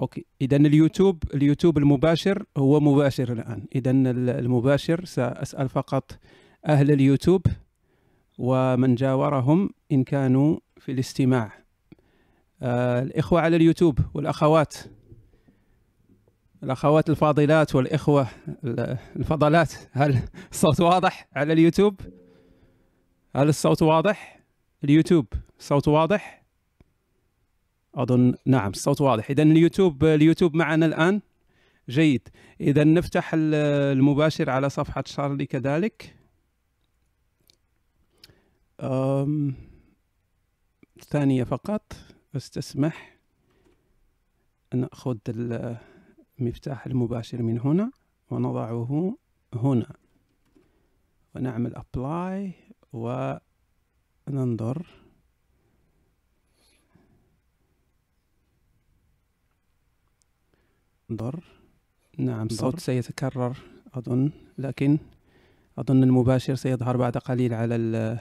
okay. اذا اليوتيوب اليوتيوب المباشر هو مباشر الآن. اذا المباشر سأسأل فقط أهل اليوتيوب ومن جاورهم إن كانوا في الاستماع. آه الإخوة على اليوتيوب والأخوات. الأخوات الفاضلات والإخوة الفضلات. هل الصوت واضح على اليوتيوب؟ هل الصوت واضح؟ اليوتيوب الصوت واضح؟ أظن نعم الصوت واضح. اذا اليوتيوب اليوتيوب معنا الآن. جيد. إذا نفتح المباشر على صفحة شارلي كذلك. أم... ثانية فقط استسمح. نأخذ المفتاح المباشر من هنا ونضعه هنا. ونعمل apply وننظر. ضر. نعم الصوت سيتكرر أظن. لكن أظن المباشر سيظهر بعد قليل على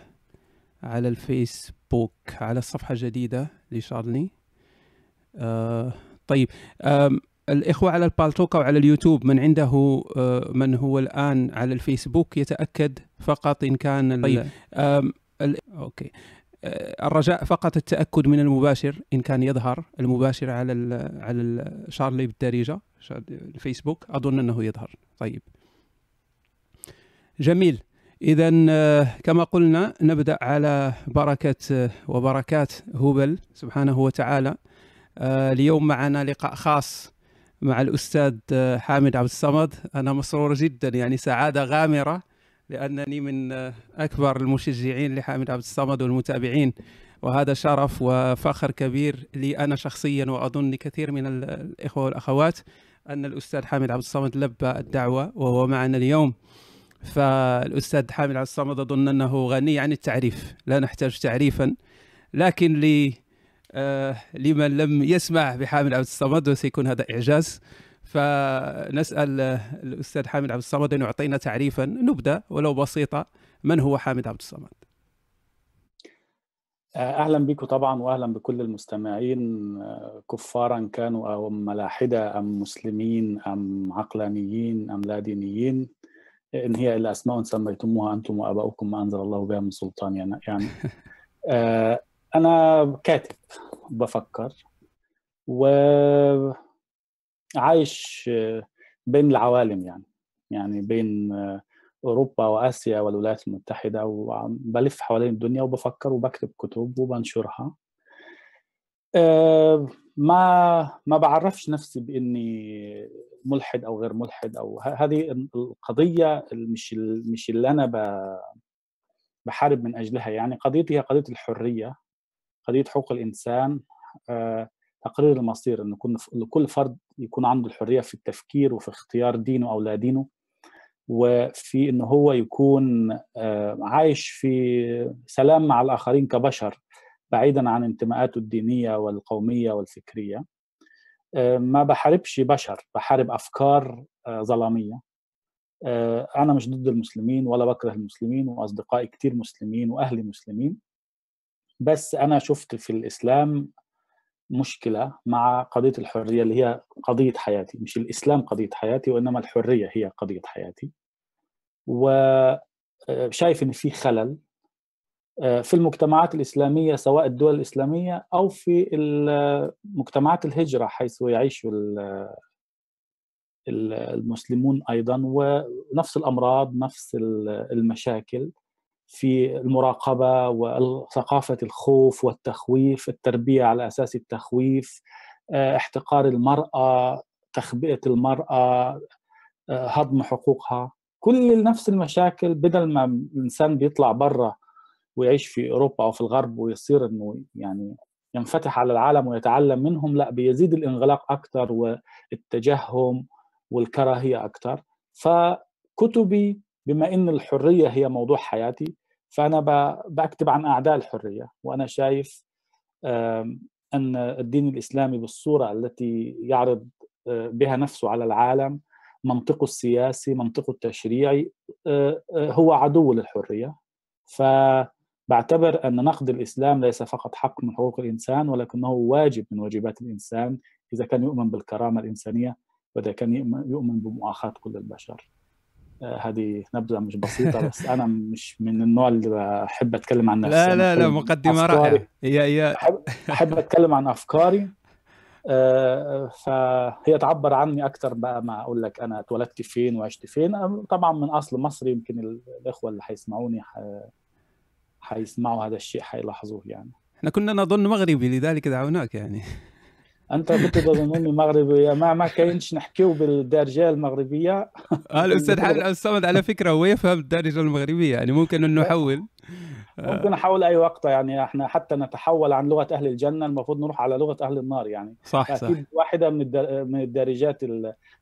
على الفيسبوك على الصفحة الجديدة لشارلي. آه طيب. آه الإخوة على البالتوك أو على اليوتيوب من عنده آه من هو الآن على الفيسبوك يتأكد فقط إن كان طيب. آه أوكي. الرجاء فقط التأكد من المباشر إن كان يظهر المباشر على ال على شارلي بالدارجة الفيسبوك أظن أنه يظهر. طيب. جميل. اذا آه، كما قلنا نبدأ على بركة آه، وبركات هوبل سبحانه وتعالى. اليوم معنا لقاء خاص مع الأستاذ حامد عبد الصمد. أنا مسرور جدا يعني سعادة غامرة. لأنني من أكبر المشجعين لحامد عبد الصمد والمتابعين وهذا شرف وفخر كبير لي أنا شخصيا وأظن لكثير من الإخوة والأخوات أن الأستاذ حامد عبد الصمد لبى الدعوة وهو معنا اليوم. فالأستاذ حامد عبد الصمد أظن أنه غني عن التعريف لا نحتاج تعريفا. لكن لي آه لمن لم يسمع بحامد عبد الصمد وسيكون هذا إعجاز. فنسأل الأستاذ حامد عبد الصمد أن يعطينا تعريفا نبدأ ولو بسيطة من هو حامد عبد الصمد؟ أهلا بكم طبعا واهلا بكل المستمعين. كفارا كانوا أو ملاحدة أم مسلمين أم عقلانيين أم لا دينيين. إن هي إلا أسماء سميتموها أنتم وأباؤكم ما أنزل الله بها من سلطان يعني, يعني. أنا كاتب بفكر. و عايش بين العوالم يعني يعني بين أوروبا وآسيا والولايات المتحدة وبلف حوالين الدنيا وبفكر وبكتب كتب وبنشرها. ما ما بعرفش نفسي بإني ملحد أو غير ملحد أو هذه القضية مش مش اللي أنا بحارب من أجلها يعني. قضيتي هي قضية الحرية قضية حقوق الإنسان تقرير المصير إنه كل فرد يكون عنده الحرية في التفكير وفي اختيار دينه أو لا دينه وفي انه هو يكون عايش في سلام مع الآخرين كبشر بعيدا عن انتماءاته الدينية والقومية والفكرية. ما بحاربش بشر بحارب أفكار ظلامية. أنا مش ضد المسلمين ولا بكره المسلمين وأصدقائي كتير مسلمين وأهلي مسلمين. بس أنا شفت في الإسلام مشكلة مع قضية الحرية اللي هي قضية حياتي. مش الإسلام قضية حياتي وإنما الحرية هي قضية حياتي. وشايف إن في خلل في المجتمعات الإسلامية سواء الدول الإسلامية أو في مجتمعات الهجرة حيث يعيش المسلمون أيضا. ونفس الأمراض نفس المشاكل. في المراقبة وثقافه الخوف والتخويف التربية على أساس التخويف احتقار المرأة تخبئة المرأة هضم حقوقها. كل نفس المشاكل بدل ما الإنسان بيطلع برا ويعيش في أوروبا أو في الغرب ويصير إنه يعني ينفتح على العالم ويتعلم منهم لا بيزيد الانغلاق أكثر والتجهم والكراهية أكثر فكتبي بما إن الحرية هي موضوع حياتي فأنا بكتب عن أعداء الحرية وأنا شايف أن الدين الإسلامي بالصورة التي يعرض بها نفسه على العالم منطقه السياسي منطقه التشريعي هو عدو للحرية. ف بعتبر أن نقد الإسلام ليس فقط حق من حقوق الإنسان ولكنه واجب من واجبات الإنسان إذا كان يؤمن بالكرامة الإنسانية وإذا كان يؤمن بمؤاخاة كل البشر. آه، هذه نبذة مش بسيطة بس أنا مش من النوع اللي بحب أتكلم عن نفسي. لا لا لا مقدمة رائعة. هي هي بحب أتكلم عن أفكاري. آه، فهي تعبر عني أكثر بقى ما أقول لك أنا اتولدت فين وعشت فين. طبعا من أصل مصري يمكن الإخوة اللي حيسمعوني حيسمعوا هذا الشيء حيلاحظوه يعني. إحنا كنا نظن مغربي لذلك دعوناك يعني. أنت كنت تظنني مغربي ما ما كاينش نحكيو بالدارجة المغربية. آه الأستاذ الصمد على فكرة هو يفهم الدارجة المغربية يعني ممكن ان نحول ممكن احول أي وقت يعني إحنا حتى نتحول عن لغة أهل الجنة المفروض نروح على لغة أهل النار يعني. صح صح. واحدة من من الدارجات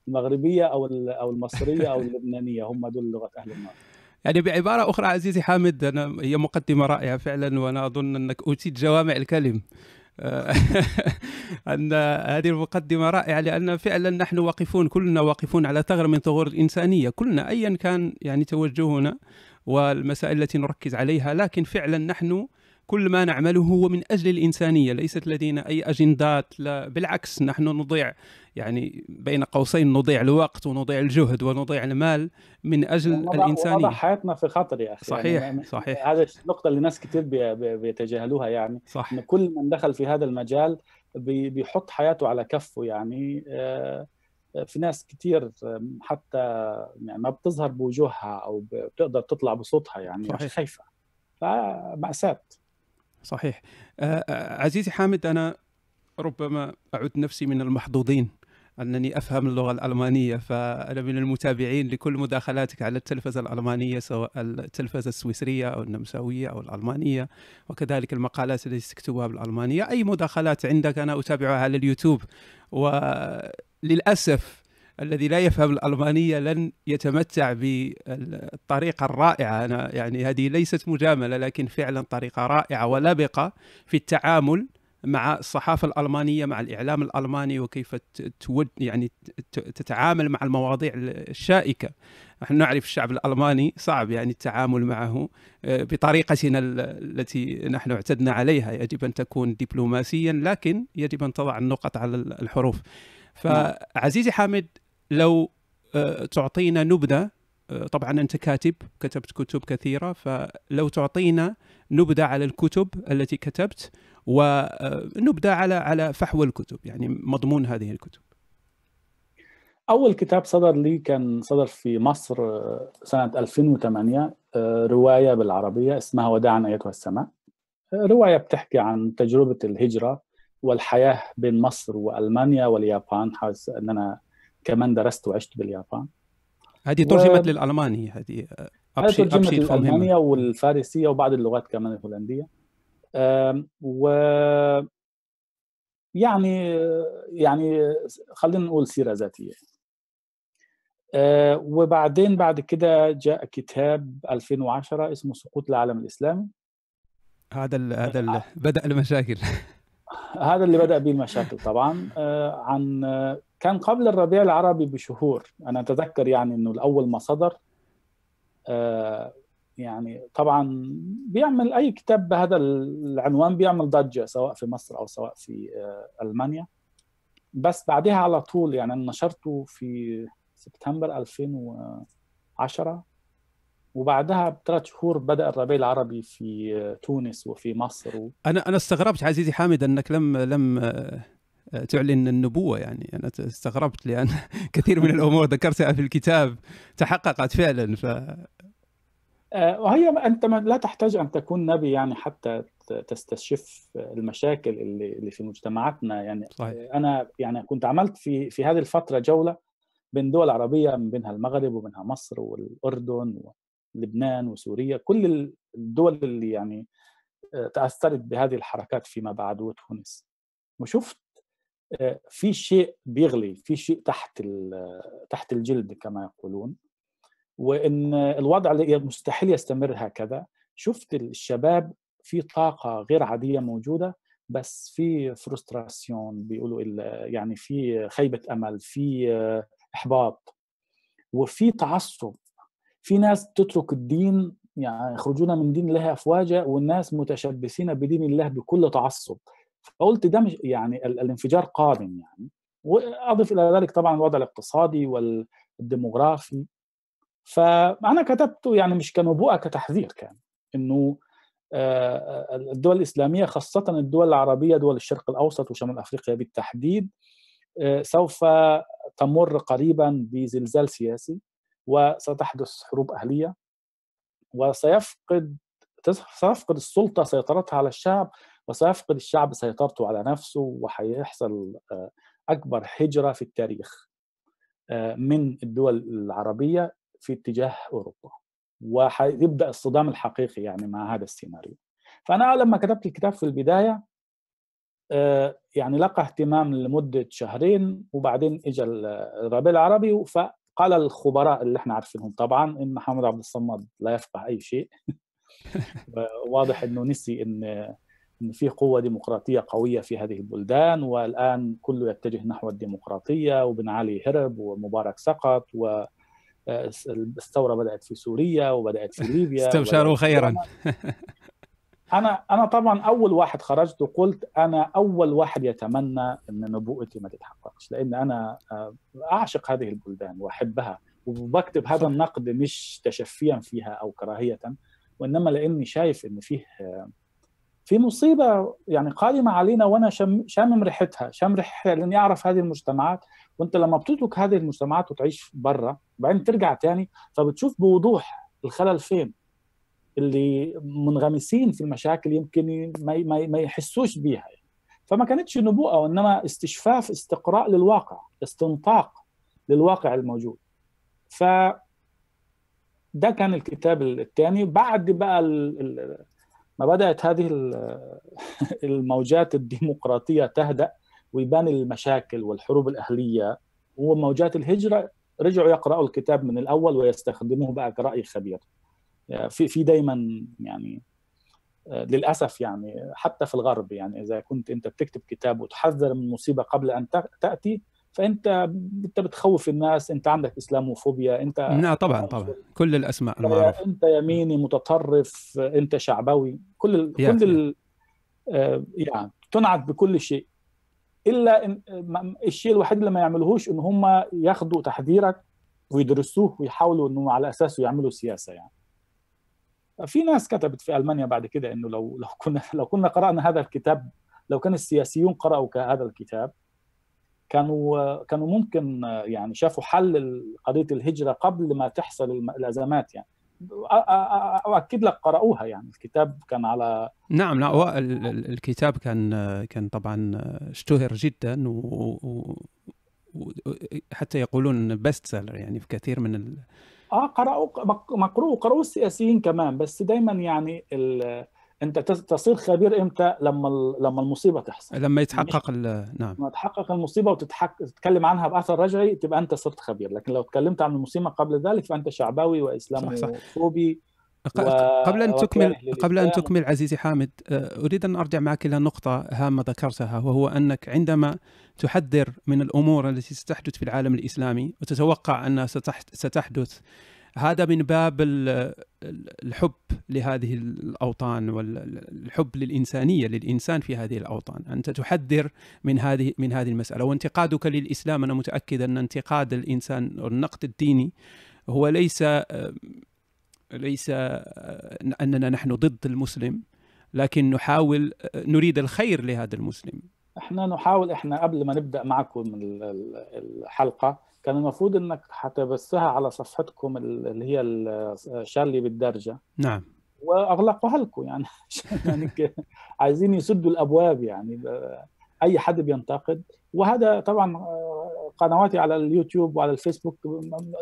المغربية أو أو المصرية أو اللبنانية هم دول لغة أهل النار. يعني بعبارة أخرى عزيزي حامد أنا هي مقدمة رائعة فعلا وأنا أظن أنك أوتيت جوامع الكلم. أن هذه المقدمة رائعة لأن فعلا نحن واقفون كلنا واقفون على ثغر من ثغور الإنسانية كلنا أيا كان يعني توجهنا والمسائل التي نركز عليها لكن فعلا نحن كل ما نعمله هو من أجل الإنسانية ليست لدينا أي أجندات لا بالعكس نحن نضيع يعني بين قوسين نضيع الوقت ونضيع الجهد ونضيع المال من أجل وضع الإنسانية. وضع حياتنا في خطر يا أخي. صحيح يعني صحيح. هذا النقطة اللي ناس كثير بيتجاهلوها يعني. صح. إن كل من دخل في هذا المجال بيحط حياته على كفه يعني. آه، في ناس كثير حتى يعني ما بتظهر بوجوهها أو بتقدر تطلع بصوتها يعني. صحيح. خايفة. فمأساة. صحيح. عزيزي حامد أنا ربما أعد نفسي من المحظوظين. أنني أفهم اللغة الألمانية فأنا من المتابعين لكل مداخلاتك على التلفزة الألمانية سواء التلفزة السويسرية أو النمساوية أو الألمانية وكذلك المقالات التي تكتبها بالألمانية. أي مداخلات عندك أنا أتابعها على اليوتيوب. وللأسف الذي لا يفهم الألمانية لن يتمتع بالطريقة الرائعة. أنا يعني هذه ليست مجاملة لكن فعلا طريقة رائعة ولبقة في التعامل مع الصحافة الألمانية مع الإعلام الألماني وكيف تود يعني تتعامل مع المواضيع الشائكة. نحن نعرف الشعب الألماني صعب يعني التعامل معه آه، بطريقتنا التي نحن اعتدنا عليها. يجب أن تكون دبلوماسيا لكن يجب أن تضع النقط على الحروف. نعم. فعزيزي حامد لو آه، تعطينا نبذة آه، طبعا أنت كاتب كتبت كتب كثيرة فلو تعطينا نبذة على الكتب التي كتبت آه، على على فحوى الكتب يعني مضمون هذه الكتب. أول كتاب صدر لي كان صدر في مصر سنة 2008 رواية بالعربية اسمها وداعا أيتها السماء. رواية بتحكي عن تجربة الهجرة والحياة بين مصر وألمانيا واليابان حاسس ان أنا كمان درست وعشت باليابان. هذه ترجمت و... للألماني هذه أبشي ترجمت للألمانية والفارسية وبعض اللغات كمان الهولندية. و يعني يعني خلينا نقول سيرة ذاتية. أه وبعدين بعد كده جاء كتاب 2010 اسمه سقوط العالم الإسلامي. هذا ال هذا ال بدأ المشاكل. هذا اللي بدأ به المشاكل طبعا. أه عن كان قبل الربيع العربي بشهور. أنا أتذكر يعني إنه الأول ما صدر. آه يعني طبعا بيعمل أي كتاب بهذا العنوان بيعمل ضجة سواء في مصر أو سواء في آه ألمانيا. بس بعدها على طول يعني نشرته في سبتمبر 2010 وبعدها بثلاث شهور بدأ الربيع العربي في آه، تونس وفي مصر و... أنا أنا استغربت عزيزي حامد أنك لم لم تعلن النبوة يعني أنا استغربت لأن كثير من الأمور ذكرتها في الكتاب تحققت فعلا ف آه، وهي أنت لا تحتاج أن تكون نبي يعني حتى تستشف المشاكل اللي اللي في مجتمعاتنا. يعني صحيح. أنا يعني كنت عملت في في هذه الفترة جولة بين دول عربية من بينها المغرب وبينها مصر والأردن ولبنان وسوريا. كل الدول اللي يعني آه، تأثرت بهذه الحركات فيما بعد وتونس. وشفت في شيء بيغلي في شيء تحت تحت الجلد كما يقولون. وإن الوضع مستحيل يستمر هكذا. شفت الشباب في طاقة غير عادية موجودة بس في فرستراسيون بيقولوا يعني في خيبة أمل في إحباط. وفي تعصب. في ناس تترك الدين يعني يخرجون من دين الله أفواجا والناس متشبثين بدين الله بكل تعصب. فقلت ده مش يعني الانفجار قادم يعني. وأضف إلى ذلك طبعا الوضع الاقتصادي والديموغرافي. فأنا كتبته يعني مش كنبوءة كتحذير كان إنه الدول الإسلامية خاصة الدول العربية دول الشرق الأوسط وشمال أفريقيا بالتحديد سوف تمر قريبا بزلزال سياسي وستحدث حروب أهلية وسيفقد سيفقد السلطة سيطرتها على الشعب وسيفقد الشعب سيطرته على نفسه وهيحصل أكبر هجرة في التاريخ من الدول العربية في اتجاه أوروبا وهيبدا الصدام الحقيقي يعني مع هذا السيناريو. فأنا لما كتبت الكتاب في البداية يعني لقى اهتمام لمدة شهرين وبعدين اجى الربيع العربي فقال الخبراء اللي إحنا عارفينهم طبعا إن محمد عبد الصمد لا يفقه أي شيء. واضح إنه نسي ان إن في قوة ديمقراطية قوية في هذه البلدان والآن كله يتجه نحو الديمقراطية وبن علي هرب ومبارك سقط و الثورة بدأت في سوريا وبدأت في ليبيا استبشروا خيرا. أنا أنا طبعا أول واحد خرجت وقلت أنا أول واحد يتمنى إن نبوءتي ما تتحققش لأن أنا أعشق هذه البلدان وأحبها وبكتب هذا النقد مش تشفيا فيها أو كراهية وإنما لأني شايف إن فيه في مصيبة يعني قادمة علينا وأنا شم شامم ريحتها شامم ريحتها لأني أعرف هذه المجتمعات. وانت لما بتترك هذه المجتمعات وتعيش برا بعدين ترجع تاني فبتشوف بوضوح الخلل فين؟ اللي منغمسين في المشاكل يمكن ما ما, يحسوش بيها فما كانتش نبوءة وإنما استشفاف استقراء للواقع استنطاق للواقع الموجود. ف ده كان الكتاب الثاني. بعد بقى ال ما بدأت هذه الموجات الديمقراطية تهدأ. ويبان المشاكل والحروب الأهلية. وموجات الهجرة رجعوا يقرأوا الكتاب من الأول ويستخدموه بقى كرأي خبير. في في دايما يعني للأسف يعني حتى في الغرب يعني إذا كنت أنت بتكتب كتاب وتحذر من مصيبة قبل أن تأتي فأنت أنت بتخوف الناس أنت عندك إسلاموفوبيا أنت نعم طبعا طبعا. كل الأسماء المعروفه أنت يميني متطرف أنت شعبوي. كل ال كل ال يعني تنعت بكل شيء. إلا إن الشيء الوحيد اللي ما يعملوهوش إن هم ياخذوا تحذيرك ويدرسوه ويحاولوا انه على اساسه يعملوا سياسة يعني. في ناس كتبت في ألمانيا بعد كده إنه لو لو كنا لو كنا قرأنا هذا الكتاب لو كان السياسيون قرأوا هذا الكتاب كانوا كانوا ممكن يعني شافوا حل قضية الهجرة قبل ما تحصل الأزمات يعني. اؤكد لك قرأوها يعني. الكتاب كان على نعم لا الكتاب كان كان طبعا اشتهر جدا و حتى يقولون best seller يعني في كثير من ال... آه قرأوا مقروء قرأوا السياسيين كمان بس دايما يعني ال... أنت تصير خبير إمتى؟ لما لما المصيبة تحصل. لما يتحقق نعم. لما تحقق المصيبة وتتحك... تتكلم عنها بأثر رجعي تبقى أنت صرت خبير. لكن لو تكلمت عن المصيبة قبل ذلك فأنت شعبوي واسلاموفوبي و... قبل أن تكمل قبل أن تكمل عزيزي حامد أريد أن أرجع معك إلى نقطة هامة ذكرتها وهو أنك عندما تحذر من الأمور التي ستحدث في العالم الإسلامي وتتوقع انها ستحدث هذا من باب الحب لهذه الأوطان والحب للإنسانية للإنسان في هذه الأوطان، أنت تحذر من هذه من هذه المسألة وانتقادك للإسلام أنا متأكد أن انتقاد الإنسان والنقد الديني هو ليس ليس أننا نحن ضد المسلم لكن نحاول نريد الخير لهذا المسلم. إحنا نحاول إحنا قبل ما نبدأ معكم الحلقة كان المفروض إنك هتبثها على صفحتكم اللي هي شارلي بالدرجة. نعم. وأغلقوها لكم يعني يعني عايزين يسدوا الأبواب يعني أي حد بينتقد. وهذا طبعا قنواتي على اليوتيوب وعلى الفيسبوك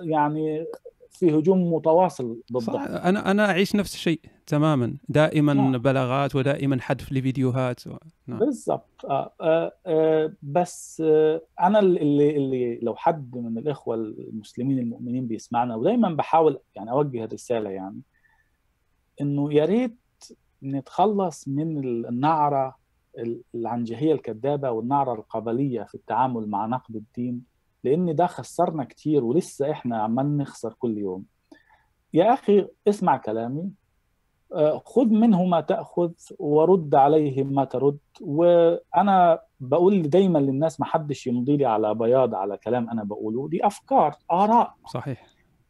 يعني في هجوم متواصل ضدها أنا أنا أعيش نفس الشيء تماما دائما نعم. بلاغات ودائما حذف لفيديوهات و... نعم. بالضبط آه آه آه بس آه أنا اللي اللي لو حد من الإخوة المسلمين المؤمنين بيسمعنا ودايما بحاول يعني أوجه الرسالة يعني إنه يا ريت نتخلص من النعرة العنجهيه الكذابة والنعرة القبلية في التعامل مع نقد الدين لأن ده خسرنا كتير ولسه إحنا عمال نخسر كل يوم. يا أخي اسمع كلامي. آه، خذ منه ما تأخذ ورد عليه ما ترد. وأنا بقول دايما للناس ما حدش يمضي لي على بياض على كلام أنا بقوله. دي أفكار آراء. صحيح.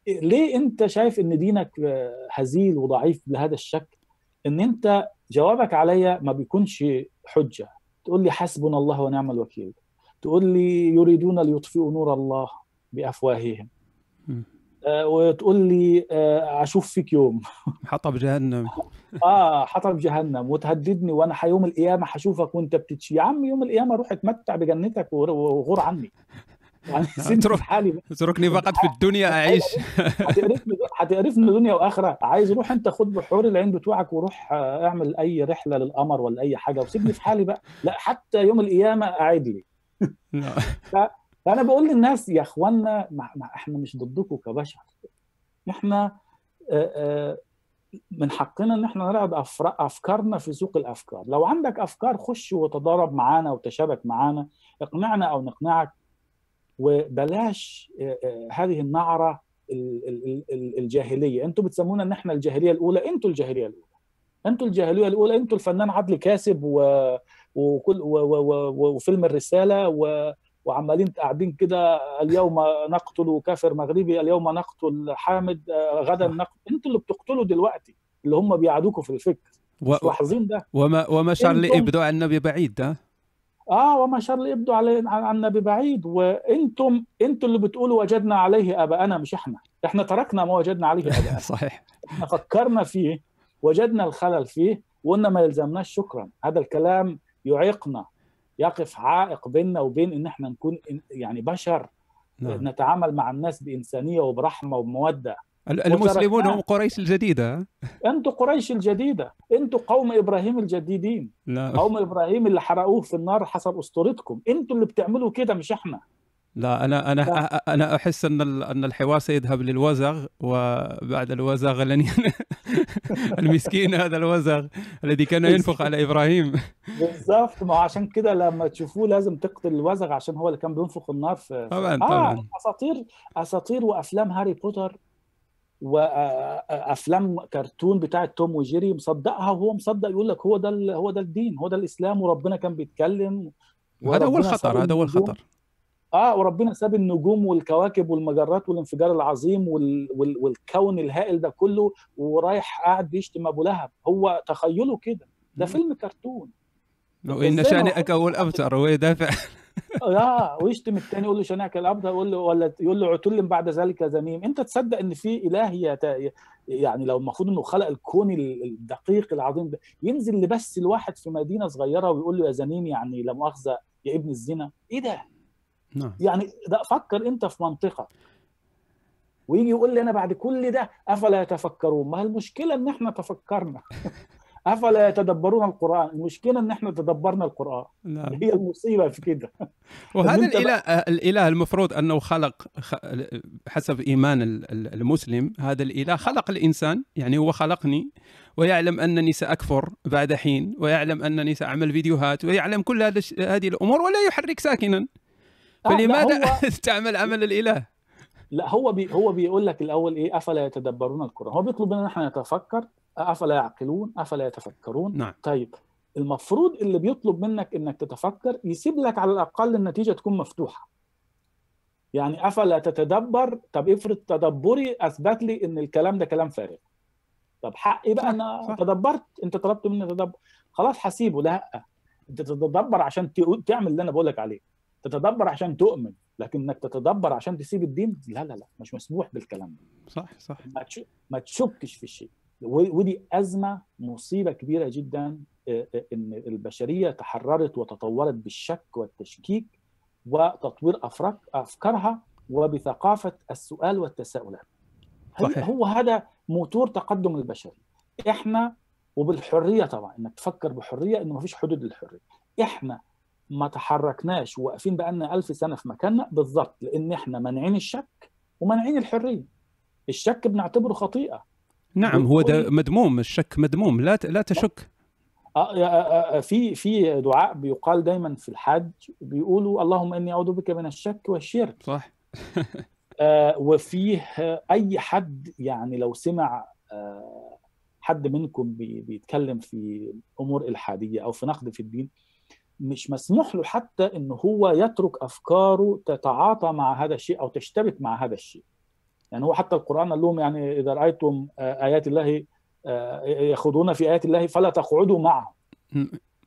ليه أنت شايف إن دينك آه، هزيل وضعيف بهذا الشكل؟ إن أنت جوابك عليا ما بيكونش حجة. تقول لي حسبنا الله ونعم الوكيل. تقول لي يريدون ليطفئوا نور الله بأفواههم. آه، وتقول لي آه، أشوف فيك يوم. حطب جهنم آه حطب جهنم وتهددني وأنا يوم القيامة هشوفك وأنت بتتشي يا عم يوم القيامة روح اتمتع بجنتك وغ- وغور عني. يعني سيبني في حالي. اتركني فقط في الدنيا أعيش. هتقرفني هتقرفني دنيا وآخرة. عايز روح أنت خد بحور العين بتوعك وروح آه، اعمل أي رحلة للقمر ولا أي حاجة وسيبني في حالي بقى. لا حتى يوم القيامة قاعد لي. فأنا بقول للناس يا اخوانا ما إحنا مش ضدكم كبشر. إحنا من حقنا إن إحنا نعرض أفكارنا في سوق الأفكار. لو عندك أفكار خش وتضارب معانا وتشابك معانا. اقنعنا أو نقنعك. وبلاش هذه النعرة ال- ال- ال- الجاهلية. أنتوا بتسمونا إن إحنا الجاهلية الأولى. أنتوا الجاهلية الأولى. أنتوا الجاهلية الأولى. أنتوا الفنان عدلي كاسب و... وكل. وفيلم الرسالة و... وعمالين قاعدين كده اليوم نقتل كافر مغربي اليوم نقتل حامد آه، غدا نقتل. أنتوا اللي بتقتلوا دلوقتي اللي هم بيعادوكوا في الفكر. و... مش لاحظين ده. وما وما شارلي انتم- ابدو عن النبي بعيد ها؟ آه وما شر يبدو علي عنا ببعيد وأنتم أنتوا اللي بتقولوا وجدنا عليه آباءنا مش إحنا. إحنا تركنا ما وجدنا عليه آباءنا. صحيح. إحنا فكرنا فيه وجدنا الخلل فيه وقلنا ما يلزمناش شكرا. هذا الكلام يعيقنا يقف عائق بيننا وبين إن إحنا نكون يعني بشر نعم. نتعامل مع الناس بإنسانية وبرحمة وبمودة ال- المسلمون. هم قريش الجديدة؟ أنتوا قريش الجديدة أنتوا قوم إبراهيم الجديدين لا قوم إبراهيم اللي حرقوه في النار حسب أسطورتكم أنتوا اللي بتعملوا كده مش إحنا لا أنا أنا أنا أحس أن أن الحوار سيذهب للوزغ وبعد الوزغ لن ين- المسكين هذا الوزغ الذي كان ينفخ على إبراهيم بالظبط ما عشان كده لما تشوفوه لازم تقتل الوزغ عشان هو اللي كان بينفخ النار في طبعاً، آه طبعاً. أساطير أساطير وأفلام هاري بوتر وافلام كرتون بتاعه توم وجيري مصدقها وهو مصدق يقول لك هو ده هو ده الدين هو ده الإسلام وربنا كان بيتكلم هذا هو الخطر هذا هو. الخطر آه وربنا ساب النجوم والكواكب والمجرات والانفجار العظيم وال... وال... والكون الهائل ده كله ورايح قاعد بيشتم أبو لهب. هو تخيله كده. ده فيلم كرتون. إزاي ما شانئك هو الابتر ويدافع آه ويشتم التاني يقول له شناك الأبتر يقول له ولا يقول له عتل بعد ذلك ذميم أنت تصدق إن في إله يت... يعني لو المفروض إنه خلق الكون ال- الدقيق العظيم ده ينزل لبس الواحد في مدينة صغيرة ويقول له يا ذميم يعني لا مؤاخذة يا ابن الزنا. إيه ده؟ نعم. يعني ده فكر أنت في منطقة ويجي يقول لي أنا بعد كل ده أفلا يتفكرون؟ ما المشكلة إن إحنا تفكرنا. أفلا يتدبرون القرآن؟ المشكلة إن إحنا تدبرنا القرآن. نعم. هي المصيبة في كده. وهذا الاله الإله المفروض أنه خلق حسب إيمان ال- ال- المسلم هذا الإله خلق الإنسان يعني هو خلقني ويعلم انني ساكفر بعد حين ويعلم انني ساعمل فيديوهات ويعلم كل هذه الأمور ولا يحرك ساكنا. فلماذا هو تعمل عمل الإله؟ لا هو بي هو بيقول لك الأول إيه أفلا يتدبرون القرآن؟ هو بيطلب مننا إحنا نتفكر أفلا يعقلون أفلا يتفكرون؟ نعم. طيب المفروض اللي بيطلب منك إنك تتفكر يسيب لك على الأقل النتيجة تكون مفتوحة. يعني أفلا تتدبر؟ طب افرض تدبري أثبت لي إن الكلام ده كلام فارغ. طب حقي بقى؟ صح، أنا صح. تدبرت أنت طلبت مني تدبر. خلاص هسيبه. لا أنت تتدبر عشان تعمل اللي أنا بقول لك عليه. تتدبر عشان تؤمن لكن إنك تتدبر عشان تسيب الدين لا لا لا مش مسموح بالكلام ده. صح صح. ما تش- ما تشكش في الشيء. ودي أزمة مصيبة كبيرة جدا آه، آه، إن البشرية تحررت وتطورت بالشك والتشكيك وتطوير أفكارها وبثقافة السؤال والتساؤلات صحيح. هو هذا موتور تقدم البشريه إحنا وبالحرية طبعا إنك تفكر بحرية إنه ما فيش حدود للحرية. إحنا ما تحركناش وواقفين بقالنا ألف سنة في مكاننا. بالضبط لأن إحنا مانعين الشك ومانعين الحرية. الشك بنعتبره خطيئة. نعم هو ده مذموم الشك مذموم لا لا تشك. آه، آه، آه، في في دعاء بيقال دايما في الحج بيقولوا اللهم إني أعوذ بك من الشك والشرك. صح. وفيه أي حد يعني لو سمع حد منكم بي- بيتكلم في أمور إلحادية أو في نقد في الدين مش مسموح له حتى إن هو يترك أفكاره تتعاطى مع هذا الشيء أو تشتبك مع هذا الشيء. يعني هو حتى القرآن قال لهم يعني إذا رأيتم آه، آيات الله آه، يخوضون في آيات الله فلا تقعدوا معهم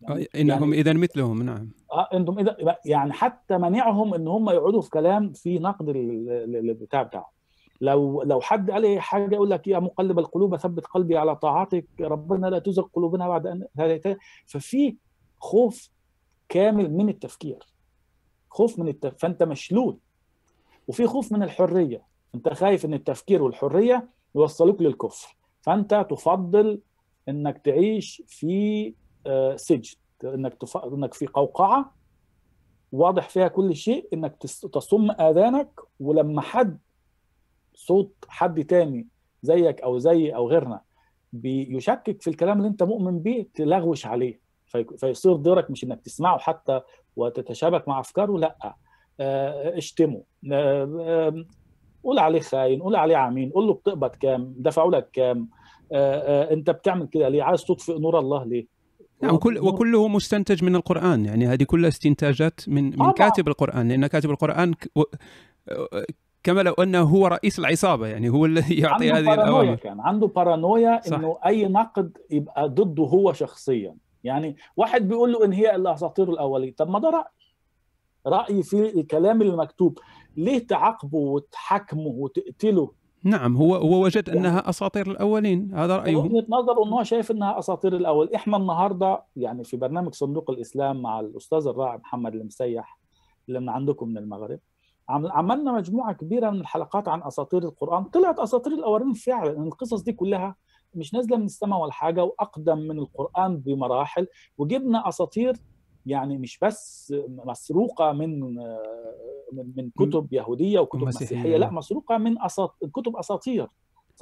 يعني إنهم اذا مثلهم نعم. أنتم اذا يعني حتى منعهم إن هم يقعدوا في كلام في نقد ال- ال- البتاع بتاعه. لو لو حد قال لي حاجة يقول لك يا مقلب القلوب ثبت قلبي على طاعتك ربنا لا تزغ قلوبنا بعد أن ففي خوف كامل من التفكير. خوف من التف... فأنت مشلول. وفي خوف من الحرية. أنت خايف إن التفكير والحرية يوصلوك للكفر. فأنت تفضل إنك تعيش في آه، سجن. إنك تف... إنك في قوقعة واضح فيها كل شيء. إنك تصم آذانك. ولما حد صوت حد تاني زيك أو زي أو غيرنا بيشكك في الكلام اللي أنت مؤمن بيه تلغوش عليه. فيصير دورك مش إنك تسمعه حتى وتتشابك مع أفكاره لأ. آه، اشتمه. آه، آه، قول عليه خاين قول عليه عمين قول له بتقبض كام دفعوا لك كام. أنت بتعمل كده ليه؟ عايز تطفئ نور الله ليه؟ نعم كل نور- وكله مستنتج من القرآن. يعني هذه كلها استنتاجات من من. كاتب القرآن. لأن كاتب و- كما لو أنه هو رئيس العصابة يعني هو الذي يعطي عنده هذه بارانويا الأوامر. كان. عنده بارانويا. إنه أي نقد يبقى ضده هو شخصيا. يعني واحد بيقول له إن هي الا اساطير الاولين طب ما ده رأي. رأي في الكلام اللي مكتوب ليه تعاقبه وتحاكمه وتقتله؟ نعم هو هو وجد أنها أساطير الأولين. هذا رأيه. وجهة نظره إن هو شايف إنها أساطير الأول. إحنا النهارده يعني في برنامج صندوق الإسلام مع الأستاذ الرائع محمد المسيح اللي من عندكم من المغرب عم- عملنا مجموعة كبيرة من الحلقات عن أساطير القرآن. طلعت أساطير الأولين فعلا. القصص دي كلها مش نازلة من السماء ولا حاجة وأقدم من القرآن بمراحل. وجبنا أساطير يعني مش بس مسروقة من من من كتب يهودية وكتب مسيحية. مسيحيه لا مسروقة من أساط... كتب أساطير.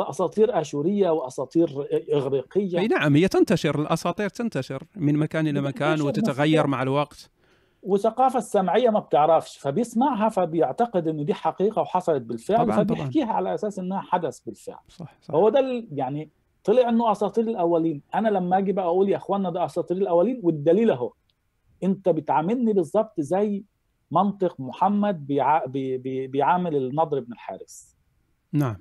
أساطير آشورية وأساطير إغريقية. أي نعم هي تنتشر الأساطير تنتشر من مكان إلى مكان وتتغير. مع الوقت. وثقافة السمعية ما بتعرفش فبيسمعها فبيعتقد ان دي حقيقة وحصلت بالفعل طبعاً، فبيحكيها على أساس إنها حدث بالفعل. صح صح. هو ده يعني طلع انه أساطير الأولين. أنا لما أجي بقى أقول يا اخوانا ده أساطير الأولين والدليل أهو. أنت بتعاملني بالظبط زي منطق محمد بيع... بي... بي... بيعامل النضر بن الحارث. نعم.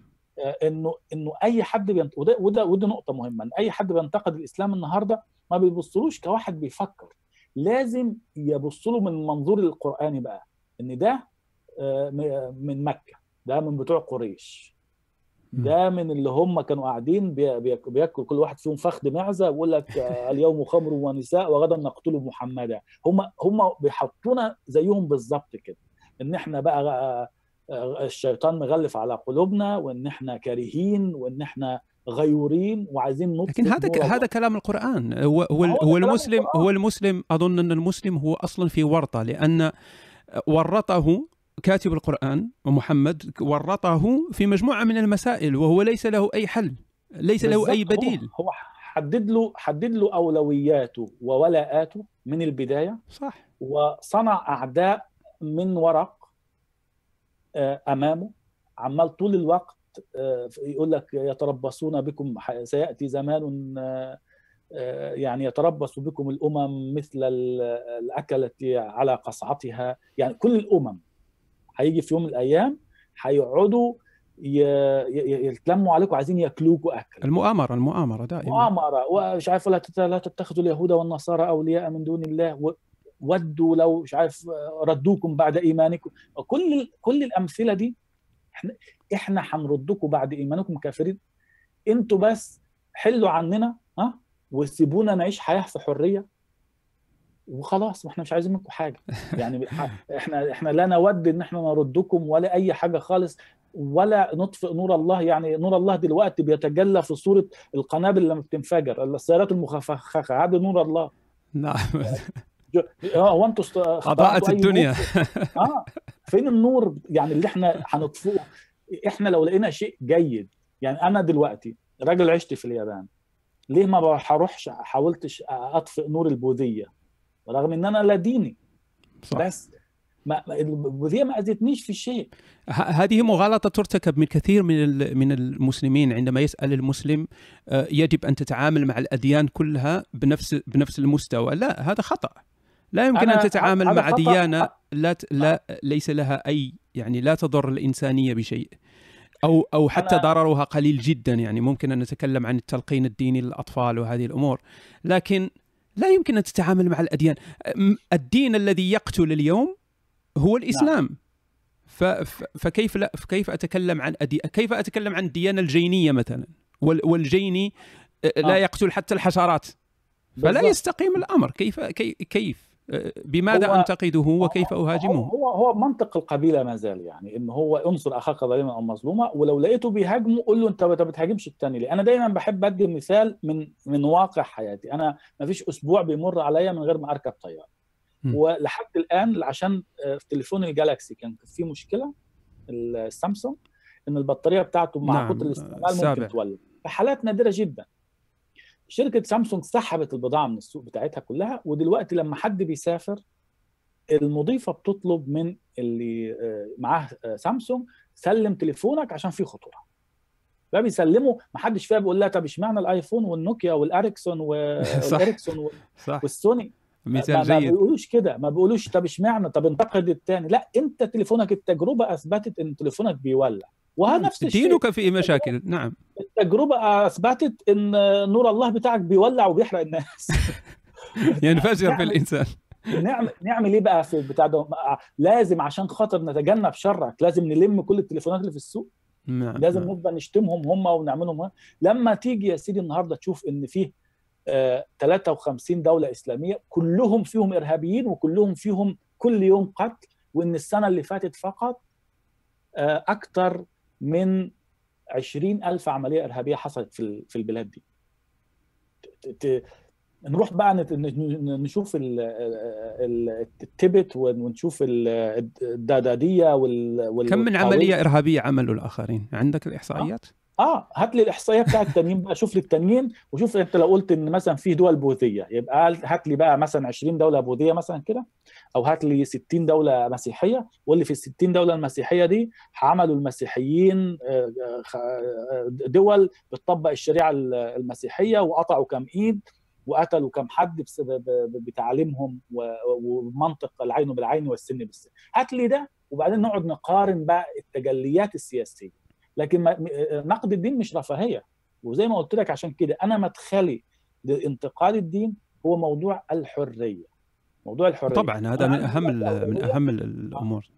آه، إنه إنه أي حد بينت... وده وده وده نقطة مهمة إن أي حد بينتقد الإسلام النهارده ما بيبصلوش كواحد بيفكر. لازم يبص له من منظور القراني بقى إن ده آه، من مكة ده من بتوع قريش. ده من اللي هم كانوا قاعدين بي- بي- بياكل كل واحد فيهم فخذ معزه ويقول لك اليوم خمر ونساء وغدا نقتل محمدا هم هم بيحطونا زيهم بالظبط كده إن إحنا بقى آه، آه، الشيطان مغلف على قلوبنا وإن إحنا كارهين وإن إحنا غيورين وعايزين نطفئ لكن هذا. هذا كلام القرآن هو هو, هو المسلم القرآن. هو المسلم أظن أن المسلم هو أصلا في ورطة لأن ورطه كاتب القرآن ومحمد ورطه في مجموعة من المسائل وهو ليس له أي حل ليس له أي بالظبط. هو- بديل هو حدد له حدد له أولوياته وولاءاته من البداية صح وصنع أعداء من ورق آه، أمامه عمال طول الوقت آه، يقول لك يتربصون بكم سيأتي زمان آه، يعني يتربص بكم الأمم مثل ال- الأكلة على قصعتها يعني كل الأمم هيجي في يوم من الأيام هيقعدوا يتلموا عليكم عايزين ياكلوكوا أكل. المؤامرة المؤامرة دائما. مؤامرة. ومش عارف لا تتخذوا اليهود والنصارى أولياء من دون الله ودوا لو مش عارف ردوكم بعد إيمانكم. كل كل الأمثلة دي إحنا إحنا هنردكم بعد إيمانكم كافرين. أنتوا بس حلوا عننا ها وسيبونا نعيش حياة في حرية. وخلاص وإحنا مش عايزين منكم حاجة. يعني إحنا إحنا لا نود إن إحنا نردكم ولا أي حاجة خالص ولا نطفئ نور الله. يعني نور الله دلوقتي بيتجلى في صورة القنابل لما بتنفجر السيارات المخفخة هذا نور الله. نعم. آه هو أنتوا أي الدنيا؟ آه. فين النور؟ يعني اللي إحنا هنطفئه. إحنا لو لقينا شيء جيد يعني أنا دلوقتي راجل عشت في اليابان ليه ما هروحش حاولتش أطفئ نور البوذية؟ رغم إن أنا لا ديني. صح. بس ما البوذيه ما اذتنيش في شيء. هذه مغالطة ترتكب من كثير من من المسلمين عندما يسأل المسلم آه، يجب أن تتعامل مع الأديان كلها بنفس بنفس المستوى. لا هذا خطأ. لا يمكن أنا- تتعامل مع خطأ. ديانة لا لا ليس لها أي يعني لا تضر الإنسانية بشيء. أو أو حتى ضررها قليل جدا يعني ممكن أن نتكلم عن التلقين الديني للأطفال وهذه الأمور. لكن لا يمكن أن تتعامل مع الأديان. م- الدين الذي يقتل اليوم هو الإسلام. ف- ف- فكيف لا فكيف أتكلم عن أدي... كيف أتكلم عن الديانة الجينية مثلا؟ وال... والجيني لا آه. يقتل حتى الحشرات. فلا بالضبط. يستقيم الأمر. كيف كي... كيف؟ بماذا هو- أنتقده وكيف أهاجمه هو هو منطق القبيلة ما زال يعني إنه هو انصر أخاك ظالما أو مظلوما ولو لقيته بيهاجمه قول له أنت ما بتهاجمش التاني ليه؟ أنا دايما بحب أدي مثال من من واقع حياتي أنا ما فيش أسبوع بيمر عليا من غير ما أركب طيارة. ولحد الآن عشان آه، في تليفون الجالاكسي كان في مشكلة السامسونج إن البطارية بتاعته مع نعم، كتر الاستعمال السابع. ممكن تولد في حالات نادرة جدا شركة سامسونج سحبت البضاعة من السوق بتاعتها كلها ودلوقتي لما حد بيسافر المضيفة بتطلب من اللي آه، معاه آه، سامسونج سلم تليفونك عشان في خطورة. بقى بيسلموا ما حدش فيها بيقول لها طب اشمعنى الآيفون والنوكيا والأريكسون. والأريكسون والسوني؟ ما, مثال ما جيد. بيقولوش كده ما بيقولوش طب اشمعنى؟ طب انتقد الثاني لا انت تليفونك التجربة أثبتت إن تليفونك بيولع. وهذا نفس الشيء. دينك فيه مشاكل. نعم. التجربه أثبتت إن نور الله بتاعك بيولع وبيحرق الناس. ينفجر في الإنسان. نعمل نعمل إيه بقى في البتاع ده؟ لازم عشان خاطر نتجنب شرك لازم نلم كل التليفونات اللي في السوق. نعم لازم نعم. نفضل نشتمهم هم ونعملهم هم. لما تيجي يا سيدي النهارده تشوف إن فيه آه 53 دولة إسلامية كلهم فيهم إرهابيين وكلهم فيهم كل يوم قتل وإن السنة اللي فاتت فقط آه أكثر من 20 ألف عملية إرهابية حصلت في في البلاد دي. نروح بقى نشوف ال- ال- التبت ونشوف ال- الدادادية وال كم من. عملية إرهابية عملوا الآخرين؟ عندك الإحصائيات؟ آه هات لي الإحصائية بتاعت التانيين بقى. شوف لي التانيين وشوف أنت لو قلت إن مثلا في دول بوذية يبقى هات لي بقى مثلا 20 دولة بوذية مثلا كده. أو هات لي 60 دولة مسيحية واللي في ال 60 دولة المسيحية دي عملوا المسيحيين آه، آه، آه، دول بتطبق الشريعة المسيحية وقطعوا كم إيد وقتلوا كم حد بتعليمهم ومنطق العين بالعين والسن بالسن. هات لي ده وبعدين نقعد نقارن بقى التجليات السياسية. لكن نقد الدين مش رفاهية. وزي ما قلت لك عشان كده أنا مدخلي لانتقاد الدين هو موضوع الحرية. موضوع الحرية. طبعا هذا من أهم من. أهم ال- الأمور.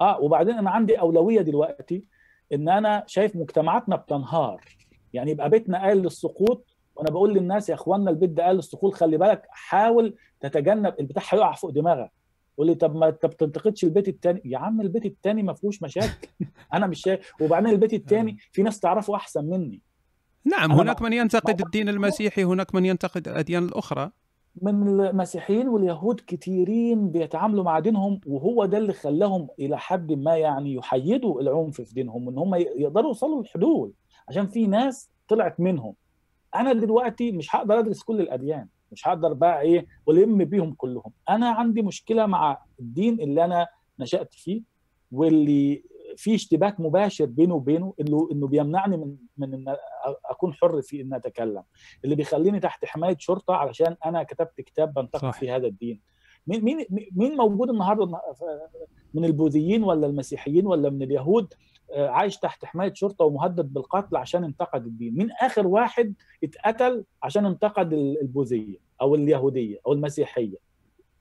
آه وبعدين أنا عندي أولوية دلوقتي إن أنا شايف مجتمعاتنا بتنهار. يعني يبقى بيتنا قال للسقوط وأنا بقول للناس يا اخوانا البيت ده قال للسقوط خلي بالك حاول تتجنب البتاع هيقع فوق دماغك. يقول لي طب ما أنت بتنتقدش البيت التاني؟ يا عم البيت التاني ما فيهوش مشاكل. أنا مش شايف. وبعدين البيت التاني في ناس تعرفه أحسن مني. نعم هناك من ينتقد الدين المسيحي هناك من ينتقد الأديان الأخرى. من المسيحيين واليهود كتيرين بيتعاملوا مع دينهم وهو ده اللي خلاهم إلى حد ما يعني يحيدوا العنف في دينهم إن هم يقدروا يوصلوا للحلول عشان في ناس طلعت منهم. أنا دلوقتي مش هقدر أدرس كل الأديان مش هقدر بقى إيه ولم بيهم كلهم. أنا عندي مشكلة مع الدين اللي أنا نشأت فيه واللي في اشتباك مباشر بينه وبينه انه إنه بيمنعني من من إن أكون حر في ان أتكلم. اللي بيخليني تحت حماية شرطة علشان أنا كتبت كتاب بنتقد. في هذا الدين. مين مين مين موجود النهارده؟ من البوذيين ولا المسيحيين ولا من اليهود آه، عايش تحت حماية شرطة ومهدد بالقتل عشان انتقد الدين؟ مين آخر واحد اتقتل عشان انتقد ال- البوذية أو اليهودية أو المسيحية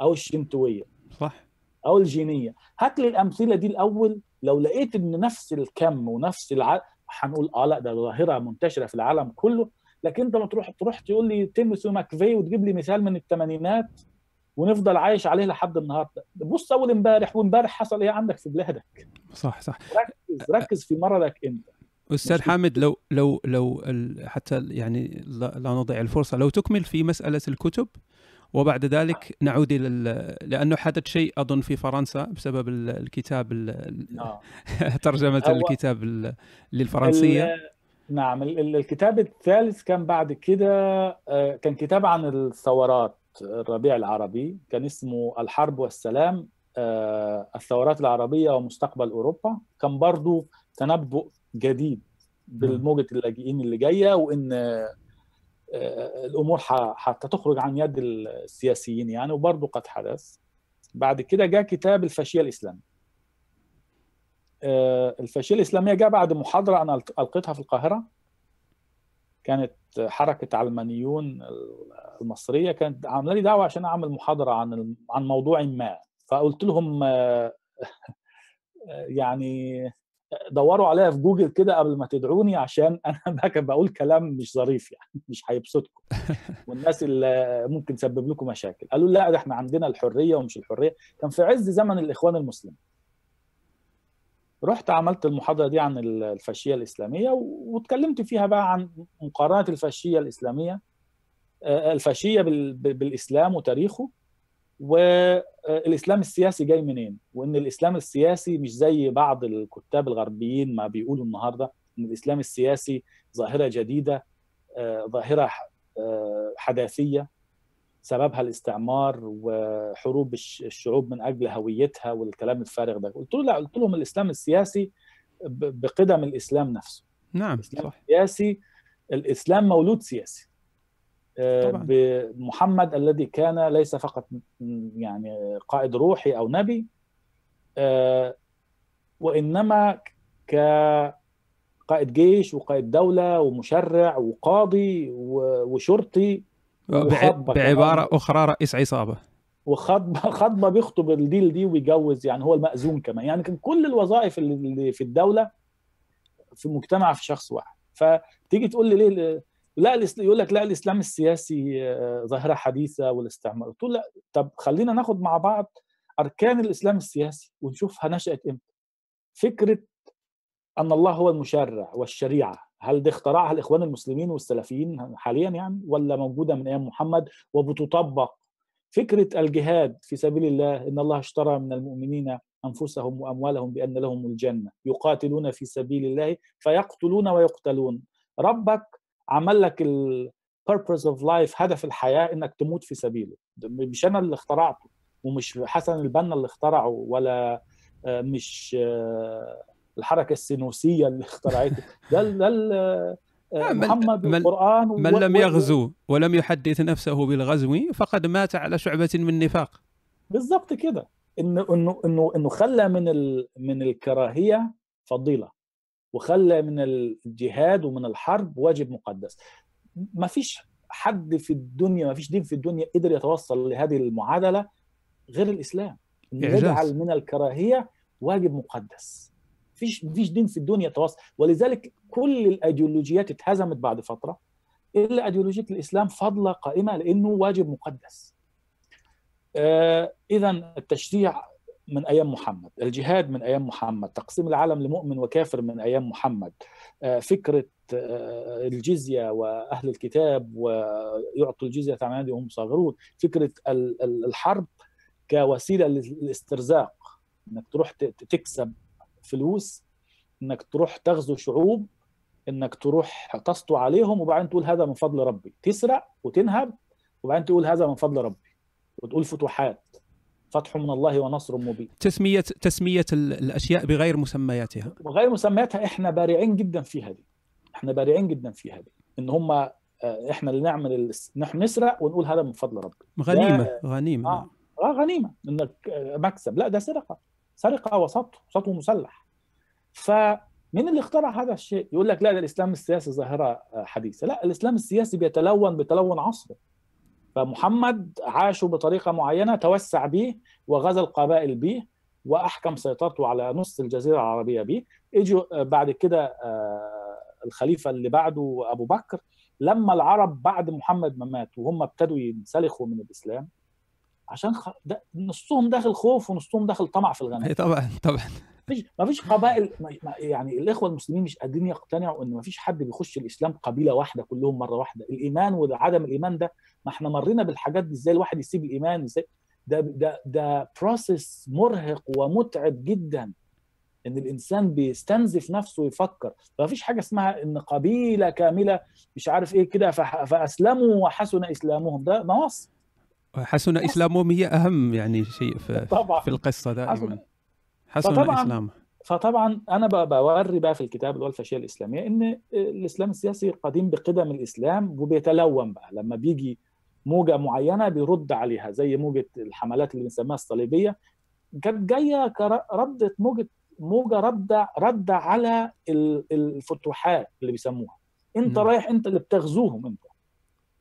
أو الشنتويه صح. أو الجينية؟ هات لي الأمثلة دي الأول لو لقيت إن نفس الكم ونفس الع... هنقول آه لأ ده ظاهرة منتشرة في العالم كله. لكن أنت ما تروح تروح تقول لي تيموثي ماكفي وتجيب لي مثال من الثمانينات ونفضل عايش عليه لحد النهارده. بص أول امبارح وامبارح حصل إيه عندك في بلادك؟ صح صح. ركز ركز في مرضك أنت. أستاذ حامد لو لو لو حتى يعني لا نضيع الفرصة. لو تكمل في مسألة الكتب وبعد ذلك نعود إلى ال- لأنه حدث شيء أظن في فرنسا بسبب ال- الكتاب ال- آه. ترجمة هو- الكتاب ال- للفرنسية. ال- نعم ال- ال- الكتاب الثالث كان بعد كده آه، كان كتاب عن الثورات الربيع العربي كان اسمه الحرب والسلام الثورات العربية ومستقبل أوروبا. كان برضو تنبؤ جديد بالموجة اللاجئين اللي جاية وإن الأمور حتى تخرج عن يد السياسيين يعني وبرضه قد حدث. بعد كده جاء كتاب الفاشية الإسلامية. الفاشية الإسلامية جاء بعد محاضرة أنا ألقيتها في القاهرة. كانت حركة علمانيون المصرية كانت عاملة لي دعوة عشان أعمل محاضرة عن عن موضوع ما. فقلت لهم يعني دوروا عليا في جوجل كده قبل ما تدعوني عشان أنا بقول كلام مش ظريف يعني مش هيبسطكم. والناس اللي ممكن تسبب لكم مشاكل. قالوا لا ده إحنا عندنا الحرية ومش الحرية. كان في عز زمن الإخوان المسلمين. رحت عملت المحاضرة دي عن الفاشية الإسلامية واتكلمت فيها بقى عن مقارنة الفاشية الإسلامية الفاشية بالإسلام وتاريخه. والإسلام السياسي جاي منين؟ وإن الإسلام السياسي مش زي بعض الكتاب الغربيين ما بيقولوا النهارده إن الإسلام السياسي ظاهرة جديدة ظاهرة حداثية سببها الاستعمار وحروب الشعوب من أجل هويتها والكلام الفارغ ده. قلت له لا قلت لهم الإسلام السياسي بقدم الإسلام نفسه. نعم الإسلام صح. السياسي الإسلام مولود سياسي. طبعا. بمحمد الذي كان ليس فقط يعني قائد روحي أو نبي وإنما كقائد جيش وقائد دولة ومشرع وقاضي وشرطي بعبارة أخرى رئيس عصابة. وخطبه خطبة بيخطب الديل دي ويجوز يعني هو المأذون كمان. يعني كان كل الوظائف اللي في الدولة في مجتمع في شخص واحد. فتيجي تقول لي ليه لا يقول لك لا الإسلام السياسي ظاهرة حديثة والاستعمار. قلت له لا طب خلينا ناخد مع بعض أركان الإسلام السياسي ونشوفها نشات إمتى. فكرة أن الله هو المشرع والشريعة هل دي اخترعها الإخوان المسلمين والسلفيين حاليا يعني ولا موجودة من أيام محمد وبتطبق؟ فكرة الجهاد في سبيل الله إن الله اشترى من المؤمنين أنفسهم وأموالهم بأن لهم الجنة يقاتلون في سبيل الله فيقتلون ويقتلون. ربك عمل لك ال purpose of life هدف الحياة إنك تموت في سبيله. مش أنا اللي اخترعته ومش حسن البنا اللي اخترعه ولا مش الحركة السنوسية اللي اخترعته. ده ده محمد من والقرآن من لم يغزو ولم يحدث نفسه بالغزو فقد مات على شعبة من نفاق. بالظبط كده. إنه إنه إنه إنه خلى من ال من الكراهية فضيلة. وخلى من الجهاد ومن الحرب واجب مقدس. ما فيش حد في الدنيا ما فيش دين في الدنيا قدر يتوصل لهذه المعادلة غير الإسلام. يجعل من الكراهية واجب مقدس. فيش فيش دين في الدنيا توصل ولذلك كل الأيديولوجيات اتهزمت بعد فترة. إلا أيديولوجية الإسلام فضله قائمة لأنه واجب مقدس. آه اذا التشريع من أيام محمد، الجهاد من أيام محمد، تقسيم العالم لمؤمن وكافر من أيام محمد، فكرة الجزية وأهل الكتاب ويعطوا الجزية عن وهم صاغرون، فكرة الحرب كوسيلة للاسترزاق، إنك تروح تكسب فلوس، إنك تروح تغزو شعوب، إنك تروح تسطو عليهم. وبعدين تقول هذا من فضل ربي، تسرق وتنهب. وبعدين تقول هذا من فضل ربي، وتقول فتوحات. فتح من الله ونصر مبين. تسمية تسمية الأشياء بغير مسمياتها. وغير مسمياتها إحنا بارعين جدا فيها دي إحنا بارعين جدا فيها دي إن هم إحنا اللي نعمل ال... نحن نسرق ونقول هذا من فضل ربي غنيمة غنيمة. آه. آه غنيمة. إنك مكسب. لا ده سرقة. سرقة وسطو سطو مسلح. فمين اللي اخترع هذا الشيء؟ يقول لك لا ده الإسلام السياسي ظاهرة حديثة. لا الإسلام السياسي بيتلون بتلون عصره. فمحمد عاشوا بطريقة معينة توسع به وغزا القبائل به وأحكم سيطرته على نص الجزيرة العربية به إجوا بعد كده الخليفة اللي بعده أبو بكر. لما العرب بعد محمد ما مات وهم ابتدوا ينسلخوا من الإسلام عشان خ... ده نصهم داخل خوف ونصهم داخل طمع في الغنائم طبعا طبعا. مفيش مفيش قبائل يعني الإخوة المسلمين مش قادرين يقتنعوا إن مفيش حد بيخش الإسلام قبيلة واحدة كلهم مرة واحدة. الإيمان وعدم الإيمان ده ما إحنا مرينا بالحاجات دي إزاي الواحد يسيب الإيمان؟ إزاي؟ ده ده ده process مرهق ومتعب جدا. إن الإنسان بيستنزف نفسه ويفكر. فمفيش حاجة اسمها إن قبيلة كاملة مش عارف إيه كده فأسلموا وحسن إسلامهم. ده نواصب حسن إسلامهم هي أهم يعني شيء في, طبعا. في القصة دائما. حسن حسن فطبعاً اسلامه فطبعا أنا ب- بوري بقى في الكتاب اللي هو الفاشية الإسلامية إن الإسلام السياسي قديم بقدم الإسلام وبيتلون بقى. لما بيجي موجة معينة بيرد عليها زي موجة الحملات اللي بنسميها الصليبية. كانت جاية كردة موجة موجة رد رد على ال- الفتوحات اللي بيسموها. أنت مم. رايح أنت اللي بتغزوهم أنت.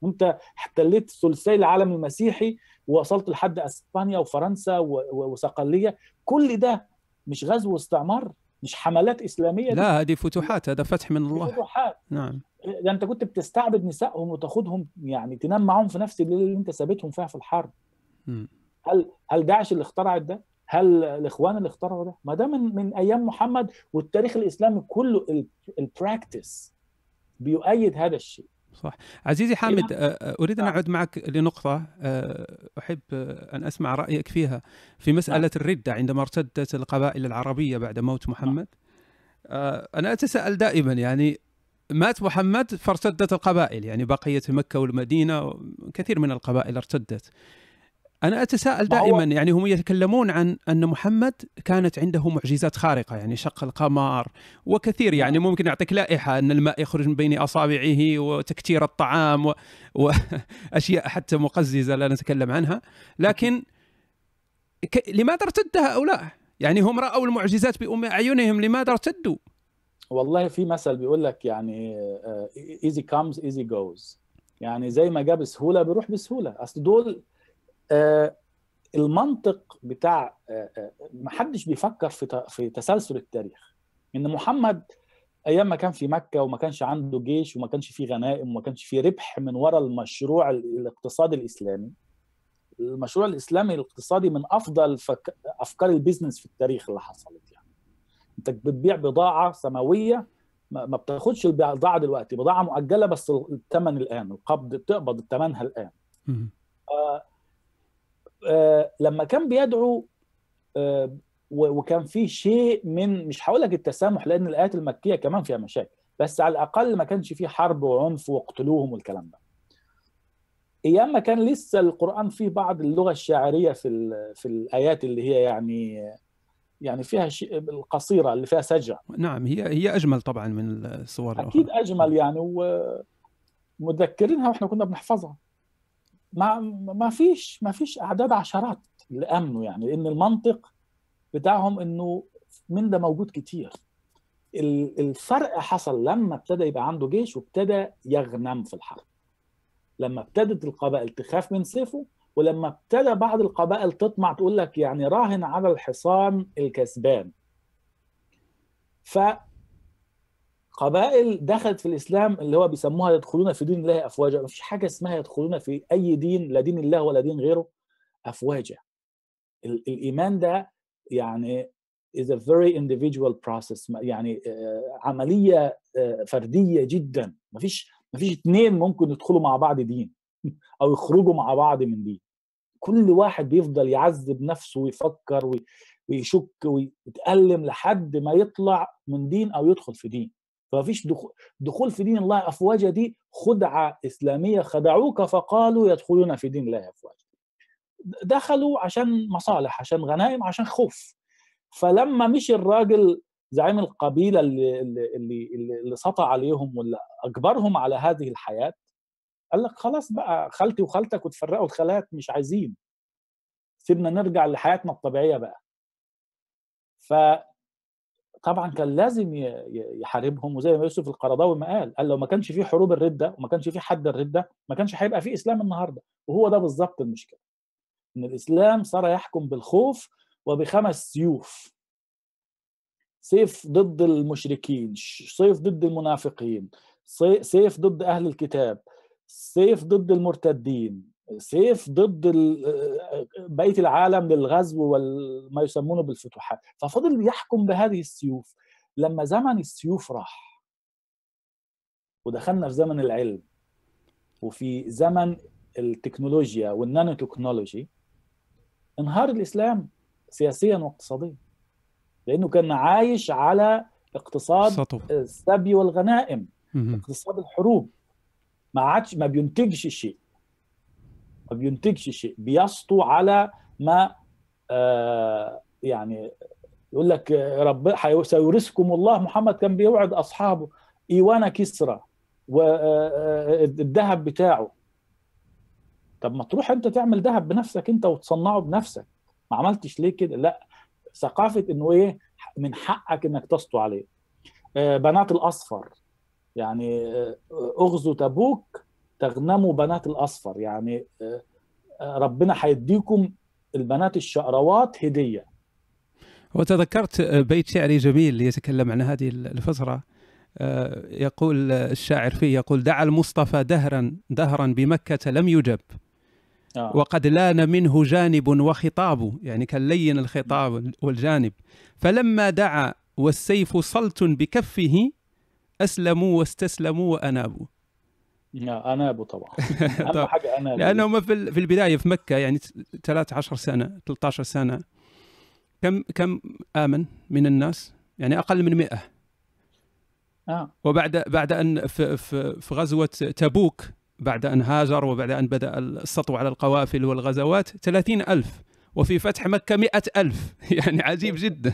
أنت احتليت ثلثي العالم المسيحي ووصلت لحد أسبانيا وفرنسا وصقلية. كل ده مش غزو واستعمار مش حملات إسلامية دي لا هذه فتوحات هذا فتح من الله فتوحات نعم ده أنت كنت بتستعبد نسائهم وتاخدهم يعني تنام معاهم في نفس الليلة اللي أنت سابتهم فيها في الحرب. هل هل داعش اللي اخترعت ده؟ هل الإخوان اللي اخترعوا ده؟ ما ده من من أيام محمد والتاريخ الإسلامي كله البراكتس بيؤيد هذا الشيء صح. عزيزي حامد إذا- آه، آه، أريد أن نعم. أعود معك لنقطة. آه، أحب أن أسمع رأيك فيها. في مسألة الرده عندما ارتدت القبائل العربية بعد موت محمد. أنا أتساءل دائما يعني مات محمد فارتدت القبائل يعني بقية مكة والمدينة كثير من القبائل ارتدت. أنا أتساءل دائما يعني هم يتكلمون عن أن محمد كانت عنده معجزات خارقة يعني شق القمر وكثير يعني ممكن يعطيك لائحة أن الماء يخرج من بين أصابعه وتكتير الطعام و- واشياء حتى مقززة لا نتكلم عنها لكن ك... لماذا ارتد هؤلاء؟ يعني هم رأوا المعجزات بأم أعينهم لماذا ارتدوا؟ والله في مثل بيقول لك يعني ايزي كامز ايزي جوز يعني زي ما جاء بسهولة بيروح بسهولة أصل دول المنطق بتاع آه، آه، محدش بيفكر في في تسلسل التاريخ. إن محمد أيام ما كان في مكة وما كانش عنده جيش وما كانش فيه غنائم وما كانش فيه ربح من وراء المشروع ال- الاقتصادي الإسلامي. المشروع الإسلامي الاقتصادي من أفضل فك... أفكار البيزنس في التاريخ اللي حصلت يعني. أنت بتبيع بضاعة سماوية ما ما بتاخدش البضاعة دلوقتي بضاعة مؤجلة بس الثمن الآن القبض بتقبض ثمنها الآن. آه، لما كان بيدعو آه، وكان في شيء من مش هقول لك التسامح لأن الآيات المكية كمان فيها مشاكل بس على الأقل ما كانش فيه حرب وعنف واقتلوهم والكلام ده. أيام ما كان لسه القرآن فيه بعض اللغة الشاعرية في في الآيات اللي هي يعني يعني فيها شيء القصيرة اللي فيها سجع. نعم هي هي أجمل طبعا من الصور الأخرى. أكيد أجمل يعني ومتذكرينها وإحنا كنا بنحفظها. ما ما فيش ما فيش أعداد عشرات امنوا يعني لأن المنطق بتاعهم إنه من ده موجود كتير. ال- الفرق حصل لما ابتدى يبقى عنده جيش وابتدى يغنم في الحرب. لما ابتدت القبائل تخاف من سيفه ولما ابتدى بعض القبائل تطمع تقول لك يعني راهن على الحصان الكسبان. ف قبائل دخلت في الإسلام اللي هو بيسموها يدخلون في دين الله أفواجا. ما فيش حاجة اسمها يدخلون في أي دين لا دين الله ولا دين غيره أفواجا. ال- الإيمان ده يعني is a very individual process. يعني آه، عملية آه، فردية جدا. ما فيش ما فيش اثنين ممكن يدخلوا مع بعض دين أو يخرجوا مع بعض من دين. كل واحد بيفضل يعذب نفسه ويفكر وي- ويشك ويتألم لحد ما يطلع من دين أو يدخل في دين. فيش دخول دخول في دين الله افواجا دي خدعة إسلامية خدعوك فقالوا يدخلون في دين الله افواجا دخلوا عشان مصالح عشان غنائم عشان خوف. فلما مشي الراجل زعيم القبيلة اللي اللي اللي, سطع عليهم واللي أجبرهم على هذه الحياة قال لك خلاص بقى خالتي وخالتك وتفرقوا الخالات مش عايزين. سيبنا نرجع لحياتنا الطبيعية بقى. ف طبعا كان لازم يحاربهم وزي ما يوسف القرضاوي ما قال قال لو ما كانش في حروب الرده وما كانش في حد الرده ما كانش هيبقى في إسلام النهارده. وهو ده بالظبط المشكلة إن الإسلام صار يحكم بالخوف وبخمس سيوف. سيف ضد المشركين سيف ضد المنافقين سي- سيف ضد أهل الكتاب سيف ضد المرتدين. سيف ضد بقيه العالم للغزو وما يسمونه بالفتوحات. ففضل يحكم بهذه السيوف. لما زمن السيوف راح ودخلنا في زمن العلم وفي زمن التكنولوجيا والنانو تكنولوجي انهار الإسلام سياسيا واقتصاديا لأنه كان عايش على اقتصاد سطو. السبي والغنائم. اقتصاد الحروب. ما عادش ما بينتجش شيء. ما بينتجش شيء بيسطو على ما آه يعني يقول لك رب سيورثكم الله. محمد كان بيوعد أصحابه إيوانا كسرى والذهب بتاعه. طب ما تروح أنت تعمل ذهب بنفسك أنت وتصنعه بنفسك. ما عملتش ليه كده؟ لا ثقافة إنه إيه من حقك إنك تسطو عليه. بنات الأصفر يعني اغزوا تبوك تغنموا بنات الأصفر. يعني ربنا هيديكم البنات الشقروات هدية. وتذكرت بيت شعري جميل يتكلم عن هذه الفترة يقول الشاعر فيه يقول دعا المصطفى دهرا دهرا بمكة لم يجب. آه. وقد لأن منه جانب وخطاب. يعني كان لين الخطاب والجانب. فلما دعا والسيف صلت بكفه أسلموا واستسلموا وأنابوا. أنابوا طبعا. أهم حاجة أنابوا لأنهم في في البداية في مكة يعني 13 سنة 13 سنة كم كم آمن من الناس؟ يعني أقل من 100 آه. وبعد بعد أن في, في, في غزوة تبوك بعد أن هاجر وبعد أن بدأ السطو على القوافل والغزوات ثلاثين ألف. وفي فتح مكة مئة ألف. يعني عجيب جدا.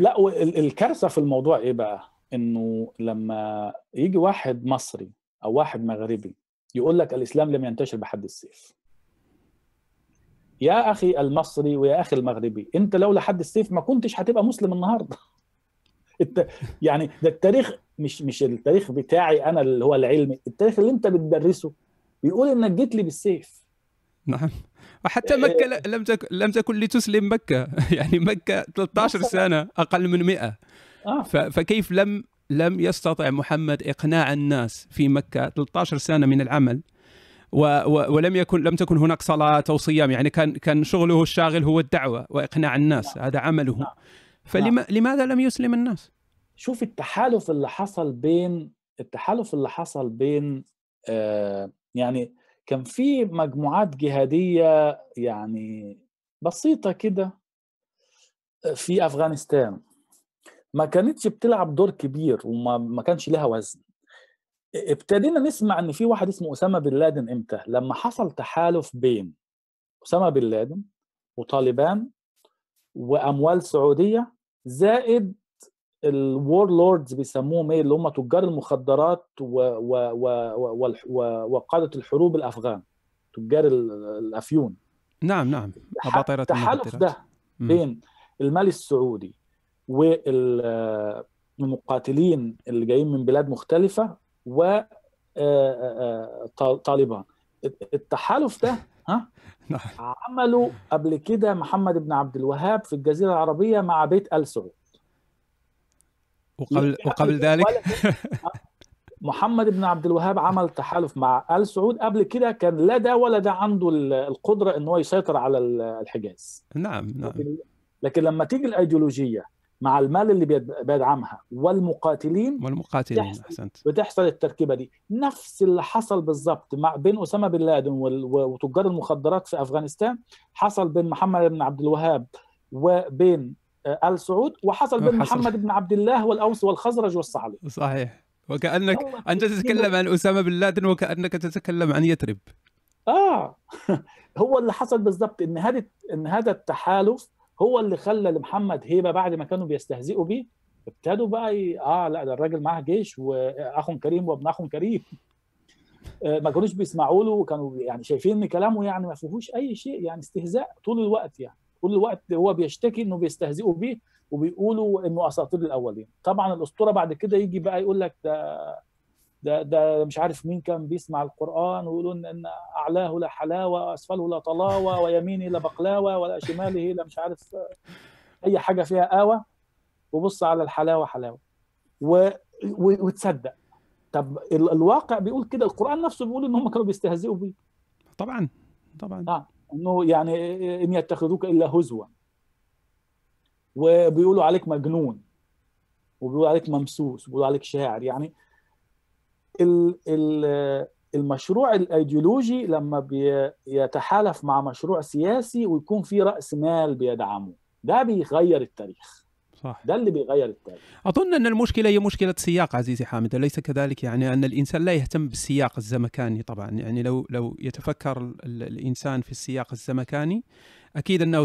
لا الكارثة في الموضوع إيه بقى؟ إنه لما يجي واحد مصري أو واحد مغربي يقول لك الإسلام لم ينتشر بحد السيف. يا أخي المصري ويا أخي المغربي أنت لولا حد السيف ما كنتش هتبقى مسلم النهاردة. يعني ده التاريخ مش مش التاريخ بتاعي أنا اللي هو العلمي التاريخ اللي أنت بتدرسه بيقول إنك جيت لي بالسيف. نعم. وحتى مكة لم تكن لم تكن لتسلم مكة. يعني مكة 13 سنة أقل من 100 آه. فكيف لم لم يستطع محمد إقناع الناس في مكة. 13 سنة من العمل. و و ولم يكن لم تكن هناك صلاة أو صيام. يعني كان كان شغله الشاغل هو الدعوة وإقناع الناس. نعم. هذا عمله. نعم. فلماذا لم يسلم الناس؟ شوف التحالف اللي حصل بين التحالف اللي حصل بين آه يعني كان في مجموعات جهادية يعني بسيطة كده في أفغانستان. ما كانتش بتلعب دور كبير وما ما كانش لها وزن. ابتدينا نسمع إن في واحد اسمه أسامة بن لادن إمتى؟ لما حصل تحالف بين أسامة بن لادن وطالبان وأموال سعودية زائد ال warlords بيسموهم إيه؟ اللي هم تجار المخدرات و و و و و وقادة الحروب الأفغان تجار الأفيون. نعم نعم. التحالف ده بين المال السعودي والمقاتلين اللي جايين من بلاد مختلفة و طالبان. التحالف ده ها؟ نعم. عملوا قبل كده محمد بن عبد الوهاب في الجزيرة العربية مع بيت آل سعود. وقبل وقبل ذلك؟ محمد بن عبد الوهاب عمل تحالف مع آل سعود. قبل كده كان لا ده ولا ده عنده القدرة إن هو يسيطر على الحجاز. نعم نعم. لكن لما تيجي الأيديولوجية مع المال اللي بيدعمها. والمقاتلين والمقاتلين أحسنت. بتحصل التركيبة دي. نفس اللي حصل بالظبط مع بين أسامة بن لادن وتجار المخدرات في أفغانستان حصل بين محمد بن عبد الوهاب وبين آل سعود وحصل بين محمد بن عبد الله والأوس والخزرج والصعلي. صحيح. وكأنك انت تتكلم عن أسامة بن لادن وكأنك تتكلم عن يثرب. آه. هو اللي حصل بالضبط إن هذا إن هذا التحالف هو اللي خلى لمحمد هيبة بعد ما كانوا بيستهزئوا بيه ابتدوا بقى ي... آه لا ده الراجل معاه جيش واخ كريم وابن اخ كريم. ما كانوش بيسمعوا له وكانوا يعني شايفين إن كلامه يعني ما فيهوش أي شيء يعني استهزاء طول الوقت يعني. طول الوقت هو بيشتكي إنه بيستهزئوا بيه وبيقولوا إنه أساطير الأولين. طبعا الأسطورة بعد كده يجي بقى يقول لك ده ده ده مش عارف مين كان بيسمع القرآن ويقولوا إن أعلاه لا حلاوة واسفله لا طلاوة ويمينه لا بقلاوة ولا شماله لا مش عارف أي حاجة فيها قاوه وبص على الحلاوة حلاوة. و... و... وتصدق. طب الواقع بيقول كده القرآن نفسه بيقول إن هم كانوا بيستهزئوا بيه. طبعا طبعا. آه إنه يعني إن يتخذوك إلا هزوا. وبيقولوا عليك مجنون وبيقولوا عليك ممسوس وبيقولوا عليك شاعر. يعني المشروع الأيديولوجي لما بيتحالف مع مشروع سياسي ويكون في رأس مال بيدعمه. ده بيغير التاريخ. صح. ده اللي بيغير التاريخ. أظن أن المشكلة هي مشكلة سياق عزيزي حامد أليس كذلك؟ يعني أن الإنسان لا يهتم بالسياق الزمكاني طبعا. يعني لو لو يتفكر الإنسان في السياق الزمكاني أكيد أنه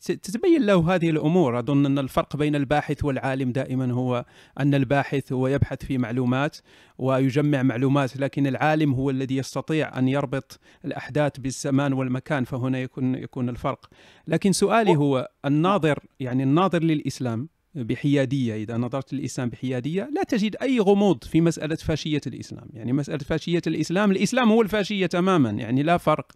ستتبين له هذه الأمور. أظن أن الفرق بين الباحث والعالم دائما هو أن الباحث هو يبحث في معلومات ويجمع معلومات لكن العالم هو الذي يستطيع أن يربط الأحداث بالزمان والمكان فهنا يكون يكون الفرق. لكن سؤالي هو الناظر يعني الناظر للإسلام بحيادية إذا نظرت للإسلام بحيادية لا تجد أي غموض في مسألة فاشية الإسلام. يعني مسألة فاشية الإسلام الإسلام هو الفاشية تماما يعني لا فرق.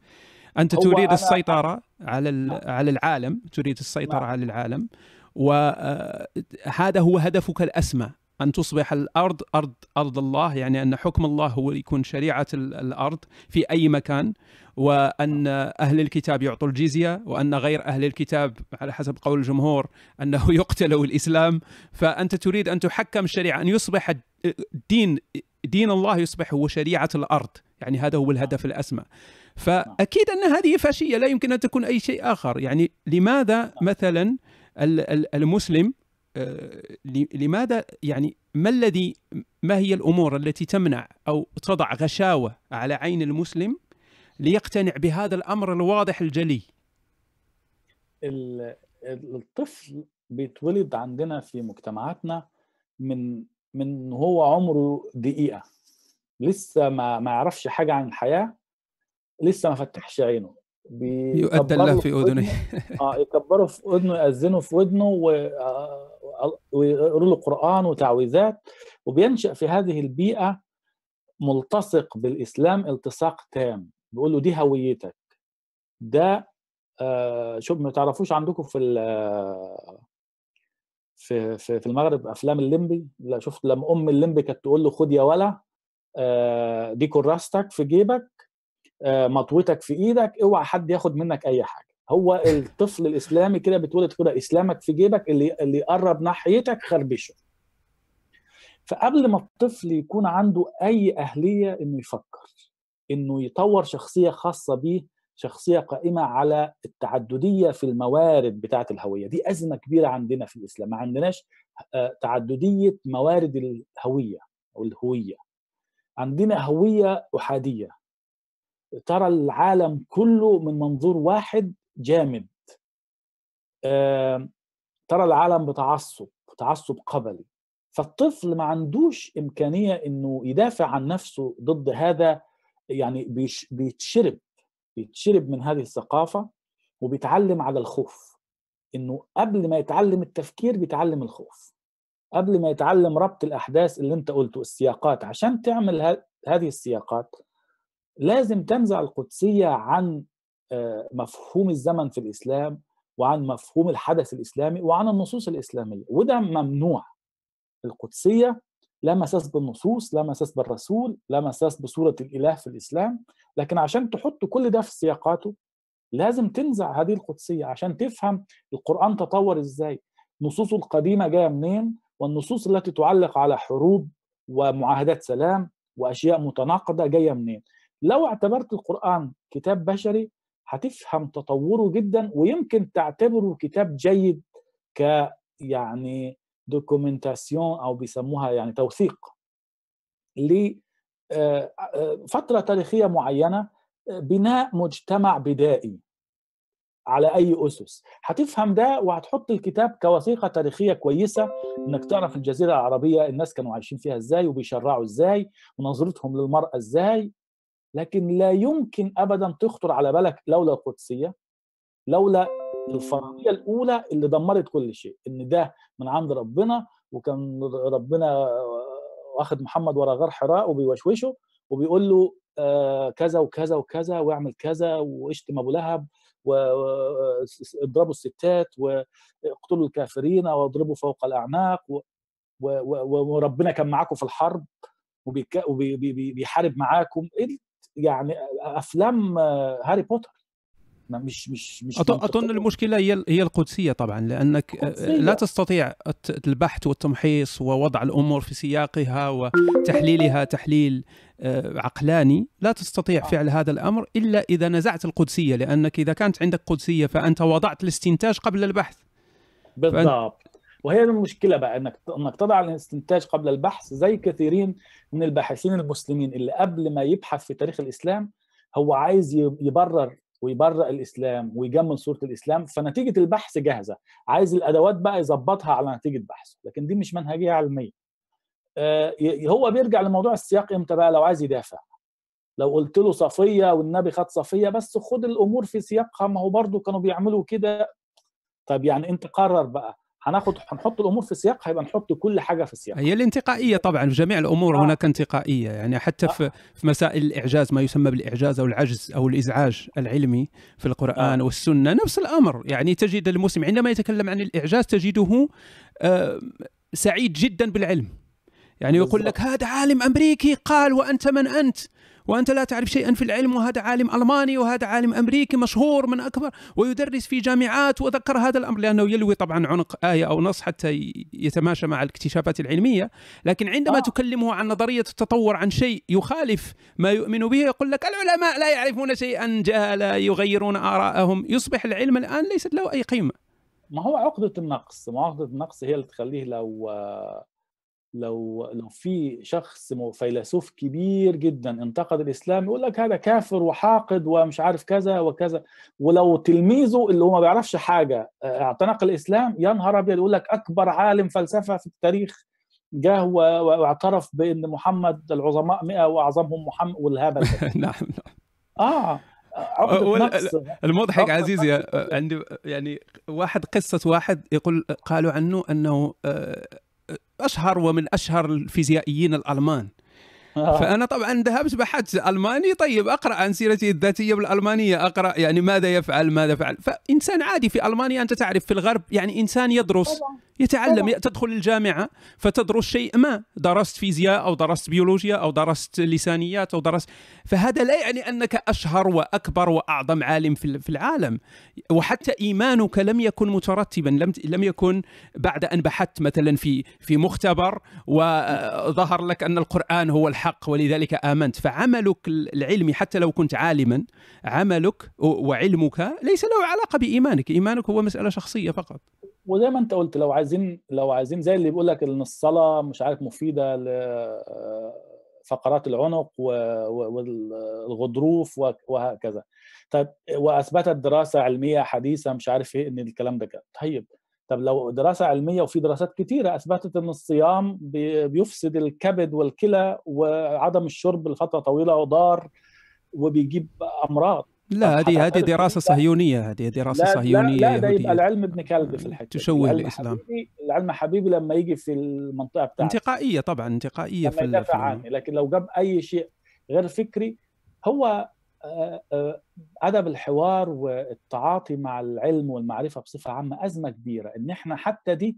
أنت تريد السيطرة على نعم. على العالم تريد السيطرة نعم. على العالم وهذا هو هدفك الأسمى أن تصبح الأرض أرض أرض الله يعني أن حكم الله هو يكون شريعة الأرض في أي مكان وأن أهل الكتاب يعطوا الجزية وأن غير أهل الكتاب على حسب قول الجمهور أنه يقتلوا الإسلام فأنت تريد أن تحكم الشريعة أن يصبح الدين دين الله يصبح هو شريعة الأرض يعني هذا هو الهدف الأسمى فأكيد أن هذه فاشية لا يمكن أن تكون أي شيء آخر. يعني لماذا مثلا المسلم آه، لماذا يعني ما الذي ما هي الأمور التي تمنع أو تضع غشاوة على عين المسلم ليقتنع بهذا الأمر الواضح الجلي؟ الطفل بيتولد عندنا في مجتمعاتنا من من هو عمره دقيقة. لسه ما ما يعرفش حاجة عن الحياة لسه ما فتحش عينه. يؤذن له في أذنه. آه يكبروا في أذنه يأذنوا في ودنه آه، ويقروا له قرآن وتعويذات. وبينشأ في هذه البيئة ملتصق بالإسلام التصاق تام. بيقول له دي هويتك. ده آه شوف ما تعرفوش عندكم في في في, في المغرب أفلام الليمبي؟ لا شفت لما أم الليمبي كانت تقول له خد يا ولا آه دي كراستك في جيبك مطوتك في إيدك اوعى حد ياخد منك أي حاجة. هو الطفل الإسلامي كده بتولد كده إسلامك في جيبك اللي اللي يقرب ناحيتك خربشة. فقبل ما الطفل يكون عنده أي أهلية إنه يفكر إنه يطور شخصية خاصة بيه شخصية قائمة على التعددية في الموارد بتاعة الهوية. دي أزمة كبيرة عندنا في الإسلام. ما عندناش آه، تعددية موارد الهوية أو الهوية. عندنا هوية أحادية. ترى العالم كله من منظور واحد جامد. ترى العالم بتعصب تعصب قبلي. فالطفل ما عندوش إمكانية إنه يدافع عن نفسه ضد هذا يعني بيتشرب بيتشرب من هذه الثقافة وبيتعلم على الخوف. إنه قبل ما يتعلم التفكير بيتعلم الخوف. قبل ما يتعلم ربط الأحداث اللي أنت قلته السياقات عشان تعمل هذه السياقات لازم تنزع القدسية عن آه، مفهوم الزمن في الإسلام وعن مفهوم الحدث الإسلامي وعن النصوص الإسلامية وده ممنوع. القدسية لا مساس بالنصوص لا مساس بالرسول لا مساس بصورة الإله في الإسلام لكن عشان تحط كل ده في سياقاته لازم تنزع هذه القدسية عشان تفهم القرآن تطور إزاي. نصوصه القديمة جاية منين؟ والنصوص التي تعلق على حروب ومعاهدات سلام وأشياء متناقضة جاية منين؟ لو اعتبرت القرآن كتاب بشري هتفهم تطوره جدا ويمكن تعتبره كتاب جيد ك يعني دوكيومنتاسيون أو بيسموها يعني توثيق لفتره آه، تاريخية معينة بناء مجتمع بدائي على أي أسس. هتفهم ده وهتحط الكتاب كوثيقة تاريخية كويسة إنك تعرف الجزيرة العربية الناس كانوا عايشين فيها إزاي وبيشرعوا إزاي ونظرتهم للمرأة إزاي. لكن لا يمكن ابدا تخطر على بالك لولا القدسية لولا الفرضية الأولى اللي دمرت كل شيء إن ده من عند ربنا وكان ربنا واخد محمد ورا غار حراء وبيوشوشه وبيقول له آه كذا وكذا وكذا واعمل كذا واشتم أبو لهب واضربوا الستات واقتلوا الكافرين واضربوا فوق الأعناق وربنا كان معاكم في الحرب وبيحارب معاكم. إيه يعني أفلام هاري بوتر. مش مش مش أظن المشكلة هي هي القدسية طبعا لأنك القدسية. لا تستطيع البحث والتمحيص ووضع الأمور في سياقها وتحليلها تحليل آه، عقلاني. لا تستطيع آه. فعل هذا الأمر إلا إذا نزعت القدسية لأنك إذا كانت عندك قدسية فأنت وضعت الاستنتاج قبل البحث. بالضبط. وهي المشكلة بقى إنك إنك تضع الاستنتاج قبل البحث زي كثيرين من الباحثين المسلمين اللي قبل ما يبحث في تاريخ الإسلام هو عايز يبرر ويبرئ الإسلام ويجمل صورة الإسلام فنتيجة البحث جاهزة. عايز الأدوات بقى يظبطها على نتيجة بحثه لكن دي مش منهجية علمية. هو بيرجع لموضوع السياق إمتى بقى؟ لو عايز يدافع. لو قلت له صفية والنبي خد صفية بس خد الأمور في سياقها ما هو برضه كانوا بيعملوا كده. طب يعني أنت قرر بقى هناخد هنحط الأمور في سياقها يبقى نحط كل حاجة في سياقها هي الانتقائية طبعا في جميع الأمور آه. هناك انتقائية يعني حتى آه. في في مسائل الإعجاز ما يسمى بالإعجاز أو العجز أو الإزعاج العلمي في القرآن آه. والسنة نفس الأمر يعني تجد المسلم عندما يتكلم عن الإعجاز تجده آه سعيد جدا بالعلم يعني يقول لك هذا عالم أمريكي قال وأنت من أنت وأنت لا تعرف شيئا في العلم وهذا عالم ألماني وهذا عالم أمريكي مشهور من أكبر ويدرس في جامعات وذكر هذا الأمر لأنه يلوي طبعا عنق آية أو نص حتى يتماشى مع الاكتشافات العلمية. لكن عندما آه. تكلمه عن نظرية التطور عن شيء يخالف ما يؤمن به يقول لك العلماء لا يعرفون شيئا جهلا يغيرون ارائهم يصبح العلم الآن ليست له أي قيمة. ما هو عقدة النقص؟ ما عقدة النقص هي اللي تخليه لو لو لو في شخص فيلسوف كبير جدا انتقد الإسلام يقول لك هذا كافر وحاقد ومش عارف كذا وكذا. ولو تلميذه اللي هو ما بيعرفش حاجة اعتنق الإسلام يا نهار أبيض يقول لك أكبر عالم فلسفة في التاريخ جاه واعترف بإن محمد العظماء 100 وأعظمهم محمد والهبل نعم آه المضحك عزيزي عندي يعني واحد قصة واحد يقول قالوا عنه أنه أشهر ومن أشهر الفيزيائيين الألمان آه. فأنا طبعا ذهبت بحثت ألماني طيب أقرأ عن سيرته الذاتية بالألمانية أقرأ يعني ماذا يفعل ماذا فعل فإنسان عادي في ألمانيا أنت تعرف في الغرب يعني إنسان يدرس طبعا. يتعلم. تدخل الجامعة فتدرس شيء ما. درست فيزياء أو درست بيولوجيا أو درست لسانيات أو درست. فهذا لا يعني أنك أشهر وأكبر وأعظم عالم في العالم. وحتى إيمانك لم يكن مترتبا لم لم يكن بعد أن بحثت مثلا في في مختبر وظهر لك أن القرآن هو الحق ولذلك آمنت. فعملك العلمي حتى لو كنت عالما عملك وعلمك ليس له علاقة بإيمانك. إيمانك هو مسألة شخصية فقط. وزي ما انت قلت لو عايزين لو عايزين زي اللي بيقول لك إن الصلاة مش عارف مفيدة لفقرات العنق والغضروف وهكذا. طيب وأثبتت دراسة علمية حديثة مش عارف إيه إن الكلام ده كده. طيب طب لو دراسة علمية وفي دراسات كتيرة أثبتت إن الصيام بيفسد الكبد والكلى وعدم الشرب لفترة طويلة ضار وبيجيب أمراض. لا هذه هذه دراسة صهيونية هذه دراسة لا صهيونية لا, لا ده يبقى العلم ابن كلب في الحته تشوه الإسلام. حبيبي العلم حبيبي لما يجي في المنطقة بتاعته انتقائية طبعا انتقائية في يدافع عني. لكن لو جاب أي شيء غير فكري هو أدب الحوار والتعاطي مع العلم والمعرفة بصفة عامة أزمة كبيرة. إن إحنا حتى دي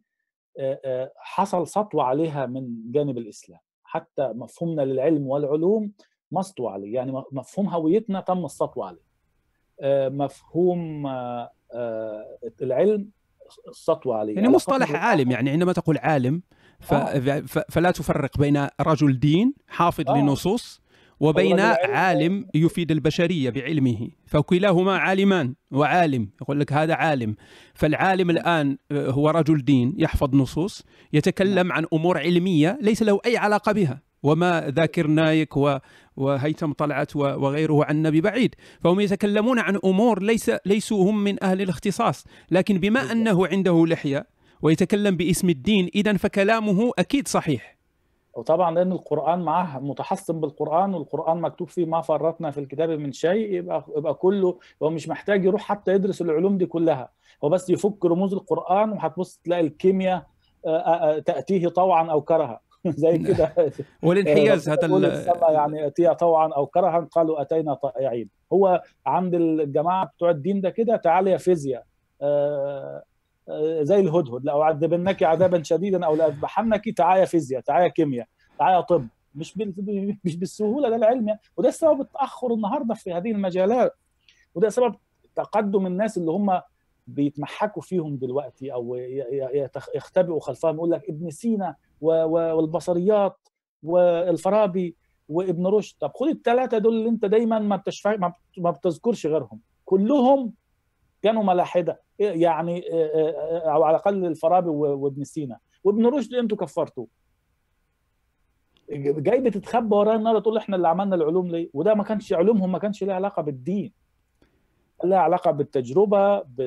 حصل سطوه عليها من جانب الإسلام. حتى مفهومنا للعلم والعلوم مسطو عليه. يعني مفهوم هويتنا تم السطو عليه. مفهوم العلم السطوه عليه يعني مصطلح عالم يعني عندما تقول عالم ف... آه. فلا تفرق بين رجل دين حافظ آه. لنصوص وبين عالم يفيد البشرية بعلمه فكلاهما عالمان وعالم يقول لك هذا عالم فالعالم الآن هو رجل دين يحفظ نصوص يتكلم نعم. عن أمور علمية ليس له أي علاقة بها وما ذاكر نايك وهيثم طلعت وغيره عن النبي بعيد. فهم يتكلمون عن أمور ليس ليسوا هم من أهل الاختصاص. لكن بما أنه عنده لحية ويتكلم باسم الدين إذا فكلامه أكيد صحيح. وطبعا لأن القرآن معاه متحصن بالقرآن والقرآن مكتوب فيه ما فرطنا في الكتاب من شيء يبقى يبقى كله هو مش محتاج يروح حتى يدرس العلوم دي كلها. هو بس يفك رموز القرآن وهتبص تلاقي الكيمياء تأتيه طوعا أو كرها زي كده. والانحياز هذا يعني اتي طوعا أو كرها قالوا أتينا طائعين هو عند الجماعة بتوع الدين ده كده تعالى يا فيزياء. زي الهدهد. لو عذبنك عذابا شديدا أو لأذبحنك تعالى فيزياء تعالى كيمياء تعالى طب. مش مش بالسهولة ده العلم وده سبب التأخر النهارده في هذه المجالات. وده سبب تقدم الناس اللي هم بيتمحكوا فيهم دلوقتي أو يختبئوا خلفهم. يقول لك ابن سينا والبصريات والفارابي وابن رشد. طب خد الثلاثه دول اللي انت دايما ما بتشفع ما بتذكرش غيرهم. كلهم كانوا ملاحدة. يعني أو على الأقل الفارابي وابن سينا. وابن رشد أنتوا كفرتوا جاي بتتخبى ورايا النهارده تقول إحنا اللي عملنا العلوم ليه؟ وده ما كانش علومهم ما كانش لها علاقة بالدين. لها علاقة بالتجربة ب...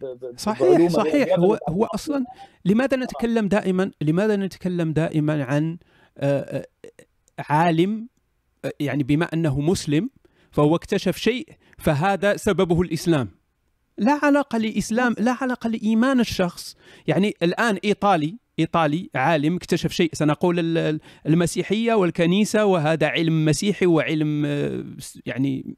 ب... صحيح صحيح. هو هو أصلا لماذا نتكلم دائما لماذا نتكلم دائما عن عالم يعني بما أنه مسلم فهو اكتشف شيء فهذا سببه الإسلام. لا علاقة لإسلام لا علاقة لإيمان الشخص. يعني الآن إيطالي إيطالي عالم اكتشف شيء. سنقول المسيحية والكنيسة وهذا علم مسيحي وعلم يعني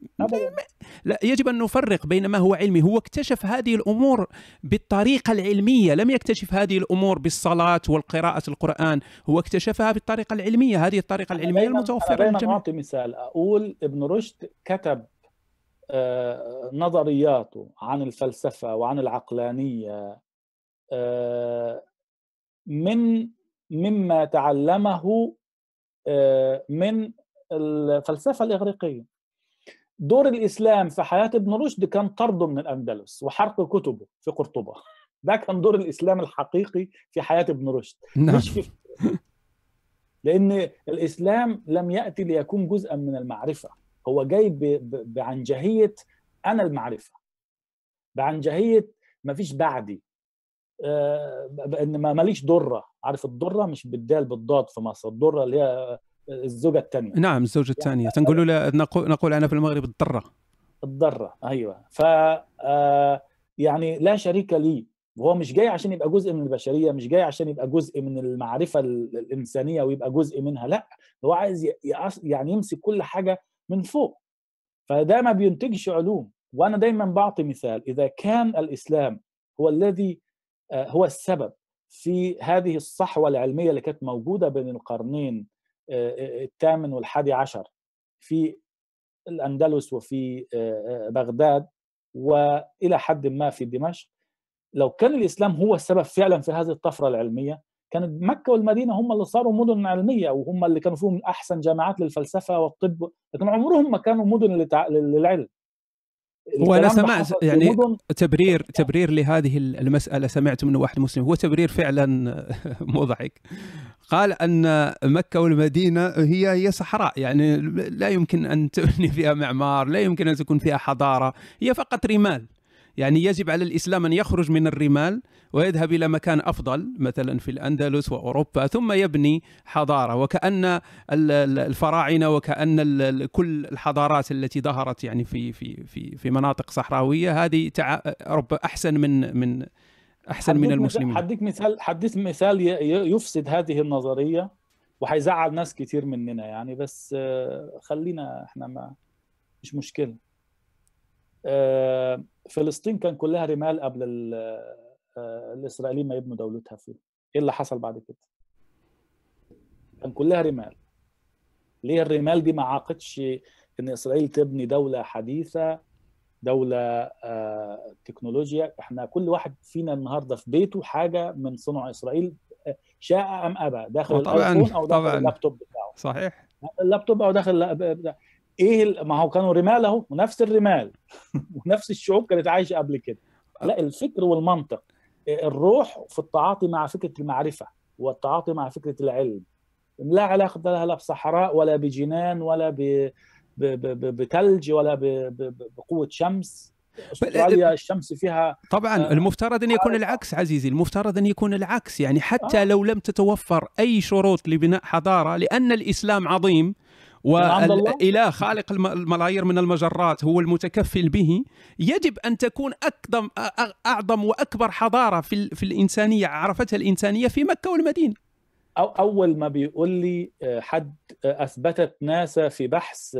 لا يجب أن نفرق بين ما هو علمي. هو اكتشف هذه الأمور بالطريقة العلمية. لم يكتشف هذه الأمور بالصلاة والقراءة القرآن. هو اكتشفها بالطريقة العلمية. هذه الطريقة العلمية المتوفرة للجميع. أعطي مثال. أقول ابن رشد كتب نظرياته عن الفلسفة وعن العقلانية من مما تعلمه من الفلسفة الإغريقية. دور الإسلام في حياة ابن رشد كان طرده من الأندلس وحرق كتبه في قرطبة. ده كان دور الإسلام الحقيقي في حياة ابن رشد. نعم. مش في لأن الإسلام لم يأتي ليكون جزءا من المعرفة. هو جاي بعنجهيه أنا المعرفة. بعنجهيه ما فيش بعدي. ماليش ضره عارف الضره مش بالدال بالضاد في مصر. الضره اللي هي الزوجة الثانية نعم الزوجة الثانية يعني تنقولوا نقول نقول أنا في المغرب الضره الضره أيوه. ف يعني لا شريك لي. وهو مش جاي عشان يبقى جزء من البشرية مش جاي عشان يبقى جزء من المعرفة الإنسانية ويبقى جزء منها. لا. هو عايز يعني يمسك كل حاجة من فوق. فده ما بينتجش علوم. وأنا دايما بعطي مثال. إذا كان الإسلام هو الذي هو السبب في هذه الصحوة العلمية اللي كانت موجودة بين القرنين الثامن والحادي عشر في الأندلس وفي بغداد وإلى حد ما في دمشق. لو كان الإسلام هو السبب فعلا في هذه الطفرة العلمية كانت مكة والمدينة هم اللي صاروا مدن علمية وهم اللي كانوا فيهم أحسن جامعات للفلسفة والطب لكن عمرهم ما كانوا مدن للعلم. وأنا سمعت يعني تبرير تبرير لهذه المسألة سمعت من واحد مسلم هو تبرير فعلا مضحك قال أن مكة والمدينة هي هي صحراء يعني لا يمكن أن تبني فيها معمار لا يمكن أن تكون فيها حضارة هي فقط رمال. يعني يجب على الإسلام أن يخرج من الرمال ويذهب إلى مكان أفضل مثلا في الأندلس وأوروبا ثم يبني حضارة. وكأن الفراعنة وكأن كل الحضارات التي ظهرت يعني في في في في مناطق صحراوية هذه رب أحسن من من أحسن من المسلمين. حديك مثال حديث مثال يفسد هذه النظرية وحيزعل ناس كتير مننا يعني بس خلينا إحنا ما مش مشكلة. فلسطين كان كلها رمال قبل الإسرائيليين ما يبنوا دولتها فيه. إيه اللي حصل بعد كده؟ كان كلها رمال. ليه الرمال دي ما عاقتش إن إسرائيل تبني دولة حديثة دولة تكنولوجيا؟ إحنا كل واحد فينا النهارده في بيته حاجة من صنع إسرائيل شاء أم أبى. داخل الآيفون أو داخل اللابتوب بتاعه. صحيح. اللابتوب أو داخل إيه ما هو كانوا رمال أهو ونفس الرمال. ونفس الشعوب كانت عايشة قبل كده. لا الفكر والمنطق. الروح في التعاطي مع فكرة المعرفة والتعاطي مع فكرة العلم. لا علاقة لها لا بصحراء ولا بجنان ولا ب... ب... ب... بثلج ولا ب... ب... بقوة شمس. أستراليا الشمس فيها طبعا المفترض أن يكون العكس عزيزي المفترض أن يكون العكس. يعني حتى لو لم تتوفر أي شروط لبناء حضارة لأن الإسلام عظيم والاله خالق الملايير من المجرات هو المتكفل به. يجب أن تكون أقدم أعظم وأكبر حضارة في في الإنسانية عرفتها الإنسانية في مكة والمدينة. أو أول ما بيقول لي حد أثبتت ناسا في بحث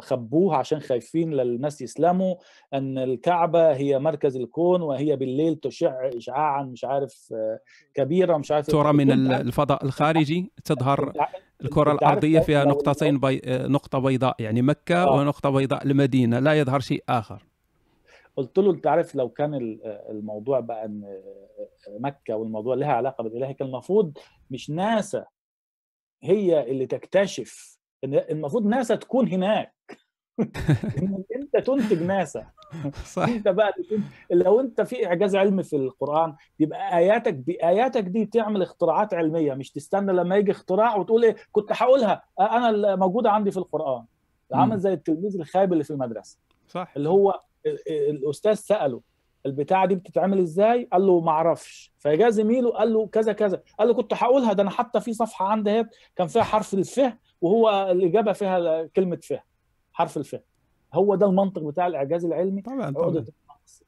خبوه عشان خايفين للناس يسلموا أن الكعبة هي مركز الكون وهي بالليل تشع اشعاعا مش عارف كبيرة مش عارف ترى من الفضاء الخارجي تظهر الكرة الأرضية فيها نقطتين بي... نقطة بيضاء يعني مكة آه. ونقطة بيضاء المدينة لا يظهر شيء آخر قلت له أنت عارف لو كان الموضوع بقى إن مكة والموضوع لها علاقة بالإله كان المفروض مش ناسا هي اللي تكتشف إن المفروض ناسا تكون هناك. أنت تنتج ناسا. صح. أنت بقى لو أنت في إعجاز علمي في القرآن يبقى آياتك باياتك دي تعمل اختراعات علمية مش تستنى لما يجي اختراع وتقول إيه كنت هقولها أنا موجودة عندي في القرآن. عامل. زي التلميذ الخايب اللي في المدرسة. صح. اللي هو الأستاذ سأله البتاعة دي بتتعمل إزاي؟ قال له ما أعرفش. فجاء زميله قال له كذا كذا. قال له كنت هقولها ده أنا حتى في صفحة عندي اهي كان فيها حرف الفه وهو الإجابة فيها كلمة فه حرف الفه. هو ده المنطق بتاع الإعجاز العلمي. طبعا طبعا.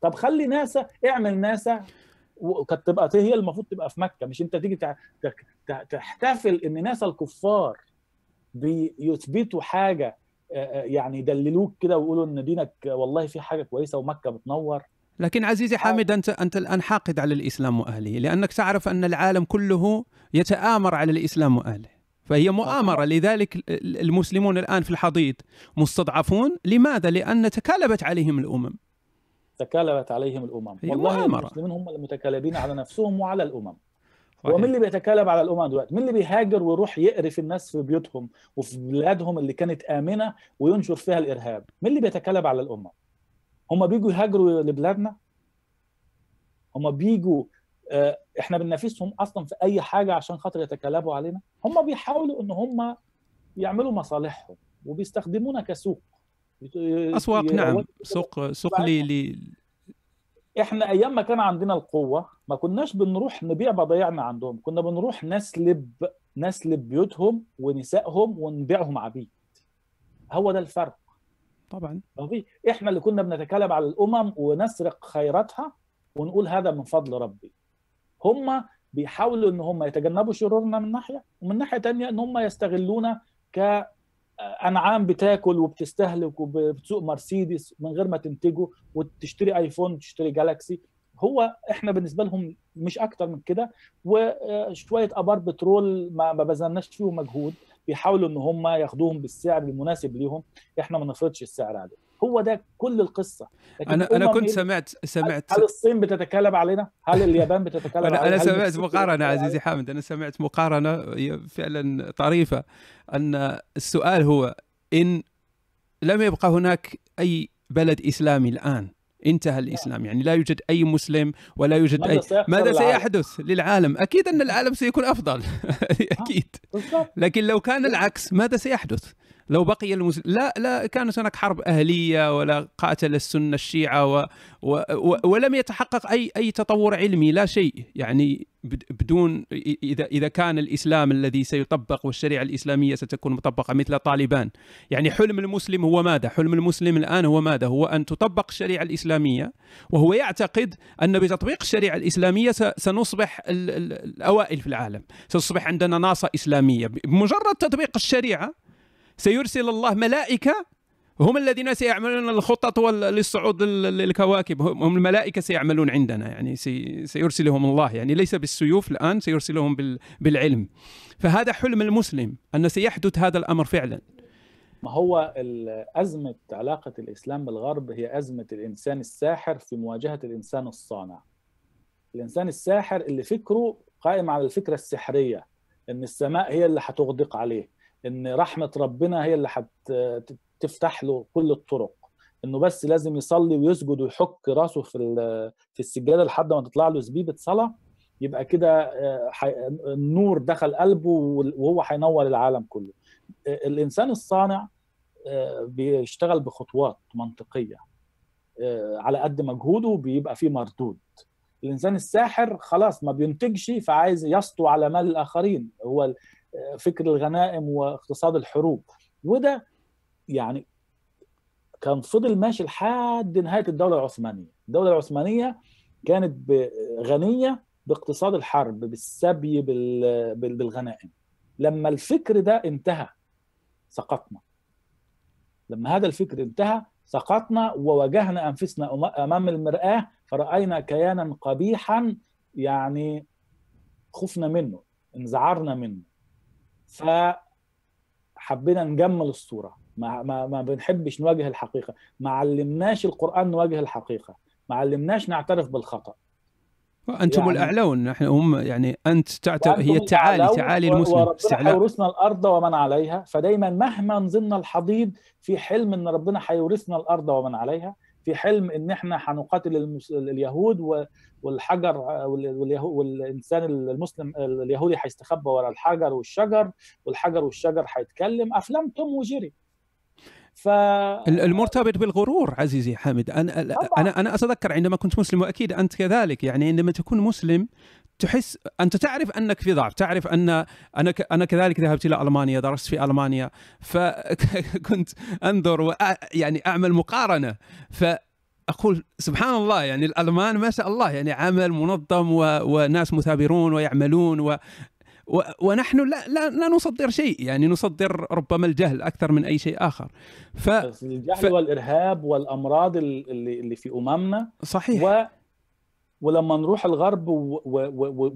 طب خلي ناسا اعمل ناسا وكانت تبقى هي المفروض تبقى في مكة مش أنت تيجي تحتفل إن ناسا الكفار بيثبتوا حاجة يعني يدللوك كده ويقولوا إن دينك والله في حاجة كويسة ومكة بتنور. لكن عزيزي حامد أنت أنت الآن حاقد على الإسلام وأهله لأنك تعرف أن العالم كله يتآمر على الإسلام وأهله فهي مؤامرة. لذلك المسلمون الآن في الحضيض مستضعفون. لماذا؟ لأن تكالبت عليهم الأمم. تكالبت عليهم الأمم. والله مؤامرة. المسلمين هم المتكالبين على نفسهم وعلى الأمم. هو مين اللي بيتكالب على الأمم دلوقتي؟ مين اللي بيهاجر ويروح يقرف الناس في بيوتهم وفي بلادهم اللي كانت آمنة وينشر فيها الإرهاب؟ مين اللي بيتكالب على الأمم؟ هم بيجوا يهاجروا لبلادنا؟ هم بيجوا آه، إحنا بننافسهم أصلا في أي حاجة عشان خاطر يتكالبوا علينا؟ هم بيحاولوا إن هم يعملوا مصالحهم وبيستخدمونا كسوق أسواق نعم سوق سوق لي إحنا أيام ما كان عندنا القوة ما كناش بنروح نبيع بضايعنا عندهم. كنا بنروح نسلب نسلب بيوتهم ونسائهم ونبيعهم عبيد. هو ده الفرق. طبعا. في إحنا اللي كنا بنتكلم على الأمم ونسرق خيراتها ونقول هذا من فضل ربي. هم بيحاولوا إن هم يتجنبوا شرورنا من ناحية ومن ناحية تانية إن هم يستغلونا كانعام بتاكل وبتستهلك وبتسوق مرسيدس من غير ما تنتجه وتشتري آيفون وتشتري جالاكسي. هو إحنا بالنسبة لهم مش أكتر من كده وشوية أبار بترول ما بذلناش فيهم مجهود بيحاولوا إن هم ياخدوهم بالسعر المناسب ليهم. إحنا ما نفرضش السعر عليهم. هو ده كل القصة أنا أنا كنت سمعت سمعت هل الصين بتتكلم علينا؟ هل اليابان بتتكلم علينا؟ أنا سمعت مقارنة؟ عزيزي حامد أنا سمعت مقارنة هي فعلا طريفة أن السؤال هو إن لم يبقى هناك أي بلد إسلامي الآن انتهى الإسلام يعني لا يوجد أي مسلم ولا يوجد ماذا اي ماذا؟ سيحدث للعالم أكيد أن العالم سيكون أفضل أكيد لكن لو كان العكس ماذا سيحدث؟ لو بقي المسلم لا لا كانت هناك حرب أهلية ولا قاتل السنة الشيعة و... و... و... ولم يتحقق أي أي تطور علمي لا شيء يعني بد- بدون إذا إذا كان الإسلام الذي سيطبق والشريعة الإسلامية ستكون مطبقة مثل طالبان يعني حلم المسلم هو ماذا؟ حلم المسلم الآن هو ماذا؟ هو أن تطبق الشريعة الإسلامية وهو يعتقد أن بتطبيق الشريعة الإسلامية سنصبح ال- ال- الأوائل في العالم ستصبح عندنا ناصة إسلامية بمجرد تطبيق الشريعة سيرسل الله ملائكة هم الذين سيعملون الخطط للصعود لل- للكواكب هم الملائكة سيعملون عندنا يعني سي- سيرسلهم الله يعني ليس بالسيوف الآن سيرسلهم بال- بالعلم. فهذا حلم المسلم أن سيحدث هذا الأمر فعلا. ما هو أزمة علاقة الإسلام بالغرب؟ هي أزمة الإنسان الساحر في مواجهة الإنسان الصانع. الإنسان الساحر اللي فكره قائم على الفكرة السحرية إن السماء هي اللي هتغدق عليه. إن رحمة ربنا هي اللي هتفتح له كل الطرق. إنه بس لازم يصلي ويسجد ويحك راسه في في السجادة لحد ما تطلع له زبيبة صلاة يبقى كده آه، النور دخل قلبه وهو هينور العالم كله. الإنسان الصانع آه، بيشتغل بخطوات منطقية آه، على قد مجهوده بيبقى فيه مردود. الإنسان الساحر خلاص ما بينتجش فعايز يسطو على مال الآخرين. هو آه، فكر الغنائم واقتصاد الحروب. وده يعني كان فضل ماشي لحد نهاية الدولة العثمانية. الدولة العثمانية كانت غنية باقتصاد الحرب بالسبي بال- بال- بالغنائم. لما الفكر ده انتهى سقطنا. لما هذا الفكر انتهى سقطنا وواجهنا أنفسنا أمام المرآة فرأينا كيانا قبيحا يعني خفنا منه انزعرنا منه. فحبينا نجمل الصورة. ما, ما, ما بنحبش نواجه الحقيقة. ما علمناش القرآن نواجه الحقيقة. ما علمناش نعترف بالخطأ. وأنتم يعني- الأعلون نحن هم يعني أنت تعتبر هي التعالي تعالي و- المسلم. استعلاء. هيورثنا الأرض ومن عليها. فدايما مهما نزلنا الحضيض في حلم إن ربنا هيورثنا الأرض ومن عليها. في حلم إن إحنا هنقاتل المس... اليهود. والحجر. واليهو... والإنسان المسلم اليهودي هيستخبى ورا الحجر والشجر والحجر والشجر هيتكلم أفلام توم وجيري ف ال- المرتبط بالغرور عزيزي حامد أنا طبعاً. أنا أنا أتذكر عندما كنت مسلم وأكيد أنت كذلك يعني عندما تكون مسلم تحس أنت تعرف أنك في ضعف تعرف أن أنا أنا كذلك ذهبت إلى ألمانيا درست في ألمانيا فكنت أنظر وأ يعني أعمل مقارنة. فأقول سبحان الله يعني الألمان ما شاء الله يعني عمل منظم و... وناس مثابرون ويعملون و... و... ونحن لا, لا لا نصدر شيء يعني نصدر ربما الجهل أكثر من أي شيء آخر. ف الجهل ف- والإرهاب والأمراض اللي اللي في أممنا صحيح. و ولما نروح الغرب و... و...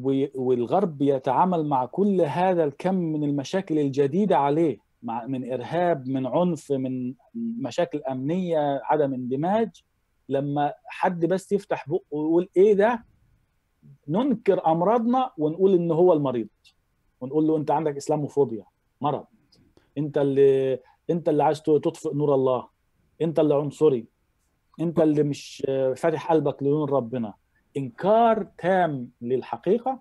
و... والغرب يتعامل مع كل هذا الكم من المشاكل الجديدة عليه مع من إرهاب من عنف من مشاكل أمنية عدم اندماج لما حد بس يفتح بقه ويقول إيه ده؟ ننكر أمراضنا ونقول إن هو المريض. ونقول له أنت عندك إسلاموفوبيا مرض. أنت اللي أنت اللي عايز تطفئ نور الله. أنت اللي عنصري. أنت اللي مش فاتح قلبك لنور ربنا. إنكار تام للحقيقة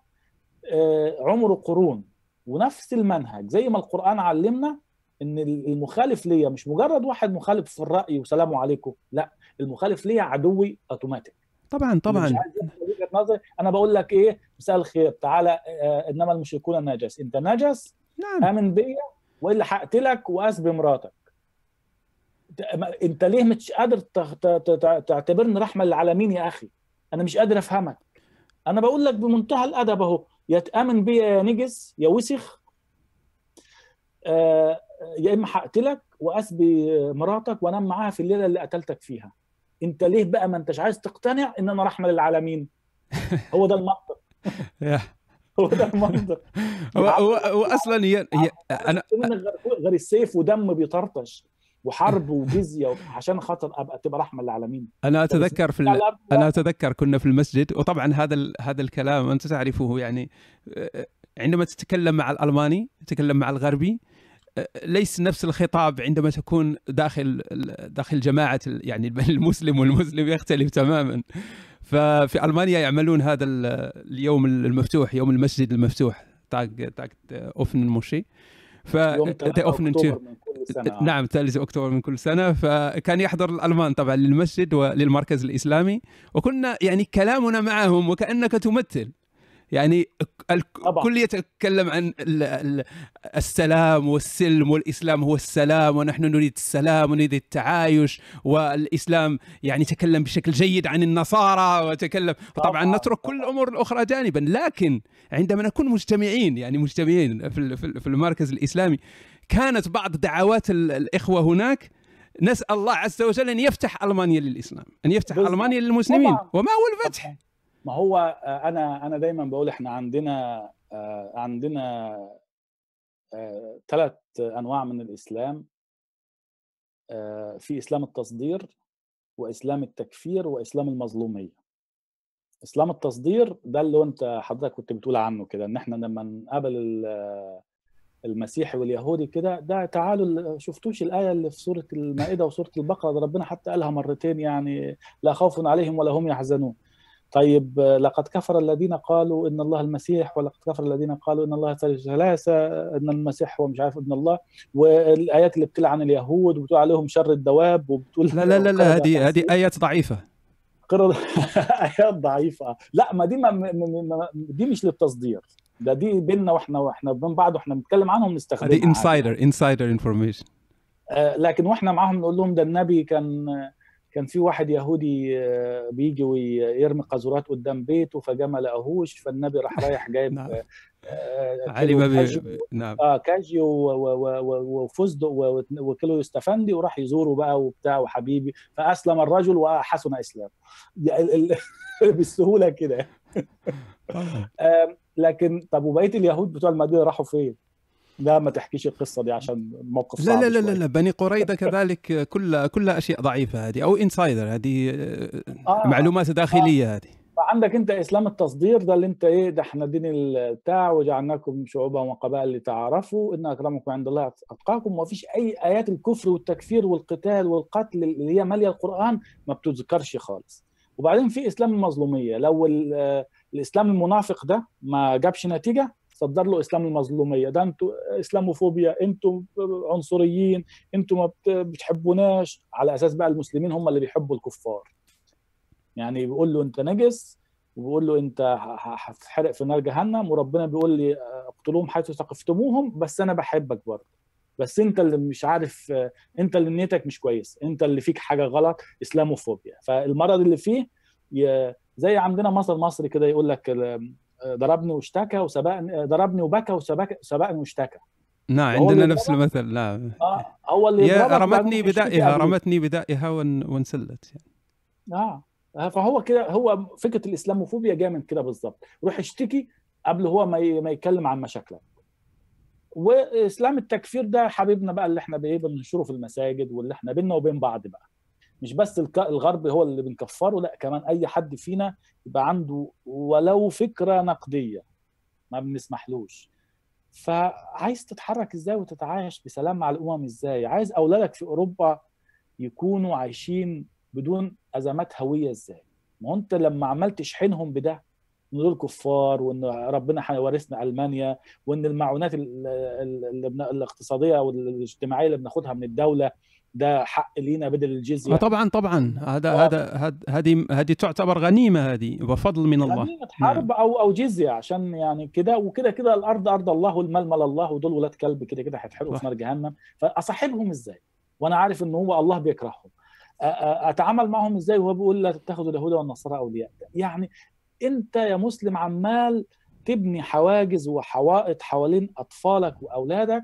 آه، عمره قرون ونفس المنهج. زي ما القرآن علمنا إن المخالف ليا مش مجرد واحد مخالف في الرأي وسلام عليكم لا المخالف ليا عدوي أوتوماتيك. طبعا طبعا. وجهة نظري أنا بقول لك إيه مساء الخير. تعالى آه، إنما المشركون نجس. أنت نجس؟ نعم. آمن بيا والا هقتلك واسبي مراتك. ت- ما- أنت ليه مش قادر تعتبرني رحمة للعالمين يا أخي؟ أنا مش قادر أفهمك. أنا بقول لك بمنتهى الأدب أهو. يا تأمن بيا يا نجس يا وسخ آه، يا إما هقتلك وأسبي مراتك وأنام معاها في الليلة اللي قتلتك فيها. أنت ليه بقى ما أنتش عايز تقتنع إن أنا رحمة للعالمين؟ هو ده المنطق. هو ده المنطق. هو, هو, هو أصلا هي, هي أنا غير السيف ودم بيطرطش. وحرب وجزية عشان خاطر ابقى تبقى رحمة للعالمين. أنا أتذكر في ال... أنا أتذكر كنا في المسجد وطبعا هذا ال... هذا الكلام انت تعرفه يعني عندما تتكلم مع الألماني تتكلم مع الغربي ليس نفس الخطاب عندما تكون داخل داخل جماعة يعني المسلم والمسلم يختلف تماما. ففي ألمانيا يعملون هذا ال- اليوم المفتوح يوم المسجد المفتوح Tag Tag der offenen Moschee ف يوم ده 3 اوفن سنة. نعم 3 أكتوبر من كل سنة. فكان يحضر الألمان طبعا للمسجد وللمركز الإسلامي. وكنا يعني كلامنا معهم وكأنك تمثل. يعني. الكل يتكلم عن ال- ال- السلام والسلم والإسلام هو السلام ونحن نريد السلام ونريد التعايش. والإسلام يعني تكلم بشكل جيد عن النصارى وتكلم طبعا. نترك كل الأمور الأخرى جانبا. لكن عندما نكون مجتمعين يعني مجتمعين في المركز الإسلامي كانت بعض دعوات ال- الإخوة هناك نسأل الله عز وجل أن يفتح ألمانيا للإسلام أن يفتح بالضبط. ألمانيا للمسلمين طبعاً. وما هو الفتح ما هو آه، أنا أنا دايما بقول إحنا عندنا آه، عندنا ثلاث أنواع من الإسلام آه، في إسلام التصدير وإسلام التكفير وإسلام المظلومية إسلام التصدير ده اللي أنت حضرتك كنت بتقول عنه كده إن إحنا لما نقابل المسيحي واليهودي كده ده تعالوا ال- شفتوش الآية اللي في سورة المائدة وسورة البقرة ده ربنا حتى قالها مرتين يعني لا خوف عليهم ولا هم يحزنون. طيب لقد كفر الذين قالوا إن الله المسيح ولقد كفر الذين قالوا إن الله ثلاثة إن المسيح هو مش عارف ابن الله والآيات اللي بتلعن اليهود وبتقول عليهم شر الدواب وبتقول لا لا لا لا هذه هذه. آيات ضعيفة. قرر آيات ضعيفة. لا ما دي ما دي مش للتصدير. ده دي بيننا وإحنا وإحنا بين بعض وإحنا بنتكلم عنهم نستخدمها عادي. insider insider information آه، لكن وإحنا معاهم نقول لهم ده النبي كان كان في واحد يهودي آه، بيجي ويرمي قاذورات قدام بيته فجاء ما لقاهوش فالنبي راح رايح جايب نعم. آه، آه، نعم. آه و- و- و- وفستق وكيلو يستفندي وراح يزوره بقى وبتاع وحبيبي. فأسلم الرجل وحسن إسلام. ال- ال- بالسهولة كده. لكن طب وبقية اليهود بتوع المدينة راحوا فين؟ لا ما تحكيش القصة دي عشان موقف لا صعب لا لا. لا, لا بني قريظة كذلك كلها كلها أشياء ضعيفة هذه أو انسايدر هذه آه، آه. معلومات داخلية هذه فعندك أنت إسلام التصدير ده اللي أنت إيه ده إحنا دين البتاع وجعلناكم شعوبا وقبائل لتعارفوا إن أكرمكم عند الله أتقاكم وما فيش أي آيات الكفر والتكفير والقتال والقتل اللي هي مالية القرآن ما بتذكرش خالص وبعدين في إسلام المظلومية لو الإسلام المنافق ده ما جابش نتيجة صدر له إسلام المظلومية. ده أنتوا إسلاموفوبيا أنتوا عنصريين أنتوا ما بتحبوناش. على أساس بقى المسلمين هم اللي بيحبوا الكفار. يعني بيقول له أنت نجس وبيقول له أنت هتتحرق في نار جهنم وربنا بيقول لي اقتلوهم حيث ثقفتموهم بس أنا بحبك برضه. بس أنت اللي مش عارف أنت اللي نيتك مش كويس أنت اللي فيك حاجة غلط إسلاموفوبيا. فالمرض اللي فيه زي عندنا مثل مصري كده يقول لك ضربني واشتكى وسبقني ضربني وبكى وسبقني واشتكى. نعم عندنا نفس المثل لا. آه هو اللي يا رمتني بدائها رمتني بدائها وانسلت يعني. آه فهو كده هو فكرة الإسلاموفوبيا جاية من كده بالظبط. روح اشتكي قبل هو ما ما يتكلم عن مشاكلك وإسلام التكفير ده حبيبنا بقى اللي إحنا بإيه بننشره في المساجد واللي إحنا بينا وبين بعض بقى. مش بس الغرب هو اللي بنكفره لا كمان أي حد فينا يبقى عنده ولو فكرة نقدية ما بنسمحلوش. فعايز تتحرك إزاي وتتعايش بسلام مع الأمم إزاي؟ عايز أولادك في أوروبا يكونوا عايشين بدون أزمات هوية إزاي؟ ما أنت لما عمال تشحنهم بده إن دول كفار وإن ربنا هيورثنا ألمانيا وإن المعونات الاقتصادية والإجتماعية اللي بناخدها من الدولة ده حق لينا بدل الجزية. طبعا طبعا. هذا هذا هذه هذه تعتبر غنيمة هذه وفضل من الله. غنيمة حرب نعم. أو أو جزية عشان يعني كده وكده كده الأرض أرض الله والمال مال الله ودول ولاد كلب كده كده هيتحرقوا في نار جهنم. فأصاحبهم إزاي؟ وأنا عارف ان هو الله بيكرههم. أتعامل معهم إزاي؟ وهو بيقول لا تتخذوا اليهود والنصارى أولياء. يعني أنت يا مسلم عمال تبني حواجز وحوائط حوالين أطفالك وأولادك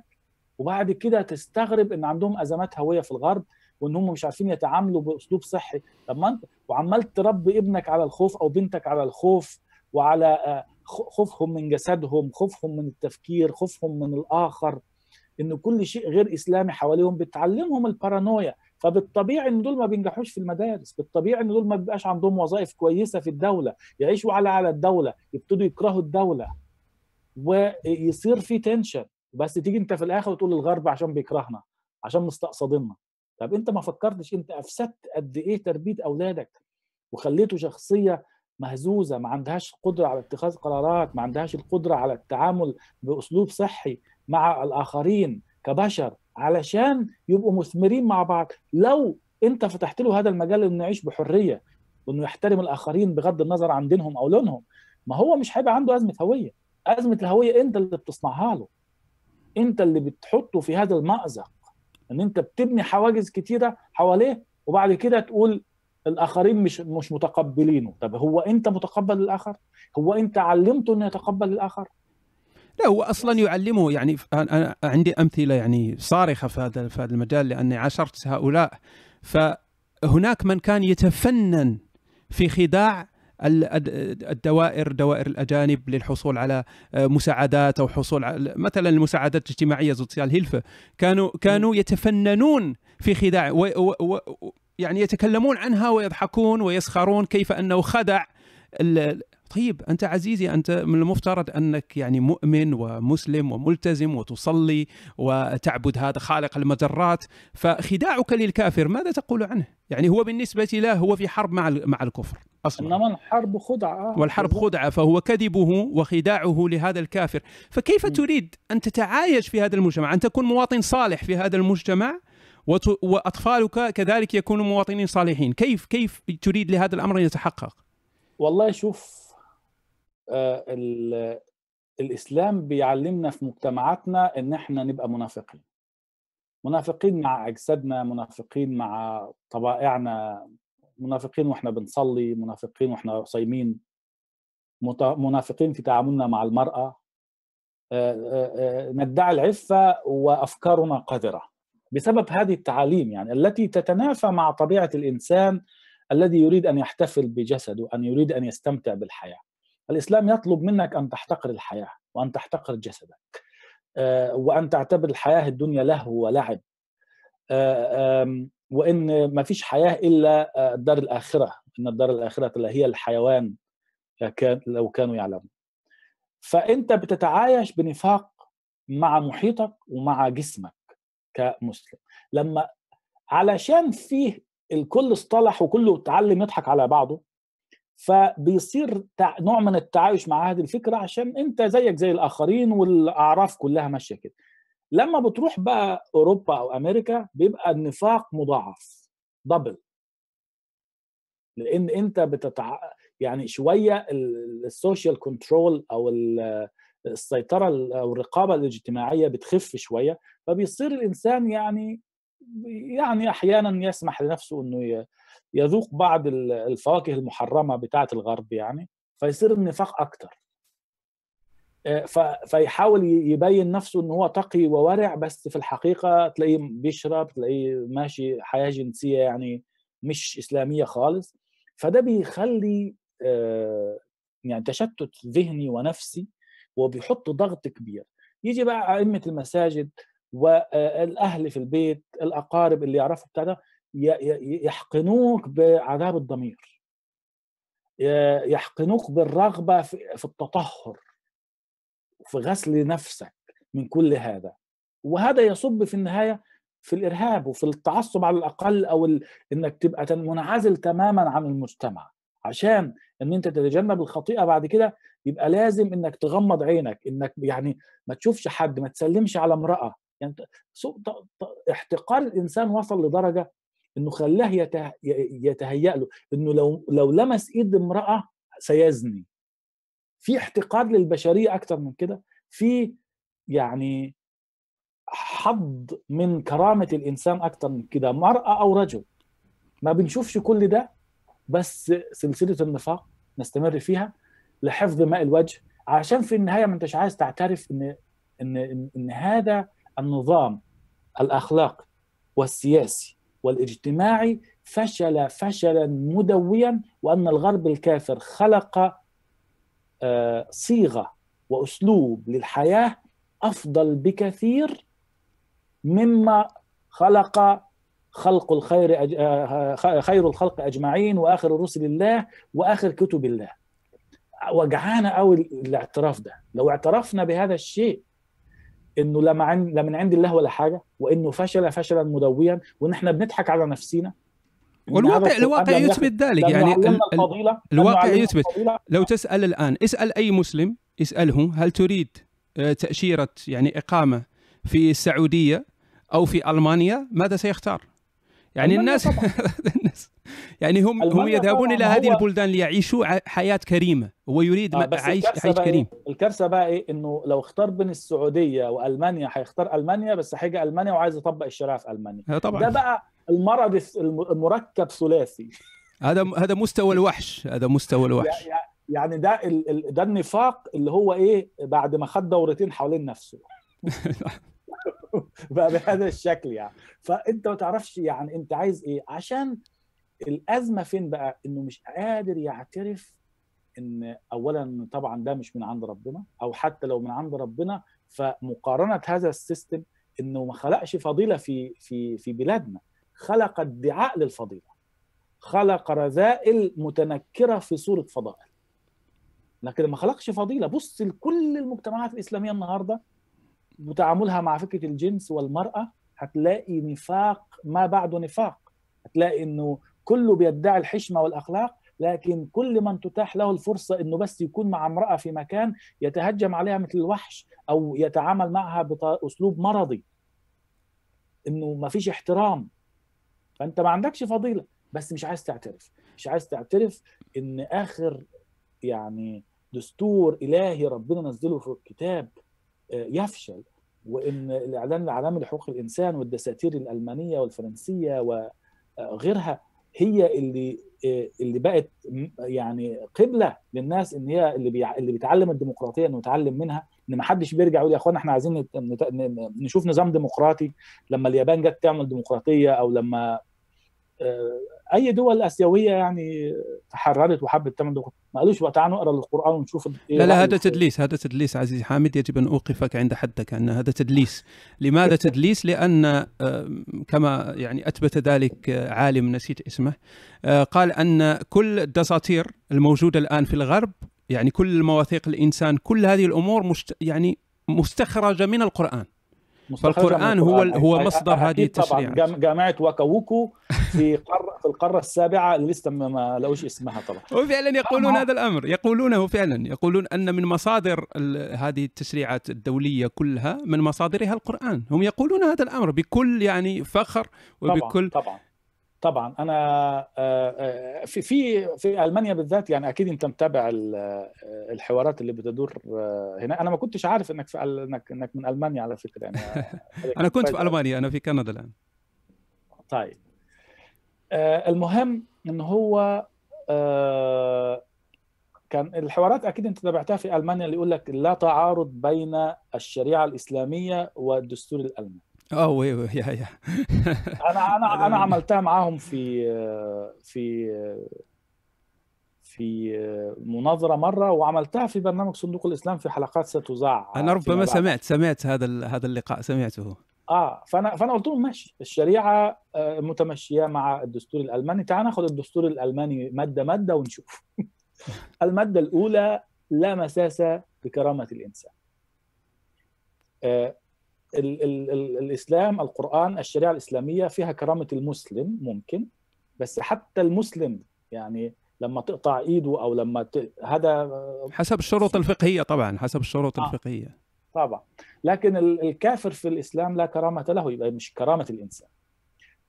وبعد كده تستغرب إن عندهم أزمات هوية في الغرب وإن هم مش عارفين يتعاملوا بأسلوب صحي. طب ما أنت وعمال تربي ابنك على الخوف أو بنتك على الخوف وعلى خوفهم من جسدهم خوفهم من التفكير خوفهم من الآخر إن كل شيء غير إسلامي حواليهم بتعلمهم البارانويا. فبالطبيعي إن دول ما بينجحوش في المدارس بالطبيعي إن دول ما بيبقاش عندهم وظائف كويسة في الدولة يعيشوا على على الدولة يبتدوا يكرهوا الدولة ويصير في تنشن بس تيجي انت في الآخر وتقول الغرب عشان بيكرهنا عشان مستقصدنا طب انت ما فكرتش انت أفسدت قد إيه تربية أولادك وخليته شخصية مهزوزة ما عندهاش قدرة على اتخاذ قرارات ما عندهاش القدرة على التعامل بأسلوب صحي مع الآخرين كبشر علشان يبقوا مثمرين مع بعض؟ لو انت فتحت له هذا المجال إنه يعيش بحرية وإنه يحترم الآخرين بغض النظر عن دينهم أو لونهم ما هو مش هيبقى عنده أزمة هوية. أزمة الهوية أنت اللي بتصنعها له. انت اللي بتحطه في هذا المأزق ان انت بتبني حواجز كتيرة حواليه وبعد كده تقول الآخرين مش مش متقبلينه. طب هو انت متقبل الآخر؟ هو انت علمته إنه يتقبل الآخر؟ لا هو أصلا يعلمه. يعني أنا عندي أمثلة يعني صارخة في هذا في هذا المجال لأني عاشرت هؤلاء. فهناك من كان يتفنن في خداع الدوائر دوائر الأجانب للحصول على مساعدات أو حصول على مثلا المساعدات الاجتماعية سوسيال هيلفه كانوا كانوا يتفننون في خداع و و يعني يتكلمون عنها ويضحكون ويسخرون كيف أنه خدع طيب أنت عزيزي أنت من المفترض أنك يعني مؤمن ومسلم وملتزم وتصلي وتعبد هذا خالق المجرات فخداعك للكافر ماذا تقول عنه؟ يعني هو بالنسبة له هو في حرب مع مع الكفر. أصلا. إنما الحرب خدعة. والحرب خدعة فهو كذبه وخداعه لهذا الكافر. فكيف تريد أن تتعايش في هذا المجتمع؟ أن تكون مواطن صالح في هذا المجتمع وأطفالك كذلك يكونوا مواطنين صالحين. كيف كيف تريد لهذا الأمر أن يتحقق؟ والله شوف الإسلام بيعلمنا في مجتمعاتنا إن إحنا نبقى منافقين. منافقين مع أجسادنا منافقين مع طبائعنا منافقين وإحنا بنصلي منافقين وإحنا صايمين منافقين في تعاملنا مع المرأة. ندعي العفة وأفكارنا قذره بسبب هذه التعاليم يعني التي تتنافى مع طبيعة الإنسان الذي يريد أن يحتفل بجسده أن يريد أن يستمتع بالحياة. الإسلام يطلب منك أن تحتقر الحياة وأن تحتقر جسدك وأن تعتبر الحياة الدنيا لهو ولعب. وإن ما فيش حياة إلا الدار الآخرة إن الدار الآخرة هي الحيوان لو كانوا يعلمون. فأنت بتتعايش بنفاق مع محيطك ومع جسمك كمسلم. لما علشان فيه الكل اصطلح وكله اتعلم يضحك على بعضه فبيصير نوع من التعايش مع هذه الفكرة عشان أنت زيك زي الآخرين والأعراف كلها ماشية كده. لما بتروح بقى أوروبا أو أمريكا بيبقى النفاق مضاعف double لأن أنت بتتع... يعني شوية ال social control أو السيطرة أو الرقابة الاجتماعية بتخف شوية فبيصير الإنسان يعني يعني أحيانا يسمح لنفسه إنه يذوق بعض الفواكه المحرمة بتاعة الغرب يعني فيصير النفاق أكتر. فيحاول يبين نفسه إن هو تقي وورع بس في الحقيقة تلاقيه بيشرب تلاقيه ماشي حياة جنسية يعني مش إسلامية خالص. فده بيخلي يعني تشتت ذهني ونفسي وبيحط ضغط كبير. يجي بقى أئمة المساجد والاهل في البيت الأقارب اللي يعرفوا بتاع ده يحقنوك بعذاب الضمير يحقنوك بالرغبة في التطهر في غسل نفسك من كل هذا. وهذا يصب في النهاية في الإرهاب وفي التعصب على الأقل أو ال... إنك تبقى منعزل تماما عن المجتمع. عشان إن أنت تتجنب الخطيئة بعد كده يبقى لازم إنك تغمض عينك إنك يعني ما تشوفش حد ما تسلمش على امرأة. يعني احتقار الإنسان وصل لدرجة إنه خلاه يته... يتهيأ له إنه لو لو لمس إيد امرأة سيزني. في احتقار للبشرية أكثر من كده. في يعني حظ من كرامة الإنسان أكثر من كده مرأة أو رجل. ما بنشوفش كل ده بس سلسلة النفاق نستمر فيها لحفظ ماء الوجه عشان في النهاية ما أنتش عايز تعترف إن إن إن, إن هذا النظام الأخلاقي والسياسي والاجتماعي فشل فشلا مدويا وأن الغرب الكافر خلق صيغة وأسلوب للحياة أفضل بكثير مما خلق خلق الخير خير الخلق أجمعين وآخر رسل الله وآخر كتب الله. وجعانا قوي الاعتراف ده. لو اعترفنا بهذا الشيء إنه لا من لا من عند الله ولا حاجة وإنه فشل فشلا مدويا وان إحنا بنضحك على نفسنا والواقع الواقع يثبت ذلك يعني الفضيلة الواقع يثبت. لو تسأل الآن اسأل أي مسلم اسأله هل تريد تأشيرة يعني إقامة في السعودية أو في ألمانيا؟ ماذا سيختار؟ يعني الناس الناس يعني هم هم يذهبون إلى هذه البلدان ليعيشوا حياة كريمة هو يريد آه عيش عيش كريم إيه؟ الكارثة بقى إيه؟ إنه لو اختار بين السعودية وألمانيا هيختار ألمانيا بس هيجي ألمانيا وعايز يطبق الشريعة في ألمانيا. طبعا. ده بقى المرض المركب ثلاثي. هذا هذا مستوى الوحش هذا مستوى الوحش. يعني ده ده النفاق اللي هو إيه؟ بعد ما خد دورتين حوالين نفسه. بقى بهذا الشكل يعني. فأنت ما تعرفش يعني أنت عايز إيه؟ عشان الأزمة فين بقى؟ إنه مش قادر يعترف إن اولا طبعا ده مش من عند ربنا أو حتى لو من عند ربنا فمقارنة هذا السيستم إنه ما خلقش فضيلة في في في بلادنا. خلق ادعاء للفضيلة. خلق رذائل متنكرة في صورة فضائل. لكن ما خلقش فضيلة. بص لكل المجتمعات الإسلامية النهارده وتعاملها مع فكرة الجنس والمرأة هتلاقي نفاق ما بعده نفاق. هتلاقي إنه كله بيدعي الحشمة والأخلاق لكن كل من تتاح له الفرصة إنه بس يكون مع امرأة في مكان يتهجم عليها مثل الوحش أو يتعامل معها باسلوب مرضي. إنه ما فيش احترام. فأنت ما عندكش فضيلة بس مش عايز تعترف. مش عايز تعترف إن آخر يعني دستور إلهي ربنا نزله في الكتاب يفشل وإن الإعلان العالمي لحقوق الإنسان والدساتير الألمانية والفرنسية وغيرها هي اللي اللي بقت يعني قبلة للناس إن هي اللي بيع... اللي بيتعلم الديمقراطية إنه يتعلم منها إن ما حدش بيرجع يقول يا اخوانا إحنا عايزين نشوف نظام ديمقراطي لما اليابان جت تعمل ديمقراطية أو لما أي دول آسيوية يعني تحررت وحبت تعمل ما قالوش بقى تعالوا نقرأ القرآن ونشوف إيه لا لا هذا تدليس هذا تدليس عزيزي حامد يجب أن أوقفك عند حدك أن هذا تدليس. لماذا تدليس؟ لأن كما يعني أثبت ذلك عالم نسيت اسمه قال أن كل الدساتير الموجودة الآن في الغرب يعني كل مواثيق الإنسان كل هذه الأمور مشت يعني مستخرجة من القرآن. فالقرآن هو هو مصدر هذه التشريعات. طبعا جامعة واكاووكو في قارة في القارة السابعة اللي لسه ما لقوش اسمها طبعا. وفعلا يقولون هذا الأمر يقولونه فعلا يقولون أن من مصادر هذه التشريعات الدولية كلها من مصادرها القرآن. هم يقولون هذا الأمر بكل يعني فخر وبكل طبعا, طبعا. طبعا. أنا آه، آه، في في في ألمانيا بالذات يعني أكيد أنت متابع آه، الحوارات اللي بتدور هنا. أنا ما كنتش عارف إنك في إنك إنك من ألمانيا على فكرة يعني. أنا كنت في ألمانيا أنا في كندا الآن. طيب. المهم إن هو كان الحوارات أكيد أنت تابعتها في ألمانيا اللي يقول لك لا تعارض بين الشريعة الإسلامية والدستور الألماني. آه وي وي يا يا. أنا أنا أنا عملتها معاهم في في في مناظرة مرة وعملتها في برنامج صندوق الإسلام في حلقات ستذاع أنا ربما سمعت سمعت هذا هذا اللقاء سمعته. آه فانا فأنا قلت لهم ماشي. الشريعة آه، متمشية مع الدستور الألماني. تعال ناخذ الدستور الألماني مادة مادة ونشوف. المادة الأولى لا مساس بكرامه الإنسان. آه، ال ال ال الإسلام القرآن الشريعة الإسلامية فيها كرامة المسلم ممكن بس حتى المسلم يعني لما تقطع إيده أو لما ت... هذا حسب الشروط الفقهية طبعا حسب الشروط آه. الفقهية. طبعا. لكن الكافر في الإسلام لا كرامة له يبقى مش كرامة الإنسان.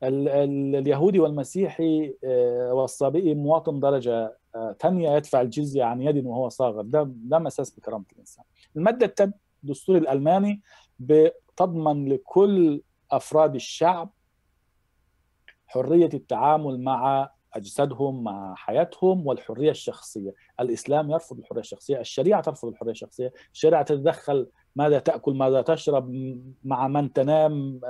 ال ال اليهودي والمسيحي آه، والصابئي مواطن درجة آه، ثانية يدفع الجزية عن يد وهو صاغر. ده ده مساس بكرامة الإنسان. المادة الثانية الدستور الألماني تضمن لكل أفراد الشعب حرية التعامل مع أجسادهم مع حياتهم والحرية الشخصية، الإسلام يرفض الحرية الشخصية، الشريعة ترفض الحرية الشخصية، الشريعة تتدخل ماذا تأكل، ماذا تشرب، مع من تنام،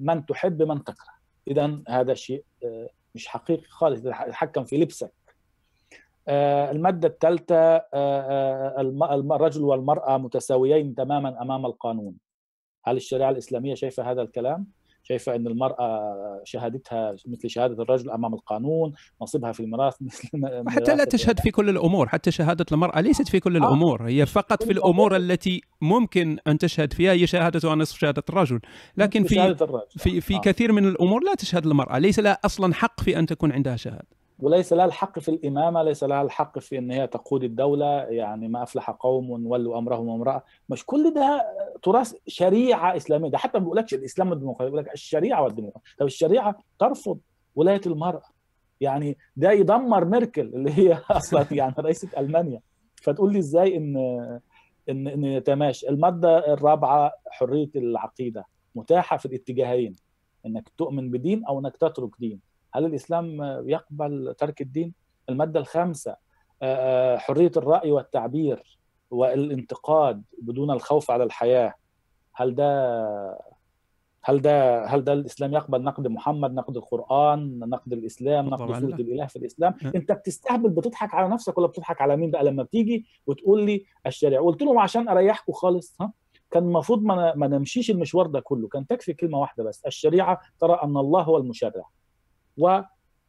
من تحب، من تكره. اذا هذا شيء مش حقيقي خالص يتحكم في لبسك. المادة الثالثة الرجل والمرأة متساويين تماما أمام القانون. هل الشريعة الإسلامية شايفة هذا الكلام؟ شايفة إن المرأة شهادتها مثل شهادة الرجل أمام القانون، نصيبها في الميراث مثل حتى لا تشهد في كل الأمور، حتى شهادة المرأة ليست في كل آه. الأمور، هي فقط في الأمور التي ممكن أن تشهد فيها هي شهادتها نصف شهادة الرجل، لكن في في في آه. كثير من الأمور لا تشهد المرأة، ليس لها أصلا حق في أن تكون عندها شهادة. وليس لها الحق في الإمامة ليس لها الحق في أن هي تقود الدولة يعني ما أفلح قوم ولوا أمرهم امرأة مش كل ده تراث شريعة إسلامية. ده حتى ما بيقولكش الإسلام والديمقراطية بيقول لك الشريعة والديمقراطية. طب الشريعة ترفض ولاية المرأة. يعني ده يدمر ميركل اللي هي أصلا يعني رئيسة ألمانيا. فتقول لي إزاي إن إن إن يتماشى المادة الرابعة حرية العقيدة متاحة في الاتجاهين إنك تؤمن بدين أو إنك تترك دين. هل الإسلام يقبل ترك الدين؟ المادة الخامسة حرية الرأي والتعبير والانتقاد بدون الخوف على الحياة. هل ده هل ده هل ده الإسلام يقبل نقد محمد نقد القرآن نقد الإسلام نقد سورة الإله في الإسلام؟ أنت بتستهبل بتضحك على نفسك ولا بتضحك على مين بقى؟ لما بتيجي وتقول لي الشريعة قلت لهم عشان أريحكم خالص ها؟ كان المفروض ما نمشيش المشوار ده كله. كان تكفي كلمة واحدة بس الشريعة ترى أن الله هو المشرع.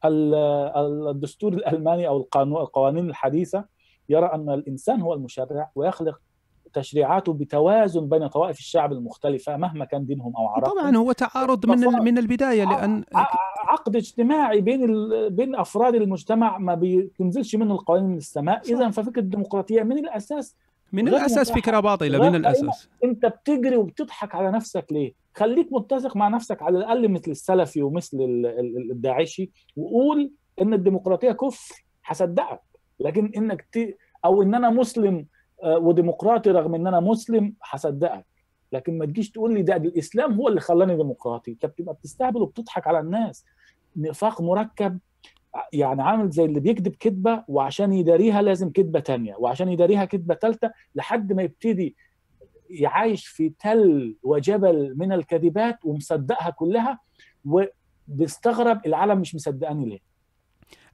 والدستور الألماني أو القانون القوانين الحديثة يرى أن الإنسان هو المشرع ويخلق تشريعاته بتوازن بين طوائف الشعب المختلفة مهما كان دينهم أو عرقهم طبعا هو تعارض من من البداية لأن عقد اجتماعي بين بين أفراد المجتمع ما بينزلش منه القوانين من السماء. اذا ففكرة الديمقراطية من الأساس من الأساس فكرة باطلة من الأساس. أنت بتجري وبتضحك على نفسك ليه؟ خليك متسق مع نفسك على الأقل مثل السلفي ومثل الداعشي وقول إن الديمقراطية كفر هصدقك. لكن إنك ت... أو إن أنا مسلم آه، وديمقراطي رغم إن أنا مسلم هصدقك. لكن ما تجيش تقول لي ده, ده الإسلام هو اللي خلاني ديمقراطي. أنت بتبقى بتستهبل وبتضحك على الناس. نفاق مركب. يعني عامل زي اللي بيكذب كذبة وعشان يداريها لازم كذبة تانية وعشان يداريها كذبة ثالثه لحد ما يبتدي يعايش في تل وجبل من الكذبات ومصدقها كلها بيستغرب العالم مش مصدقاني ليه.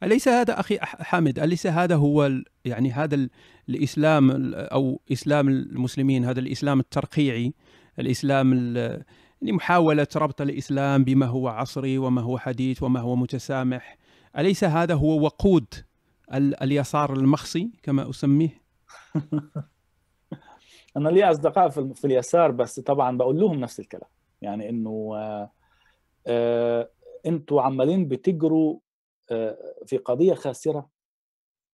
أليس هذا أخي حامد أليس هذا هو يعني هذا الإسلام أو إسلام المسلمين هذا الإسلام الترقيعي الإسلام يعني محاولة ربط الإسلام بما هو عصري وما هو حديث وما هو متسامح أليس هذا هو وقود اليسار المخصي كما أسميه؟ أنا لي أصدقاء في اليسار بس طبعا بقول لهم نفس الكلام. يعني إنه آه آه أنتوا عمالين بتجروا آه في قضية خاسرة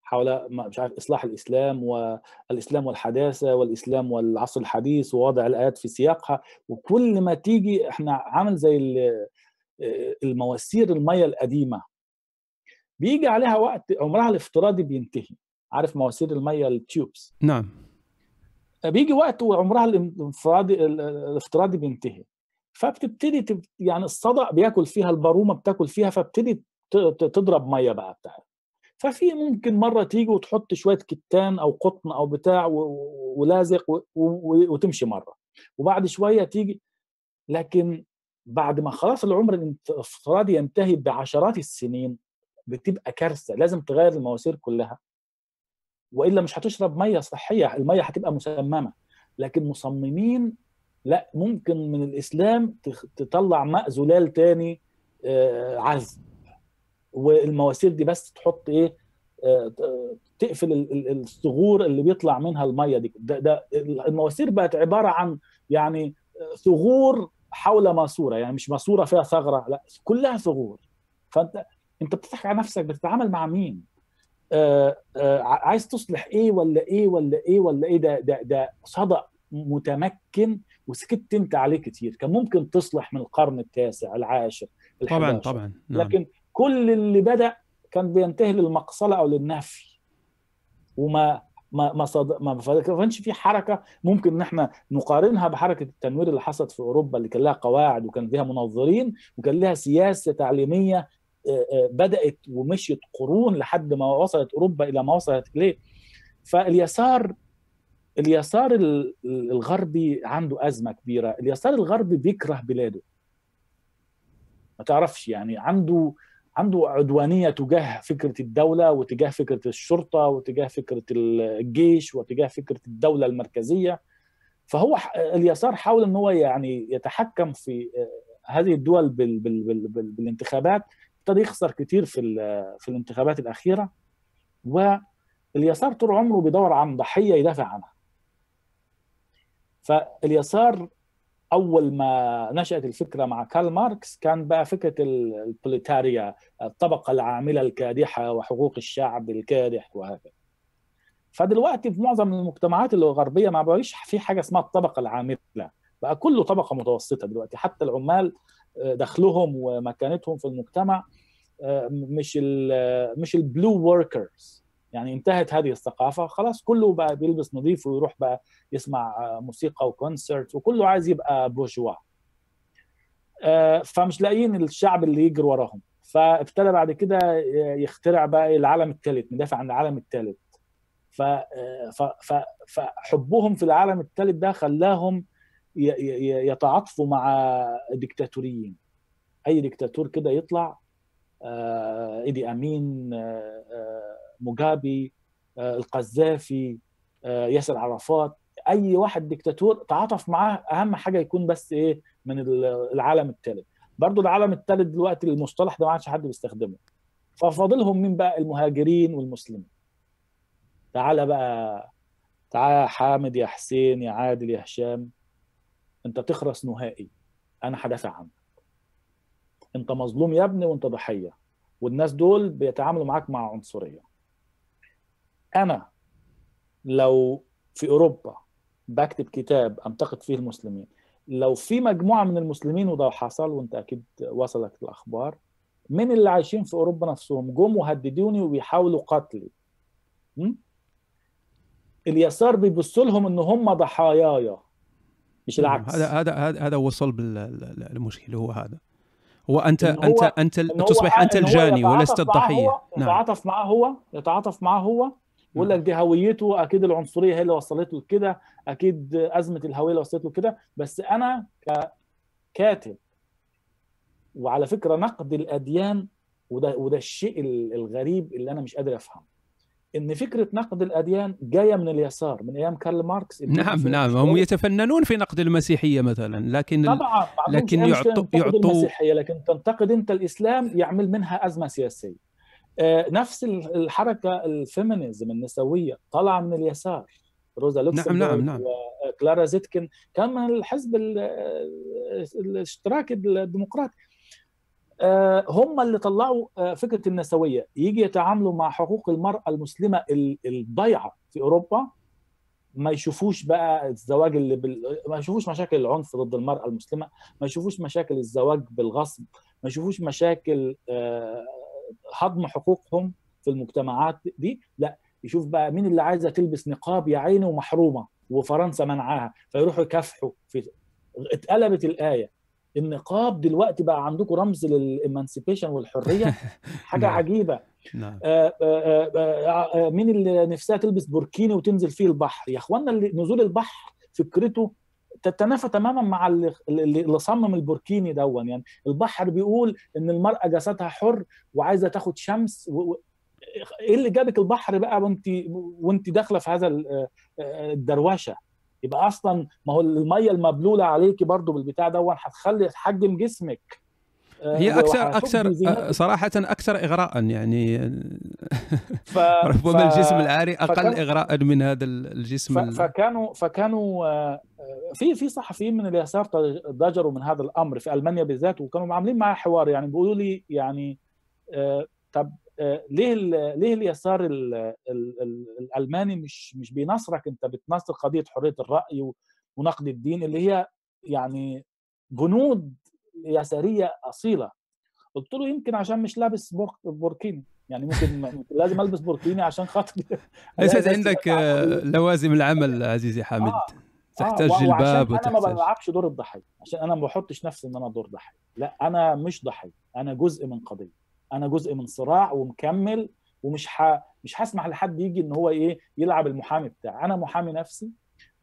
حول مش عارف إصلاح الإسلام والإسلام والحداثة والإسلام والعصر الحديث ووضع الآيات في سياقها. وكل ما تيجي إحنا عامل زي المواسير الميه القديمة. بيجي عليها وقت عمرها الافتراضي بينتهي. عارف مواسير المية التيوبس؟ نعم. بيجي وقت وعمرها الانفرادي الافتراضي بينتهي. فبتبتدي تب... يعني الصدأ بياكل فيها البارومه بتاكل فيها فبتدي تضرب مية بقى بتاعها. ففي ممكن مرة تيجي وتحط شوية كتان أو قطن أو بتاع و... ولازق و... و... وتمشي مرة. وبعد شوية تيجي لكن بعد ما خلاص العمر الافتراضي ينتهي بعشرات السنين بتبقى كارثة لازم تغير المواسير كلها. وإلا مش هتشرب مية صحية المية هتبقى مسممة. لكن مصممين لأ ممكن من الإسلام تطلع ماء زلال تاني عذب. والمواسير دي بس تحط إيه تقفل الثغور اللي بيطلع منها المية دي. ده, ده المواسير بقت عبارة عن يعني ثغور حول ماسورة يعني مش ماسورة فيها ثغرة لأ كلها ثغور فأنت انت بتضحك على نفسك بتتعامل مع مين؟ آآ آآ عايز تصلح إيه ولا إيه ولا إيه ولا إيه؟ ده ده ده صدأ متمكن وسكت أنت عليه كتير. كان ممكن تصلح من القرن التاسع العاشر طبعا طبعا. نعم. لكن كل اللي بدأ كان بينتهي للمقصلة أو للنفي. وما ما ما صد... ما كانش في حركة ممكن إن إحنا نقارنها بحركة التنوير اللي حصلت في أوروبا اللي كان لها قواعد وكان فيها منظرين وكان لها سياسة تعليمية بدأت ومشيت قرون لحد ما وصلت أوروبا إلى ما وصلت إليه. فاليسار اليسار الغربي عنده أزمة كبيرة. اليسار الغربي بيكره بلاده. ما تعرفش يعني عنده عنده عدوانية تجاه فكرة الدولة وتجاه فكرة الشرطة وتجاه فكرة الجيش وتجاه فكرة الدولة المركزية. فهو اليسار حاول إن هو يعني يتحكم في هذه الدول بال بال بال بال بالانتخابات. ابتدى يخسر كتير في في الانتخابات الأخيرة واليسار طول عمره بيدور عن ضحية يدافع عنها. فاليسار أول ما نشأت الفكرة مع كارل ماركس كان بقى فكرة البروليتاريا الطبقة العاملة الكادحة وحقوق الشعب الكادح وهكذا. فدلوقتي في معظم المجتمعات الغربية ما بقاش في حاجة اسمها الطبقة العاملة بقى كله طبقة متوسطة دلوقتي. حتى العمال دخلهم ومكانتهم في المجتمع مش ال مش البلو وركرز يعني انتهت هذه الثقافة خلاص كله بقى بيلبس نظيف ويروح بقى يسمع موسيقى وكونسرت وكله عايز يبقى بورجوا فمش لاقيين الشعب اللي يجري وراهم. فابتدى بعد كده يخترع بقى العالم الثالث ندافع عن العالم الثالث فحبهم في العالم الثالث ده خلاهم يتعاطفوا مع ديكتاتوريين. أي ديكتاتور كده يطلع إيدي أمين موجابي القذافي ياسر عرفات. أي واحد ديكتاتور تعاطف معاه أهم حاجة يكون بس إيه من العالم الثالث برضو العالم الثالث دلوقتي المصطلح ده ما عادش حد بيستخدمه. ففاضلهم مين بقى؟ المهاجرين والمسلمين. تعالى بقى تعالى يا حامد يا حسين يا عادل يا هشام. انت تخرس نهائي. أنا هدافع عنك. انت مظلوم يا ابني وانت ضحية. والناس دول بيتعاملوا معاك مع عنصرية. أنا لو في أوروبا بكتب كتاب أنتقد فيه المسلمين لو في مجموعة من المسلمين وده حصل وانت أكيد وصلك الاخبار من اللي عايشين في أوروبا نفسهم؟ جم وهددوني وبيحاولوا قتلي? اليسار بيبص لهم إن هم ضحاياي مش العكس. هذا هذا هذا هذا وصل بالمشكلة هو هذا. هو أنت هو أنت انت تصبح أنت الجاني ولست الضحية. يتعاطف معاه هو يتعاطف معاه هو يقول لك دي هويته أكيد العنصرية هي اللي وصلته لكده أكيد أزمة الهوية اللي وصلته لكده بس أنا ككاتب وعلى فكرة نقد الأديان وده وده الشيء الغريب اللي أنا مش قادر افهمه إن فكرة نقد الأديان جاية من اليسار من أيام كارل ماركس نعم نعم هم يتفننون في نقد المسيحية مثلا لكن طبعا لكن يعطوا يعطوا المسيحية لكن تنتقد أنت الإسلام يعمل منها أزمة سياسية. نفس الحركة ال feminism النسوية طالعه من اليسار. روزا لوكسمبورغ نعم. نعم نعم وكلارا زيتكن كان من الحزب الاشتراكي الديمقراطي. هم اللي طلعوا فكرة النسوية. يجي يتعاملوا مع حقوق المرأة المسلمة الضيعه في أوروبا ما يشوفوش بقى الزواج اللي بال... ما يشوفوش مشاكل العنف ضد المرأة المسلمة ما يشوفوش مشاكل الزواج بالغصب ما يشوفوش مشاكل هضم حقوقهم في المجتمعات دي. لا يشوف بقى مين اللي عايزة تلبس نقاب يا عيني ومحرومة وفرنسا منعاها فيروحوا يكافحوا في اتقلبت الآية. النقاب دلوقتي بقى عندكم رمز للإمانسيبيشن والحرية؟ حاجة نعم. عجيبة. نعم. آآ آآ آآ مين اللي نفسها تلبس بوركيني وتنزل فيه البحر؟ يا إخوانا اللي نزول البحر فكرته تتنافى تماما مع اللي, اللي صمم البوركيني دون. يعني البحر بيقول إن المرأة جسدها حر وعايزة تاخد شمس و... إيه اللي جابك البحر بقى وانت وانت داخلة في هذا الدروشه يبقى أصلا ما هو المية المبلولة عليكي برضو بالبتاع دون هتخلي تحجم جسمك. هي أكثر أكثر صراحة أكثر اغراء يعني. ف... ربما ف... الجسم العاري أقل فكان... اغراء من هذا الجسم ف... ال... فكانوا فكانوا في في صحفيين من اليسار ضجروا من هذا الأمر في ألمانيا بالذات وكانوا عاملين معي حوار يعني بيقولوا لي يعني طب ليه ليه اليسار ال ال ال الألماني مش مش بينصرك أنت بتنصر قضية حرية الرأي ونقد الدين اللي هي يعني جنود يسارية أصيلة. قلت له يمكن عشان مش لابس بوركيني. يعني ممكن لازم ألبس بوركيني عشان خاطر ليست عندك لوازم العمل عزيزي حامد. آه. تحتاج آه. جلباب أنا ما بلعبش دور الضحية. عشان أنا ما بحطش نفسي إن أنا دور ضحية. لا أنا مش ضحية. أنا جزء من قضية. أنا جزء من صراع ومكمل ومش ح... مش هسمح لحد يجي ان هو إيه يلعب المحامي بتاعي. أنا محامي نفسي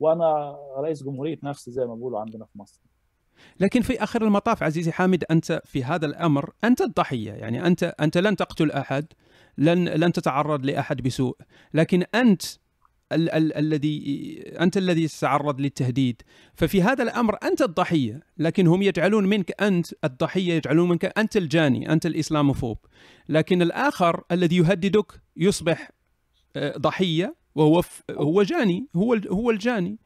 وأنا رئيس جمهورية نفسي زي ما بيقولوا عندنا في مصر. لكن في آخر المطاف عزيزي حامد أنت في هذا الأمر أنت الضحية يعني أنت أنت لن تقتل أحد لن لن تتعرض لأحد بسوء لكن أنت ال- ال- الذي أنت الذي تتعرض للتهديد ففي هذا الأمر أنت الضحية لكن هم يجعلون منك أنت الضحية يجعلون منك أنت الجاني أنت الإسلاموفوب لكن الآخر الذي يهددك يصبح آه، ضحية وهو ف- هو جاني هو ال- هو الجاني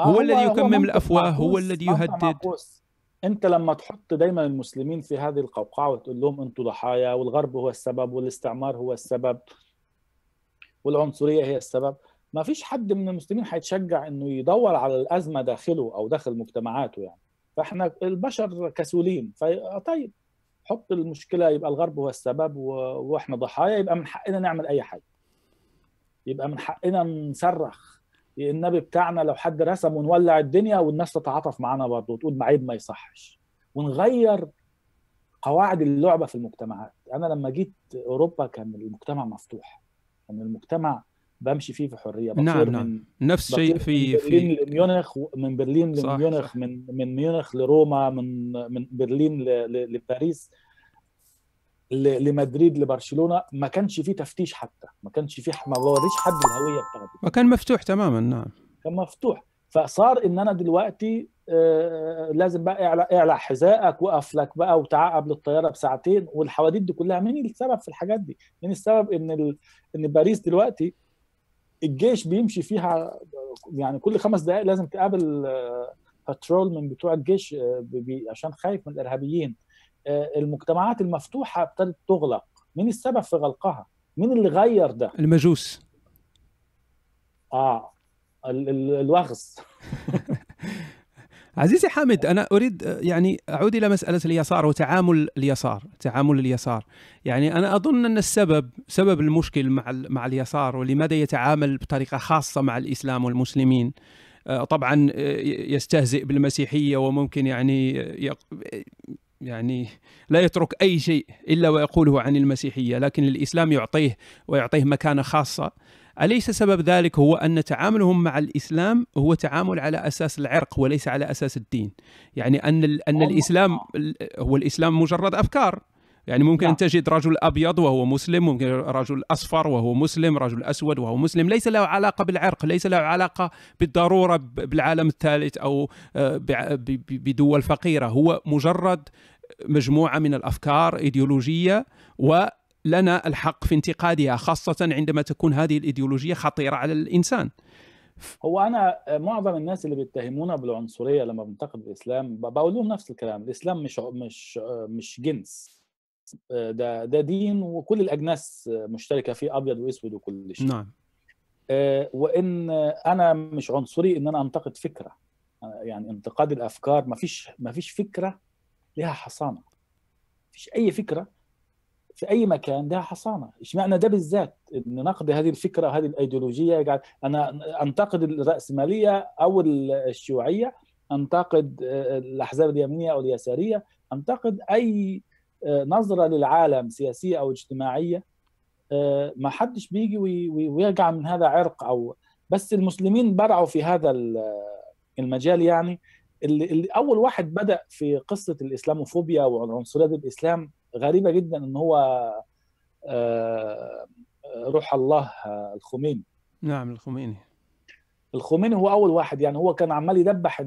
هو الذي يكمم منطق الأفواه، هو الذي يهدد. معكوس. أنت لما تحط دايما المسلمين في هذه القوقعة وتقول لهم أنتم ضحايا والغرب هو السبب والاستعمار هو السبب والعنصرية هي السبب ما فيش حد من المسلمين هيتشجع إنه يدور على الأزمة داخله أو داخل مجتمعاته يعني. فإحنا البشر كسولين فطيب حط المشكلة يبقى الغرب هو السبب و... وإحنا ضحايا يبقى من حقنا نعمل أي حاجة. يبقى من حقنا نصرخ. النبي بتاعنا لو حد رسم ونولع الدنيا والناس تتعاطف معانا برضه وتقول معيب ما يصحش. ونغير قواعد اللعبة في المجتمعات. أنا لما جيت أوروبا كان المجتمع مفتوح. كان المجتمع بمشي فيه في حرية بطير نعم، نعم. من نفس الشيء بطير في من برلين في لميونخ من برلين لميونخ. من من ميونخ لروما من من برلين لباريس لمدريد لبرشلونة ما كانش فيه تفتيش حتى ما كانش فيه ما بوريش حد الهوية بتاعتي وكان مفتوح تماما نعم كان مفتوح فصار إن أنا دلوقتي آه، لازم بقى اعلى اعلى حذائك وقف لك بقى وتعقب للطياره بساعتين والحواديت دي كلها مين السبب في الحاجات دي؟ مين السبب إن ال... إن باريس دلوقتي الجيش بيمشي فيها يعني كل خمس دقائق لازم تقابل patrol من بتوع الجيش آه، عشان خايف من الإرهابيين آه، المجتمعات المفتوحة ابتدت تغلق مين السبب في غلقها؟ مين اللي غير ده؟ المجوس آه ال- ال- الوغز عزيزي حامد أنا أريد آه، يعني أعود إلى مسألة اليسار وتعامل اليسار تعامل اليسار. يعني أنا أظن أن السبب سبب المشكل مع مع اليسار ولماذا يتعامل بطريقة خاصة مع الإسلام والمسلمين. آه، طبعا آه، يستهزئ بالمسيحية وممكن يعني يق- يعني لا يترك أي شيء إلا ويقوله عن المسيحية لكن الإسلام يعطيه ويعطيه مكانة خاصة. أليس سبب ذلك هو أن تعاملهم مع الإسلام هو تعامل على أساس العرق وليس على أساس الدين؟ يعني أن, أن الإسلام هو الإسلام مجرد أفكار. يعني ممكن نعم. تجد رجل أبيض وهو مسلم ممكن رجل أصفر وهو مسلم رجل أسود وهو مسلم. ليس له علاقة بالعرق ليس له علاقة بالضرورة بالعالم الثالث أو آه، بدول فقيرة. هو مجرد مجموعة من الأفكار إيديولوجية ولنا الحق في انتقادها خاصة عندما تكون هذه الإيديولوجية خطيرة على الإنسان. هو أنا معظم الناس اللي بيتهمونا بالعنصرية لما بنتقد الإسلام بقول لهم نفس الكلام الإسلام مش مش مش جنس. ده ده دين وكل الأجناس مشتركة فيه أبيض وأسود وكل شيء. نعم. آه، وإن أنا مش عنصري إن أنا أنتقد فكرة. يعني انتقاد الأفكار ما فيش ما فيش فكرة لها حصانة. ما فيش أي فكرة في أي مكان لها حصانة. اشمعنى ده بالذات؟ إن نقد هذه الفكرة هذه الأيديولوجية يجعل أنا أنتقد الراسماليه أو الشيوعية أنتقد آه، الأحزاب اليمينية أو اليسارية أنتقد أي نظرة للعالم سياسية أو اجتماعية آه، ما حدش بيجي ويرجع من هذا عرق أو بس المسلمين برعوا في هذا المجال يعني اللي, اللي أول واحد بدأ في قصة الإسلاموفوبيا والعنصريه الإسلام غريبة جدا إن هو آه، روح الله الخميني. نعم الخميني. الخميني هو أول واحد يعني هو كان عمال يدبح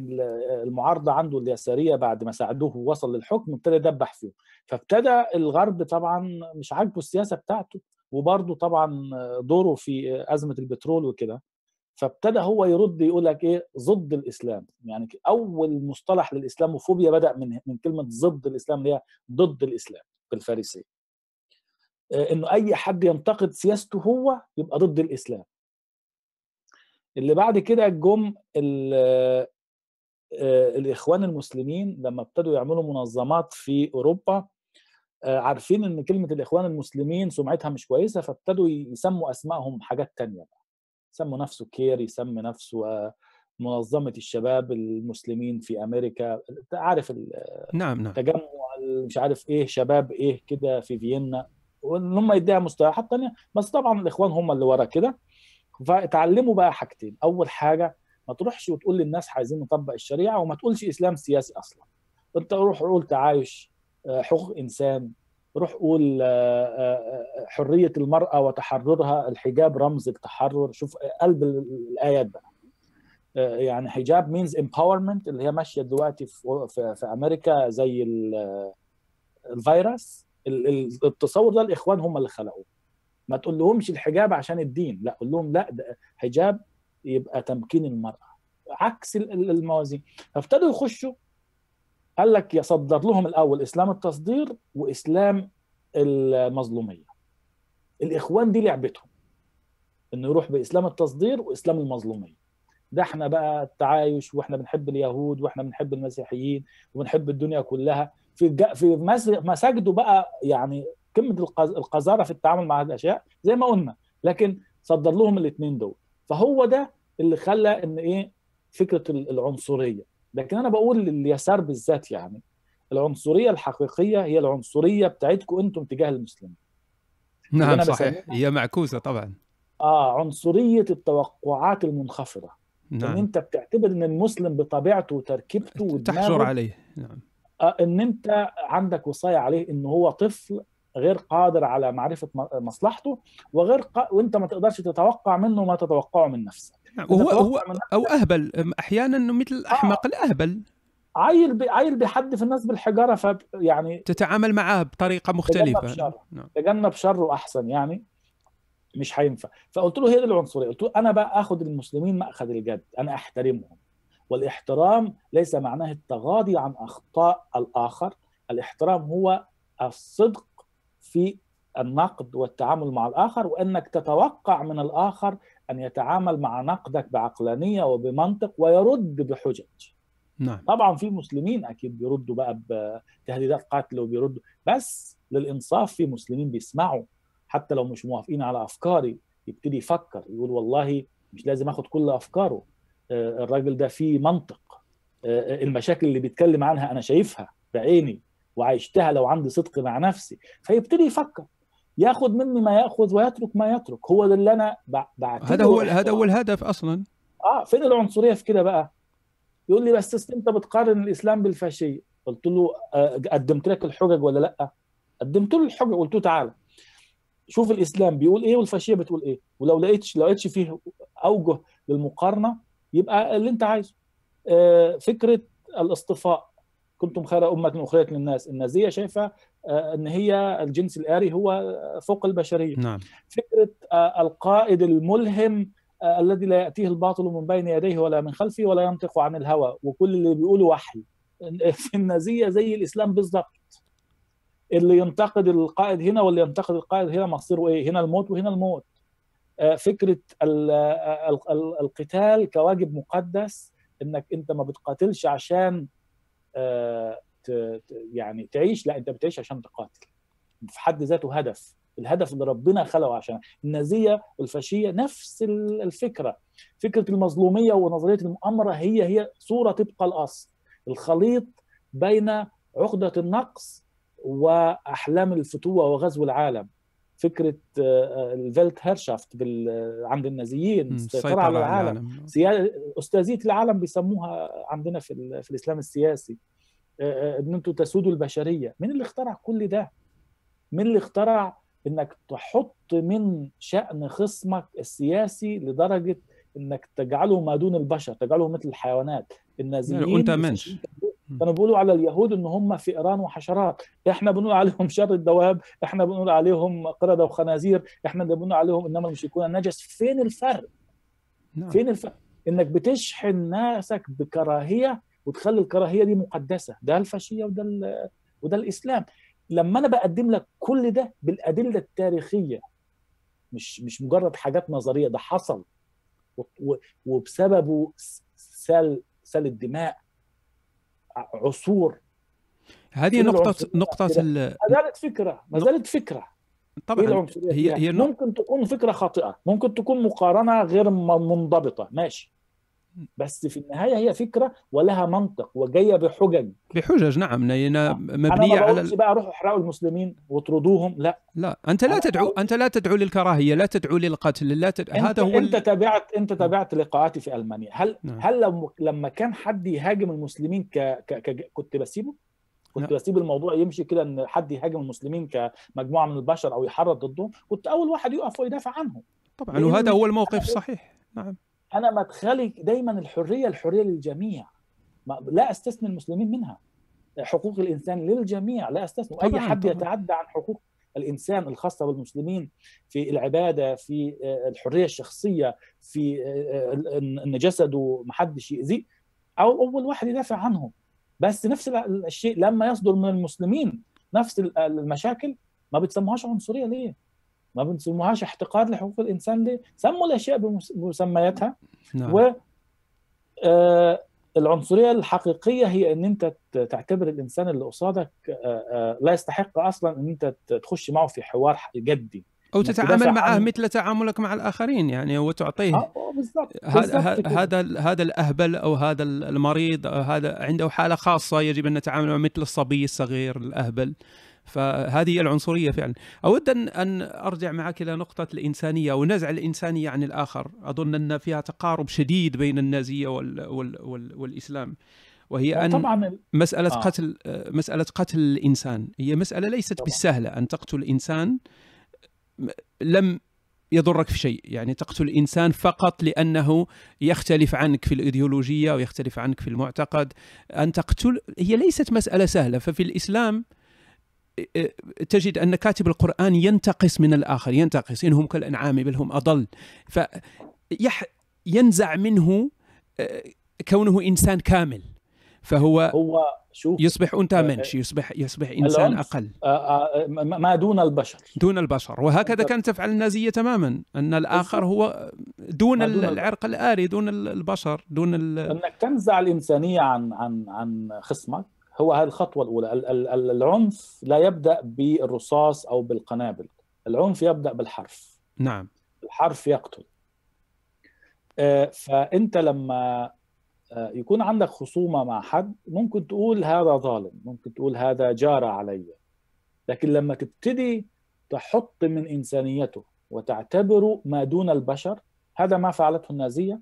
المعارضة عنده اليساريه بعد ما ساعدوه ووصل للحكم ابتدى يدبح فيه فابتدى الغرب طبعا مش عاجبه السياسة بتاعته وبرضه طبعا دوره في أزمة البترول وكده. فابتدى هو يرد يقول لك إيه؟ ضد الإسلام. يعني أول مصطلح للاسلاموفوبيا بدأ من من كلمة ضد الإسلام اللي هي ضد الإسلام. بالفارسيه إنه أي حد ينتقد سياسته هو يبقى ضد الإسلام. اللي بعد كده جم آه، الإخوان المسلمين لما ابتدوا يعملوا منظمات في أوروبا آه، عارفين إن كلمة الإخوان المسلمين سمعتها مش كويسة فابتدوا يسموا أسمائهم حاجات تانية بقى. يسموا نفسه كير يسمي نفسه آه، منظمة الشباب المسلمين في أمريكا. عارف نعم نعم. تجمع مش عارف إيه شباب إيه كده في فيينا وإن هم يديها مصطلحات تانية بس طبعا الإخوان هم اللي ورا كده. فاتعلموا بقى حاجتين. أول حاجة ما تروحش وتقول للناس عايزين نطبق الشريعة وما تقولش إسلام سياسي أصلا. أنت روح قول تعايش آه، حقوق إنسان. روح قول آه، آه، حرية المرأة وتحررها. الحجاب رمز التحرر. شوف قلب الآيات بقى. يعني hijab means empowerment اللي هي ماشية دلوقتي في, في, في أمريكا زي الفيروس. التصور ده الإخوان هم اللي خلقوه. ما تقول لهمش الحجاب عشان الدين لا قول لهم لا ده حجاب يبقى تمكين المرأة. عكس الموازين. فابتدوا يخشوا قال لك يصدر لهم الأول إسلام التصدير وإسلام المظلومية. الإخوان دي لعبتهم إنه يروح بإسلام التصدير وإسلام المظلومية. ده إحنا بقى التعايش وإحنا بنحب اليهود وإحنا بنحب المسيحيين وبنحب الدنيا كلها. في في مساجده بقى يعني قمة القذارة في التعامل مع هذه الأشياء زي ما قلنا لكن صدر لهم الاثنين دول. فهو ده اللي خلى إن إيه فكرة العنصرية. لكن أنا بقول لليسار بالذات يعني العنصرية الحقيقية هي العنصرية بتاعتكم أنتم تجاه المسلمين. نعم صحيح. هي معكوسة طبعا. آه عنصرية التوقعات المنخفضة. نعم. ان أنت بتعتبر إن المسلم بطبيعته وتركيبته تحجر عليه. نعم. آه إن أنت عندك وصايه عليه إن هو طفل غير قادر على معرفة مصلحته وغير ق... وأنت ما تقدرش تتوقع منه ما تتوقعه من نفسك. نعم، هو هو أو أهبل. أحيانا مثل الأحمق آه. الاهبل عيل بي... عيل بيحدف الناس بالحجارة ف يعني تتعامل معاه بطريقة مختلفة. تجنب شره. نعم. تجنب شره أحسن يعني. مش هينفع. فقلت له هي دي العنصرية. قلت له أنا بقى اخذ المسلمين مأخذ الجد أنا أحترمهم. والإحترام ليس معناه التغاضي عن أخطاء الآخر الإحترام هو الصدق في النقد والتعامل مع الآخر وأنك تتوقع من الآخر أن يتعامل مع نقدك بعقلانية وبمنطق ويرد بحجج. نعم. طبعا في مسلمين أكيد بيردوا بقى بتهديدات قتل وبيردوا بس للإنصاف في مسلمين بيسمعوا. حتى لو مش موافقين على أفكاري يبتدي يفكر يقول والله مش لازم أخد كل أفكاره. آه، الراجل ده فيه منطق. آه، المشاكل اللي بيتكلم عنها أنا شايفها بعيني وعيشتها لو عندي صدق مع نفسي. فيبتدي يفكر. ياخذ مني ما ياخذ ويترك ما يترك. هو ده اللي أنا بعتبره هذا هو هذا هو الهدف أصلا. آه فين العنصرية في كده بقى؟ يقول لي بس أنت بتقارن الإسلام بالفاشية. قلت له آه، قدمت لك الحجج ولا لأ؟ قدمت له الحجج. قلت له تعالى شوف الإسلام بيقول إيه والفاشية بتقول إيه ولو لقيتش لقيتش فيه أوجه للمقارنة يبقى اللي أنت عايزه. آه، فكرة الاصطفاء كنتم خير أمة أخرجت للناس. النازية شايفة آه، إن هي الجنس الآري هو فوق البشرية. نعم. فكرة القائد الملهم الذي لا يأتيه الباطل من بين يديه ولا من خلفه ولا ينطق عن الهوى وكل اللي بيقوله وحي. في النازية زي الإسلام بالضبط اللي ينتقد القائد هنا واللي ينتقد القائد هنا مصيره إيه؟ هنا الموت وهنا الموت. آه، فكرة القتال كواجب مقدس إنك أنت ما بتقاتلش عشان آه، يعني تعيش لا أنت بتعيش عشان تقاتل. في حد ذاته هدف. الهدف اللي ربنا خلقه عشان النازية والفاشية نفس الفكرة. فكرة المظلومية ونظرية المؤامرة هي هي صورة تبقى الأصل. الخليط بين عقدة النقص وأحلام الفتوة وغزو العالم. فكرة آه، الفيلت هيرشافت عند النازيين السيطره على العالم, العالم. أستاذية العالم بيسموها عندنا في, في الإسلام السياسي. آه، آه، إن أنتم تسودوا البشرية. مين اللي اخترع كل ده؟ مين اللي اخترع إنك تحط من شأن خصمك السياسي لدرجة إنك تجعله ما دون البشر تجعله مثل الحيوانات. النازيين أنت منش. كانوا بيقولوا على اليهود إن هم فئران وحشرات. إحنا بنقول عليهم شر الدواب إحنا بنقول عليهم قردة وخنازير إحنا بنقول عليهم إنما المشركون نجس فين الفرق؟ نعم. فين الفرق؟ إنك بتشحن ناسك بكراهية وتخلي الكراهية دي مقدسة. ده الفاشية وده وده الإسلام. لما أنا بقدم لك كل ده بالأدلة التاريخية مش مش مجرد حاجات نظرية ده حصل. وبسببه سال سال الدماء. عصور. هذه نقطة نقطة ما زالت فكرة ما زالت فكرة. طبعا. هي هي ممكن تكون فكرة خاطئة. ممكن تكون مقارنة غير منضبطة. ماشي. بس في النهاية هي فكرة ولها منطق وجاية بحجج. بحجج نعم. مبنيه أنا على ال... بقى روحوا احرقوا المسلمين واطردوهم لا. لا. أنت لا تدعو أنت لا تدعو للكراهية لا تدعو للقتل لا تد... هذا هو أنت تابعت أنت تابعت لقاءاتي في ألمانيا. هل نعم. هل لما لما كان حد يهاجم المسلمين ك... ك... ك... كنت بسيبه؟ كنت بسيب الموضوع يمشي كده إن حد يهاجم المسلمين كمجموعة من البشر أو يحرض ضدهم؟ كنت أول واحد يقف ويدافع عنهم. طبعا. وهذا هو الموقف الصحيح. نعم. أنا مدخلي دايما الحرية الحرية للجميع. لا أستثني المسلمين منها. حقوق الإنسان للجميع لا أستثني. أي حد. يتعدى عن حقوق الإنسان الخاصة بالمسلمين في العبادة في آه، الحرية الشخصية في آه، إن جسده ما حدش يأذيه. أو أول واحد يدافع عنهم. بس نفس الشيء لما يصدر من المسلمين نفس المشاكل ما بتسموهاش عنصرية ليه؟ ما بنسموهاش احتقار لحقوق الإنسان ليه؟ سموا الأشياء بمسمياتها. نعم. و آه العنصرية الحقيقية هي إن أنت تعتبر الإنسان اللي قصادك آه آه لا يستحق أصلا إن أنت تخش معه في حوار جدي. أو تتعامل معه عن... مثل تعاملك مع الآخرين يعني وتعطيه. آه بالضبط هذا هذا هذا الأهبل أو هذا المريض أو هذا عنده حالة خاصة يجب أن نتعامل معه مثل الصبي الصغير الأهبل. فهذه العنصرية فعلا. أود ان أن أرجع معك إلى نقطة الإنسانية ونزع الإنسانية عن الآخر. أظن أن فيها تقارب شديد بين النازية وال وال وال والإسلام وهي طبعا مسألة آه. قتل مسألة قتل الإنسان. هي مسألة ليست طبعا. بالسهلة. أن تقتل إنسان لم يضرك في شيء. يعني تقتل الإنسان فقط لأنه يختلف عنك في الإيديولوجية ويختلف عنك في المعتقد. أن تقتل هي ليست مسألة سهلة. ففي الإسلام تجد أن كاتب القرآن ينتقص من الآخر ينتقص إنهم كالأنعام بل هم أضل. فينزع منه آه، كونه إنسان كامل. فهو هو شوف يصبح أنثى منش يصبح يصبح إنسان أقل. آه، آه، ما دون البشر. دون البشر. وهكذا كانت تفعل النازية تماما أن الآخر هو دون العرق الآري دون البشر دون أنك تنزع الإنسانية عن عن عن خصمك هو هذه الخطوة الأولى. العنف لا يبدأ بالرصاص أو بالقنابل. العنف يبدأ بالحرف. نعم. الحرف يقتل. آه، فأنت لما آه، يكون عندك خصومة مع حد ممكن تقول هذا ظالم ممكن تقول هذا جار علي. لكن لما تبتدي تحط من إنسانيته وتعتبره ما دون البشر هذا ما فعلته النازية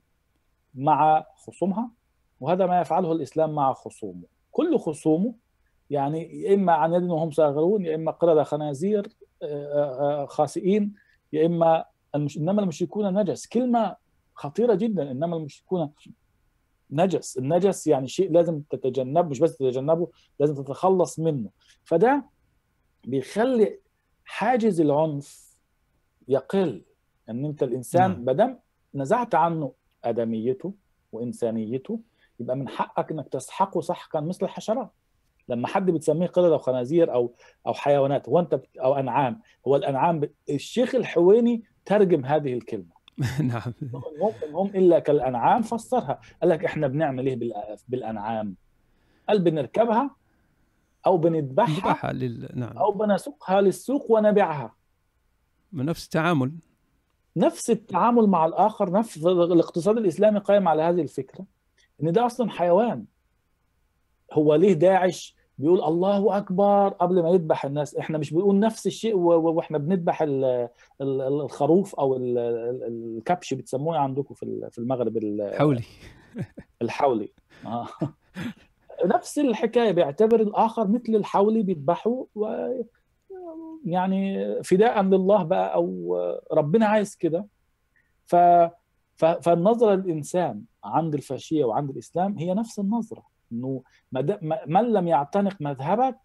مع خصومها وهذا ما يفعله الإسلام مع خصومه. كل خصومه يعني يا إما عن يد وهم صاغرون يا إما قرده خنازير خاسئين يا إما المش... إنما المشركون نجس. كلمة خطيرة جدا إنما المشركون نجس. النجس يعني شيء لازم تتجنبه مش بس تتجنبه لازم تتخلص منه. فده بيخلي حاجز العنف يقل. إن أنت الإنسان نعم. بدم نزعت عنه آدميته وإنسانيته يبقى من حقك إنك تسحقه سحقا مثل الحشرات. لما حد بتسميه قردة وخنازير أو أو حيوانات هو أنت بت- أو أنعام هو الأنعام ب- الشيخ الحويني ترجم هذه الكلمة. نعم. هم هم إلا كالأنعام فسرها. قال لك إحنا بنعمل إيه بالأنعام؟ قال بنركبها أو بنذبحها لل... نعم. أو بنسوقها للسوق ونبيعها. من نفس التعامل. نفس التعامل مع الآخر نفس الاقتصاد الإسلامي قائم على هذه الفكرة. إن ده أصلا حيوان. هو ليه داعش؟ بيقول الله أكبر قبل ما يذبح الناس. إحنا مش بنقول نفس الشيء وإحنا بنذبح ال- ال- الخروف أو ال- ال- الكبش بتسموه عندكم في في المغرب ال- حولي. الحولي. آه. نفس الحكاية بيعتبر الآخر مثل الحولي بيذبحه و يعني فداء لله بقى أو ربنا عايز كده. ف ف- فالنظرة للإنسان عند الفاشية وعند الإسلام هي نفس النظرة إنه ما د- ما- من لم يعتنق مذهبك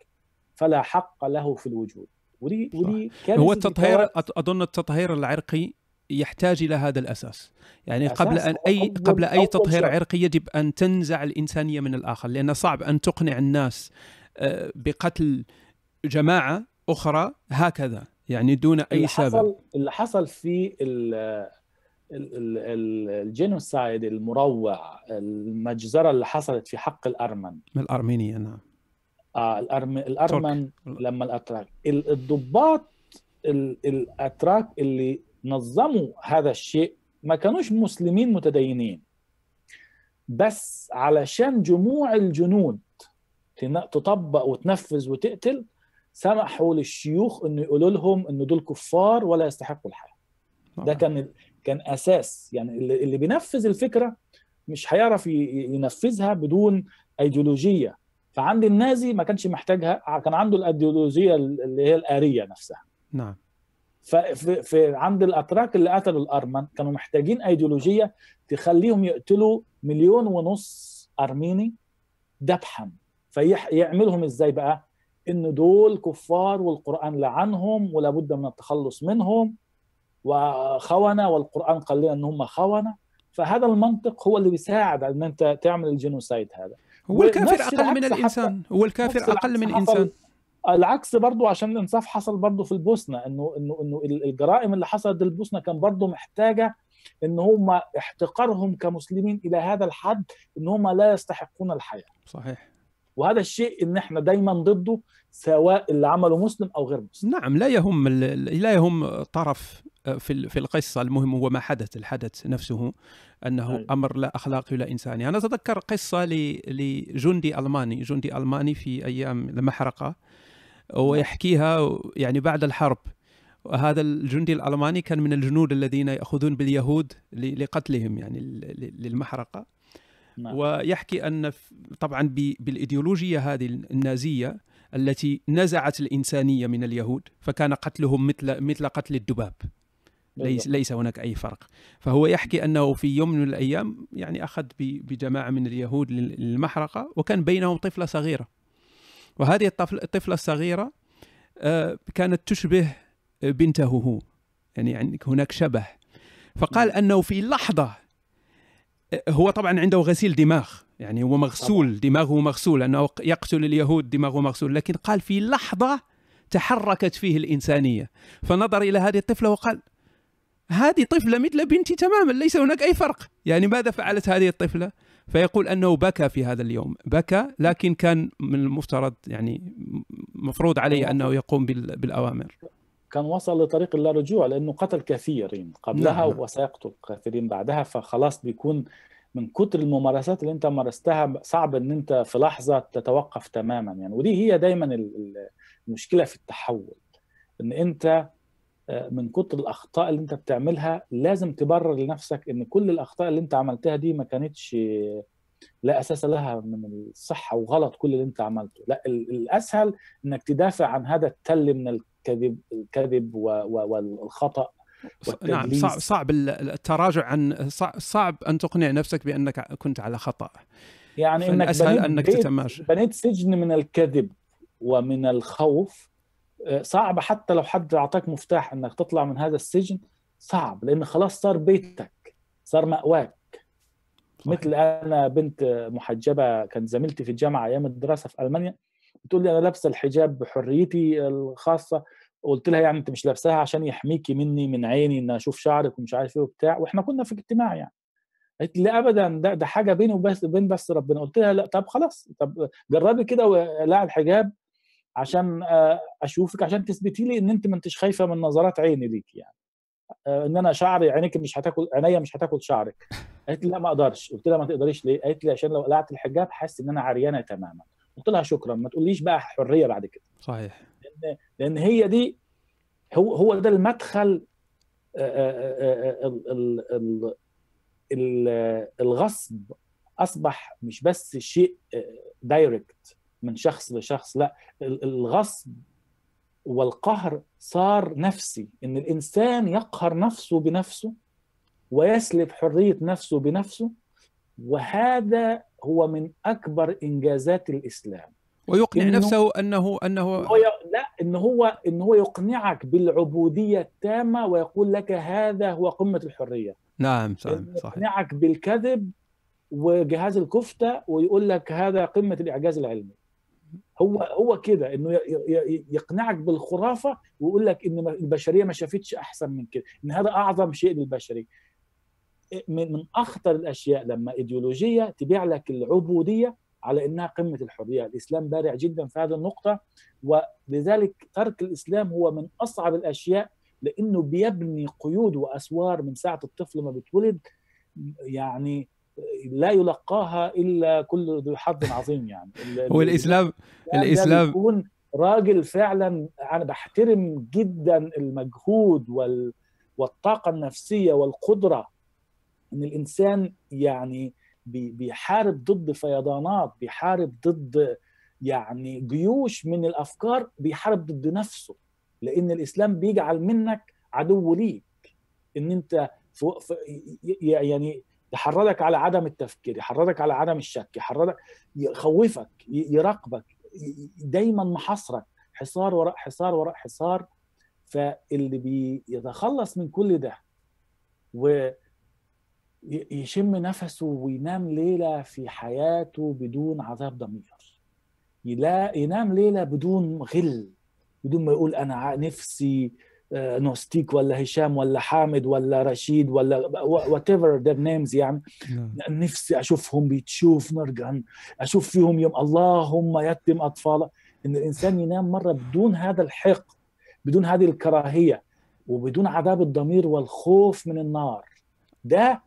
فلا حق له في الوجود. ودي ودي هو التطهير أظ- أظن التطهير العرقي يحتاج إلى هذا الأساس. يعني أساس قبل أن أي قبل أي تطهير. عرقي يجب أن تنزع الإنسانية من الآخر لأن صعب أن تقنع الناس آه، بقتل جماعة أخرى هكذا يعني دون أي اللي سبب. حصل اللي حصل في ال genocide المروع المجزرة اللي حصلت في حق الأرمن. من الارمينيه نعم. آه الأرم... الأرمن لما الأتراك. ال- الضباط ال- الأتراك اللي نظموا هذا الشيء ما كانوش مسلمين متدينين. بس علشان جموع الجنود تطبق وتنفذ وتقتل سمحوا للشيوخ إنه يقولوا لهم إنه دول كفار ولا يستحقوا الحياة. ده كان كان أساس. يعني اللي اللي بينفذ الفكرة مش هيعرف ينفذها بدون أيديولوجية. فعند النازي ما كانش محتاجها كان عنده الأيديولوجية اللي هي الآرية نفسها. نعم. ففي في عند الأتراك اللي قتلوا الأرمن كانوا محتاجين أيديولوجية تخليهم يقتلوا مليون ونص أرميني ذبحا فيعملهم إزاي بقى؟ إن دول كفار والقرآن لعنهم ولا بد من التخلص منهم. وخونة والقرآن قال لنا ان هم خونة. فهذا المنطق هو اللي بيساعد إن أنت تعمل الجينوسايد هذا. هو الكافر أقل من الإنسان. هو الكافر أقل من الإنسان. العكس برضو عشان الإنصاف حصل برضو في البوسنة إنه إنه إنه الجرائم اللي حصلت البوسنة كان برضو محتاجة إن هم احتقارهم كمسلمين إلى هذا الحد إن هم لا يستحقون الحياة. صحيح. وهذا الشيء إن إحنا دايما ضده سواء اللي عمله مسلم أو غير مسلم. نعم لا يهم لا يهم طرف في ال- في القصة المهم هو ما حدث الحدث نفسه أنه أي. أمر لا اخلاقي ولا انساني أنا أتذكر قصة لجندي ألماني جندي ألماني في أيام المحرقه ويحكيها يعني بعد الحرب. وهذا الجندي الألماني كان من الجنود الذين يأخذون باليهود لقتلهم يعني للمحرقة. نعم. ويحكي أن ف- طبعا بالإيديولوجية هذه النازية التي نزعت الإنسانية من اليهود فكان قتلهم مثل مثل قتل الذباب ليس. ليس هناك أي فرق. فهو يحكي أنه في يوم من الأيام يعني أخذ بجماعة من اليهود لل- للمحرقة وكان بينهم طفلة صغيرة. وهذه الطفل- الطفلة الصغيرة آه، كانت تشبه بنته هو. يعني هناك شبه. فقال أنه في لحظة هو طبعا عنده غسيل دماغ يعني هو مغسول دماغه مغسول انه يقتل اليهود دماغه مغسول لكن قال في لحظة تحركت فيه الإنسانية. فنظر إلى هذه الطفلة وقال هذه طفلة مثل بنتي تماما ليس هناك أي فرق. يعني ماذا فعلت هذه الطفلة؟ فيقول أنه بكى في هذا اليوم. بكى لكن كان من المفترض يعني مفروض عليه أنه يقوم بال- بالأوامر. كان وصل لطريق اللا رجوع لأنه قتل كثيرين قبلها نعم،. وسيقتل كثيرين بعدها فخلاص بيكون من كتر الممارسات اللي أنت مارستها صعب إن أنت في لحظة تتوقف تماما يعني ودي هي دايما ال- ال- المشكلة في التحول إن أنت آه، من كتر الأخطاء اللي أنت بتعملها لازم تبرر لنفسك إن كل الأخطاء اللي أنت عملتها دي ما كانتش لا أساس لها من الصحه وغلط كل اللي أنت عملته لا الأسهل إنك تدافع عن هذا التل من الكذب الكذب والخطأ نعم صعب صعب التراجع عن صعب أن تقنع نفسك بأنك كنت على خطأ. يعني إنك اسهل أنك تتماشى. بنيت سجن من الكذب ومن الخوف. آه، صعب حتى لو حد أعطاك مفتاح أنك تطلع من هذا السجن صعب لأن خلاص صار بيتك صار مأواك. صحيح. مثل أنا بنت محجبة كانت زميلتي في الجامعة أيام الدراسة في ألمانيا. بتقول لي أنا لابسة الحجاب بحريتي الخاصة. قلت لها يعني أنت مش لابساها عشان يحميكي مني من عيني إن أشوف شعرك ومش عارف إيه وبتاع. وإحنا كنا في اجتماع يعني. قالت لي ابدا ده ده حاجة بيني وبس بين بس ربنا. قلت لها لا طب خلاص طب جربي كده وقلعي الحجاب عشان آه، أشوفك عشان تثبتي لي إن أنت ما انتش خايفة من نظرات عيني ليك يعني. آه، إن أنا شعري عينيك مش هتاكل عينيا مش هتاكل شعرك. قالت لي لا ما أقدرش. قلت لها ما تقدريش ليه؟ قالت لي عشان لو قلعت الحجاب حاسس إن أنا عريانة تماما. قلت لها شكرا. ما تقوليش بقى حرية بعد كده. صحيح. لأن لأن هي دي هو هو ده المدخل الغصب. أصبح مش بس شيء دايركت من شخص لشخص لا الغصب والقهر صار نفسي. إن الإنسان يقهر نفسه بنفسه ويسلب حرية نفسه بنفسه وهذا هو من أكبر إنجازات الإسلام. ويقنع إنه نفسه انه أنه هو ي... لا ان هو ان هو يقنعك بالعبودية التامة ويقول لك هذا هو قمة الحرية. نعم صحيح. يقنعك بالكذب وجهاز الكفتة ويقول لك هذا قمة الإعجاز العلمي. هو هو كده إنه يقنعك بالخرافة ويقول لك إن البشرية ما شافتش أحسن من كده إن هذا أعظم شيء للبشرية. من من أخطر الأشياء لما إيديولوجية تبيع لك العبودية على إنها قمة الحرية، الإسلام بارع جدا في هذه النقطة ولذلك ترك الإسلام هو من أصعب الأشياء لأنه بيبني قيود وأسوار من ساعة الطفل ما بيتولد يعني لا يلقاها إلا كل ذو حظ عظيم يعني. هو الإسلام الاسلام يكون راجل فعلا أنا بحترم جدا المجهود وال والطاقة النفسية والقدرة إن الإنسان يعني بيحارب ضد فيضانات بيحارب ضد يعني جيوش من الأفكار بيحارب ضد نفسه. لأن الإسلام بيجعل منك عدو ليك. إن أنت يعني يحرضك على عدم التفكير يحرضك على عدم الشك يحرضك يخوفك يراقبك دايما محاصرك. حصار وراء حصار وراء حصار. فاللي بيتخلص من كل ده و يشم نفسه وينام ليلة في حياته بدون عذاب ضمير. يلا ينام ليلة بدون غل بدون ما يقول أنا نفسي agnostic ولا هشام ولا حامد ولا رشيد ولا whatever their names يعني. نعم. نفسي أشوفهم بيتشوف نرجع أشوف فيهم يوم اللهم يتم اطفاله إن الإنسان ينام مرة بدون هذا الحقد بدون هذه الكراهية وبدون عذاب الضمير والخوف من النار. ده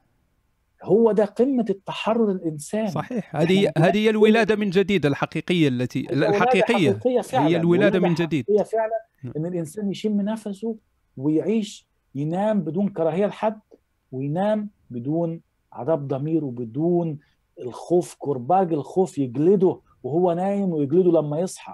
هو ده قمة التحرر الإنساني. صحيح. هذه هذه هي الولادة من جديد الحقيقية التي الحقيقية. هي الولادة من جديد. هي فعلا نعم. إن الإنسان يشم نفسه ويعيش ينام بدون كراهية لحد وينام بدون عذاب ضمير وبدون الخوف كرباج الخوف يجلده وهو نايم ويجلده لما يصحى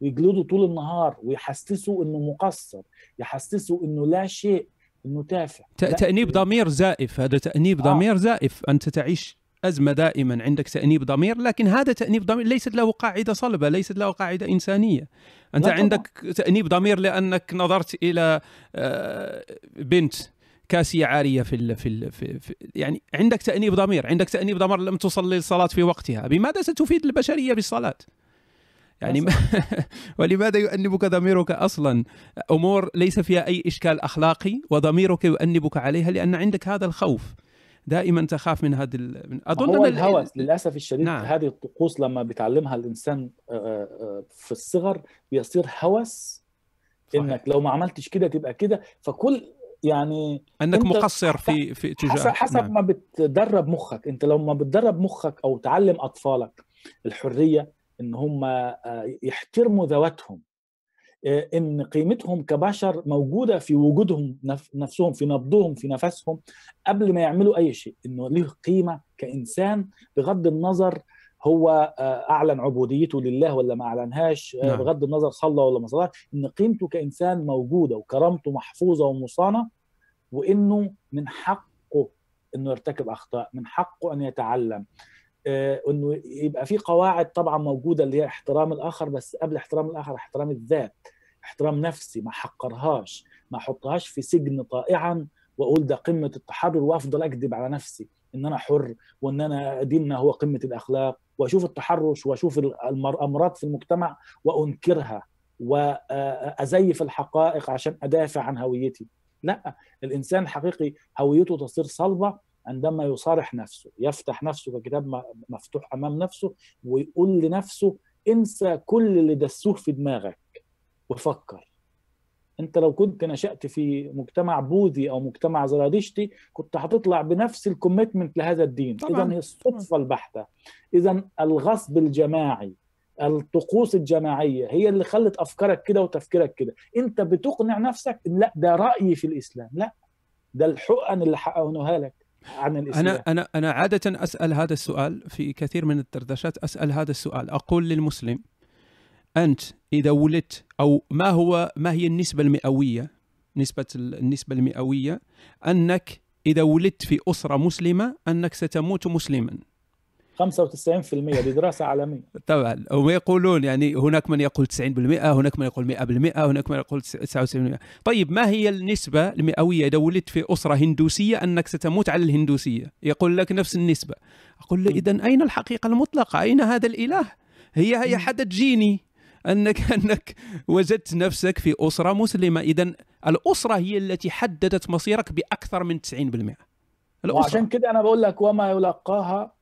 ويجلده طول النهار ويحسسه إنه مقصر يحسسه إنه لا شيء. إنه تافه. تأنيب ضمير زائف. هذا تأنيب آه. ضمير زائف. أنت تعيش أزمة دائما عندك تأنيب ضمير لكن هذا تأنيب ضمير ليست له قاعدة صلبة ليست له قاعدة إنسانية. أنت عندك تأنيب ضمير لأنك نظرت إلى آه، بنت كاسية عارية في ال في, ال في, في يعني عندك تأنيب ضمير. عندك تأنيب ضمير لم تصلي الصلاه في وقتها. بماذا ستفيد البشرية بالصلاة؟ يعني ما ولماذا يؤنبك ضميرك أصلا أمور ليس فيها أي إشكال أخلاقي وضميرك يؤنبك عليها لأن عندك هذا الخوف دائما تخاف من هذا أظن هو الهوس للأسف الشديد نعم. هذه الطقوس لما بيتعلمها الإنسان آه، آه، في الصغر بيصير هوس صحيح. إنك لو ما عملتش كده تبقى كده فكل يعني أنك مقصر في في تجاه حسب, حسب نعم. ما بتدرب مخك أنت لو ما بتدرب مخك أو تعلم أطفالك الحرية إن هم آه، يحترموا ذواتهم آه، إن قيمتهم كبشر موجودة في وجودهم نفسهم في نبضهم في نفسهم قبل ما يعملوا أي شيء إنه له قيمة كإنسان بغض النظر هو آه، أعلن عبوديته لله ولا ما أعلنهاش نعم. بغض النظر صلى ولا ما صلى إن قيمته كإنسان موجودة وكرامته محفوظة ومصانة وإنه من حقه إنه يرتكب أخطاء من حقه أن يتعلم إنه يبقى في قواعد طبعا موجودة اللي هي احترام الآخر بس قبل احترام الآخر احترام الذات احترام نفسي ما حقرهاش ما أحطهاش في سجن طائعا وأقول ده قمة التحرر وأفضل أكذب على نفسي إن أنا حر وإن أنا ديننا هو قمة الأخلاق وأشوف التحرش وأشوف الامراض في المجتمع وأنكرها وازيف الحقائق عشان أدافع عن هويتي. لا الإنسان الحقيقي هويته تصير صلبة عندما يصارح نفسه يفتح نفسه ككتاب مفتوح أمام نفسه ويقول لنفسه انسى كل اللي دسوه في دماغك وفكر. أنت لو كنت نشأت في مجتمع بوذي أو مجتمع زرادشتي كنت هتطلع بنفس الكوميتمنت لهذا الدين. اذا هي الصدفة البحتة. اذا الغصب الجماعي الطقوس الجماعية هي اللي خلت أفكارك كده وتفكيرك كده. أنت بتقنع نفسك؟ لا ده رأيي في الإسلام. لا ده الحقن اللي حقنوها لك. عن الإسلام. أنا أنا أنا عادة أسأل هذا السؤال في كثير من الدردشات أسأل هذا السؤال. أقول للمسلم أنت إذا ولدت أو ما هو ما هي النسبة المئوية؟ نسبة النسبة المئوية أنك إذا ولدت في أسرة مسلمة أنك ستموت مسلما. 95% دي دراسة عالمية. طبعا. هم يقولون يعني هناك من يقول 90% هناك من يقول 100% هناك من يقول 99% طيب ما هي النسبة المئوية إذا ولدت في أسرة هندوسية أنك ستموت على الهندوسية؟ يقول لك نفس النسبة. أقول له إذا أين الحقيقة المطلقة؟ أين هذا الإله؟ هي هي حدث جيني. أنك أنك وجدت نفسك في أسرة مسلمة. اذا الأسرة هي التي حددت مصيرك بأكثر من 90% الأسرة. وعشان كده أنا بقول لك وما يلقاها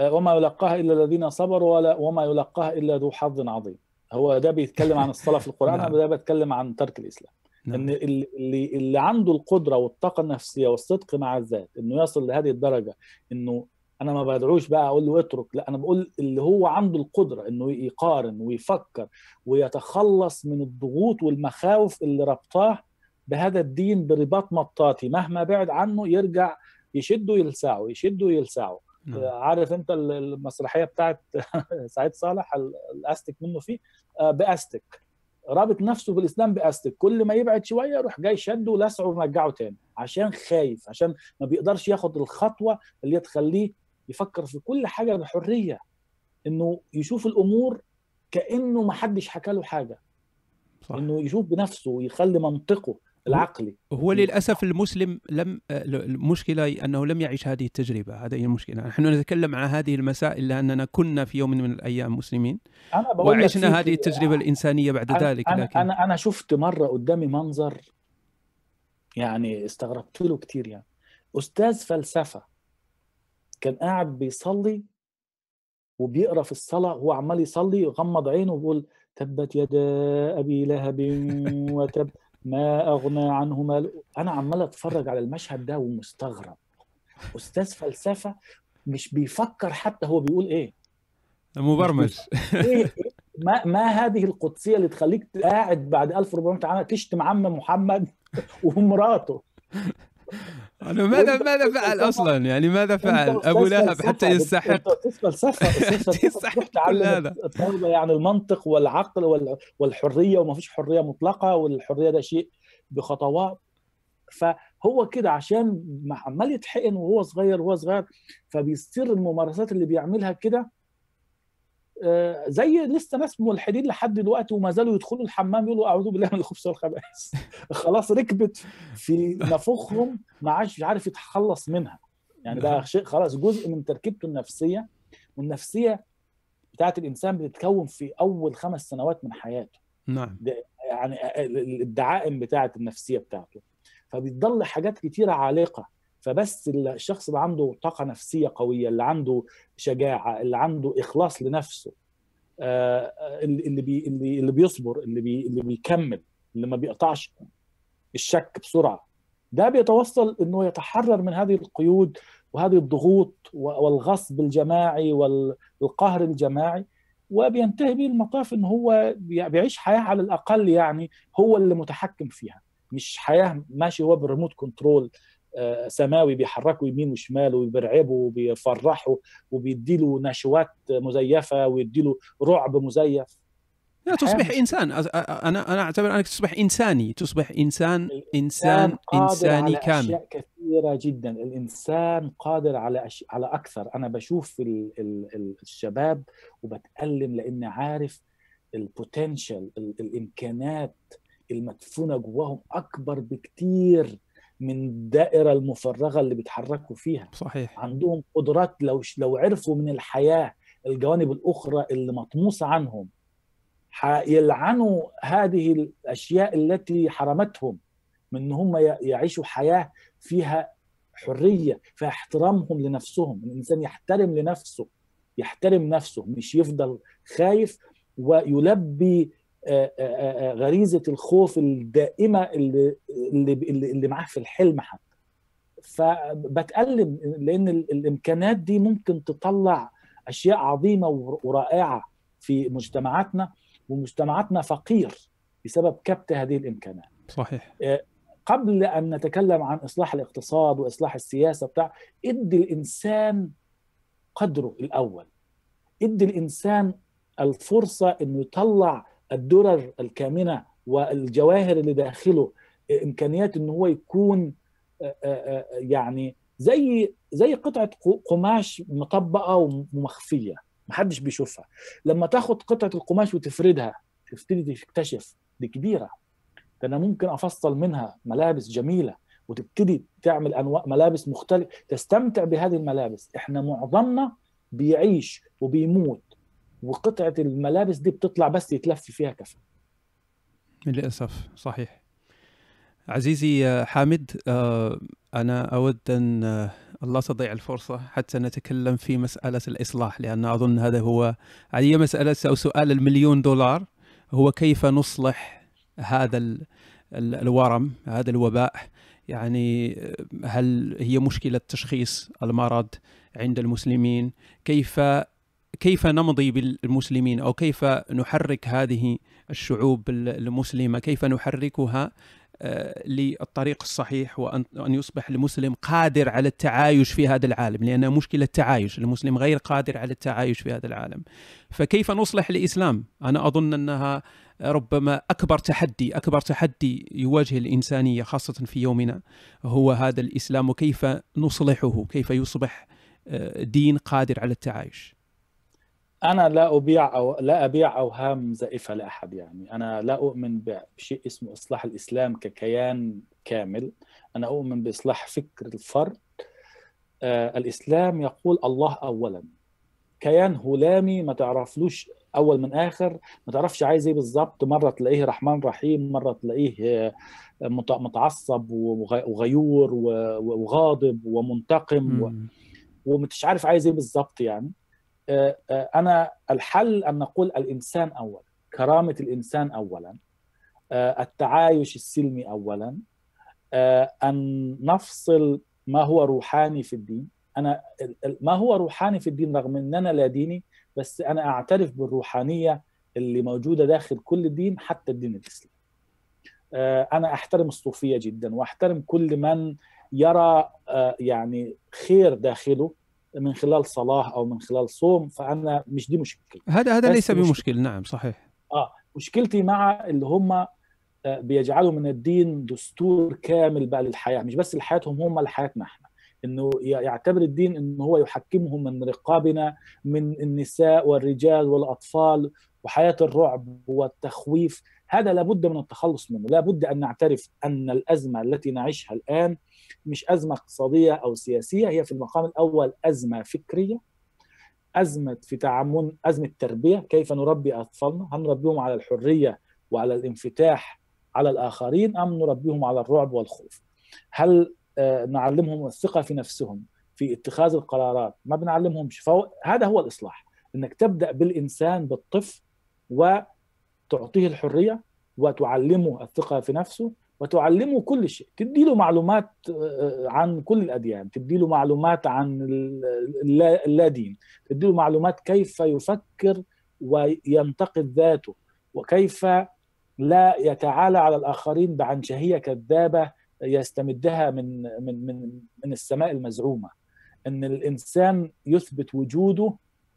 وما يلقاها إلا الذين صبروا ولا وما يلقاها إلا ذو حظ عظيم هو ده بيتكلم عن الصلاة في القرآن نعم. ده بيتكلم عن ترك الإسلام نعم. إن اللي اللي عنده القدرة والطاقة النفسية والصدق مع الذات إنه يصل لهذه الدرجة إنه أنا ما بدعوش بقى أقول له اترك لا أنا بقول اللي هو عنده القدرة إنه يقارن ويفكر ويتخلص من الضغوط والمخاوف اللي ربطاه بهذا الدين برباط مطاطي مهما بعد عنه يرجع يشده يلسعه يشده يلسعه نعم. عارف انت المسرحية بتاعت سعيد صالح الأستك منه فيه؟ آه، بأستك. رابط نفسه بالإسلام بأستك. كل ما يبعد شوية يروح جاي شده ولسعه ومرجعه تاني عشان خايف عشان ما بيقدرش ياخد الخطوة اللي تخليه يفكر في كل حاجة بحرية إنه يشوف الأمور كأنه ما حدش حكى له حاجة. صح. إنه يشوف بنفسه ويخلي منطقه. العقلي. هو للأسف المسلم لم المشكلة أنه لم يعيش هذه التجربة. هذه هي المشكلة. نحن نتكلم عن هذه المسائل لأننا كنا في يوم من الأيام مسلمين أنا وعشنا هذه التجربة الإنسانية بعد أنا ذلك أنا لكن أنا أنا شفت مرة قدامي منظر يعني استغربت له كثير يعني. أستاذ فلسفة كان قاعد بيصلي وبيقرأ في الصلاة هو عمال يصلي وغمض عينه وبيقول تبت يدا أبي لهب وتب ما أغنى عنه مال. أنا عمال أتفرج على المشهد ده ومستغرب. أستاذ فلسفة مش بيفكر حتى هو بيقول إيه. مبرمج. إيه ما ما هذه القدسية اللي تخليك قاعد بعد 1400 عام؟ تشتم عم محمد ومراته. أنا ماذا ماذا فعل؟ أصلا يعني ماذا فعل؟ أبو لهب حتى يستحق. يستحق كل هذا. يعني المنطق والعقل والحرية وما فيش حرية مطلقة والحرية ده شيء بخطوات فهو كده عشان عمال يتحقن وهو صغير وهو صغير فبيصير الممارسات اللي بيعملها كده زي لسه ناس ملحدين لحد دلوقتي وما زالوا يدخلوا الحمام يقولوا أعوذ بالله من الخبث والخبائث. خلاص ركبت في نافوخهم ما عادش عارف يتخلص منها. يعني ده شيء خلاص جزء من تركيبته النفسية والنفسية بتاعت الإنسان بتتكون في أول خمس سنوات من حياته. نعم. يعني الدعائم بتاعت النفسية بتاعته. فبتضل حاجات كتيرة عالقة. فبس الشخص اللي عنده طاقة نفسية قوية اللي عنده شجاعة اللي عنده إخلاص لنفسه آه، اللي بي اللي اللي بيصبر اللي بي اللي بيكمل اللي ما بيقطعش الشك بسرعة. ده بيتوصل إنه يتحرر من هذه القيود وهذه الضغوط والغصب الجماعي والقهر الجماعي وبينتهي به المطاف إن هو بيعيش حياة على الأقل يعني هو اللي متحكم فيها مش حياة ماشي هو بالريموت كنترول سماوي بيحركه يمين وشمال وبيرعبه وبيفرحه وبيديله نشوات مزيفة ويديله رعب مزيف. لا تصبح إنسان. أنا أنا أعتبر أنك تصبح إنساني. تصبح انسان انسان انساني على كامل أشياء كثيرة جدا. الإنسان قادر على أش... على أكثر. أنا بشوف ال... ال... الشباب وبتألم لأني عارف البوتنشال الإمكانات المدفونة جواهم أكبر بكتير. من الدائرة المفرغة اللي بيتحركوا فيها. صحيح. عندهم قدرات لو لو عرفوا من الحياة الجوانب الأخرى اللي مطموسة عنهم يلعنوا هذه الأشياء التي حرمتهم من إن هم يعيشوا حياة فيها حرية فيها احترامهم لنفسهم. الإنسان يحترم لنفسه يحترم نفسه مش يفضل خايف ويلبي غريزة الخوف الدائمة اللي اللي اللي معاه في الحلم حتى. فبتألم لأن الإمكانات دي ممكن تطلع أشياء عظيمة ورائعة في مجتمعاتنا ومجتمعاتنا فقير بسبب كبت هذه الإمكانات. صحيح. قبل أن نتكلم عن إصلاح الاقتصاد وإصلاح السياسة بتاع ادي الإنسان قدره الأول. ادي الإنسان الفرصة إنه يطلع الدرر الكامنة والجواهر اللي داخله إمكانيات إن هو يكون يعني زي زي قطعة قماش مطبقة ومخفية محدش بيشوفها. لما تاخد قطعة القماش وتفردها تبتدي تكتشف دي كبيرة ده أنا ممكن أفصل منها ملابس جميلة وتبتدي تعمل أنواع ملابس مختلفة تستمتع بهذه الملابس. إحنا معظمنا بيعيش وبيموت وقطعة الملابس دي بتطلع بس يتلف فيها كفن. للأسف صحيح. عزيزي حامد أنا أود أن الله تضيع الفرصة حتى نتكلم في مسألة الإصلاح لأن أظن هذا هو هي مسألة أو سؤال المليون دولار. هو كيف نصلح هذا الورم هذا الوباء؟ يعني هل هي مشكلة تشخيص المرض عند المسلمين؟ كيف كيف نمضي بالمسلمين أو كيف نحرك هذه الشعوب المسلمة؟ كيف نحركها للطريق الصحيح وان يصبح المسلم قادر على التعايش في هذا العالم؟ لأن مشكلة تعايش المسلم غير قادر على التعايش في هذا العالم. فكيف نصلح الاسلام أنا أظن أنها ربما أكبر تحدي أكبر تحدي يواجه الإنسانية خاصة في يومنا هو هذا الإسلام وكيف نصلحه؟ كيف يصبح دين قادر على التعايش؟ أنا لا أبيع أو لا أبيع أوهام زائفة لأحد يعني. أنا لا أؤمن بشيء اسمه إصلاح الإسلام ككيان كامل. أنا أؤمن بإصلاح فكر الفرد. آه الإسلام يقول الله اولا. كيان هلامي ما تعرفلوش أول من آخر ما تعرفش عايز إيه بالظبط. مرة تلاقيه رحمن رحيم مرة تلاقيه متعصب وغيور وغاضب ومنتقم و... ومش عارف عايز إيه بالظبط يعني. أنا الحل أن نقول الإنسان اولا كرامة الإنسان اولا التعايش السلمي اولا أن نفصل ما هو روحاني في الدين. أنا ما هو روحاني في الدين رغم إن أنا لا ديني بس أنا أعترف بالروحانية اللي موجودة داخل كل دين حتى الدين الإسلامي. أنا أحترم الصوفية جدا وأحترم كل من يرى يعني خير داخله. من خلال صلاة أو من خلال صوم فأنا مش دي مشكله هذا هذا ليس بمشكل. نعم صحيح. آه مشكلتي مع اللي هم بيجعلوا من الدين دستور كامل بقى للحياة. مش بس لحياتهم هم لحياتنا إحنا. إنه يعتبر الدين انه هو يحكمهم من رقابنا من النساء والرجال والأطفال وحياة الرعب والتخويف. هذا لابد من التخلص منه. لابد أن نعترف أن الأزمة التي نعيشها الآن مش أزمة اقتصادية أو سياسية هي في المقام الأول أزمة فكرية أزمة في تعامل أزمة تربية كيف نربي أطفالنا؟ هل نربيهم على الحرية وعلى الانفتاح على الآخرين أم نربيهم على الرعب والخوف؟ هل نعلمهم الثقة في نفسهم في اتخاذ القرارات؟ ما بنعلمهمش فهذا هو الإصلاح إنك تبدأ بالإنسان بالطفل وتعطيه الحرية وتعلمه الثقة في نفسه وتعلمه كل شيء. تدي له معلومات عن كل الأديان. تدي له معلومات عن اللا دين تدي له معلومات كيف يفكر وينتقد ذاته. وكيف لا يتعالى على الآخرين بعنجهيه كذابة يستمدها من من من من السماء المزعومة. إن الإنسان يثبت وجوده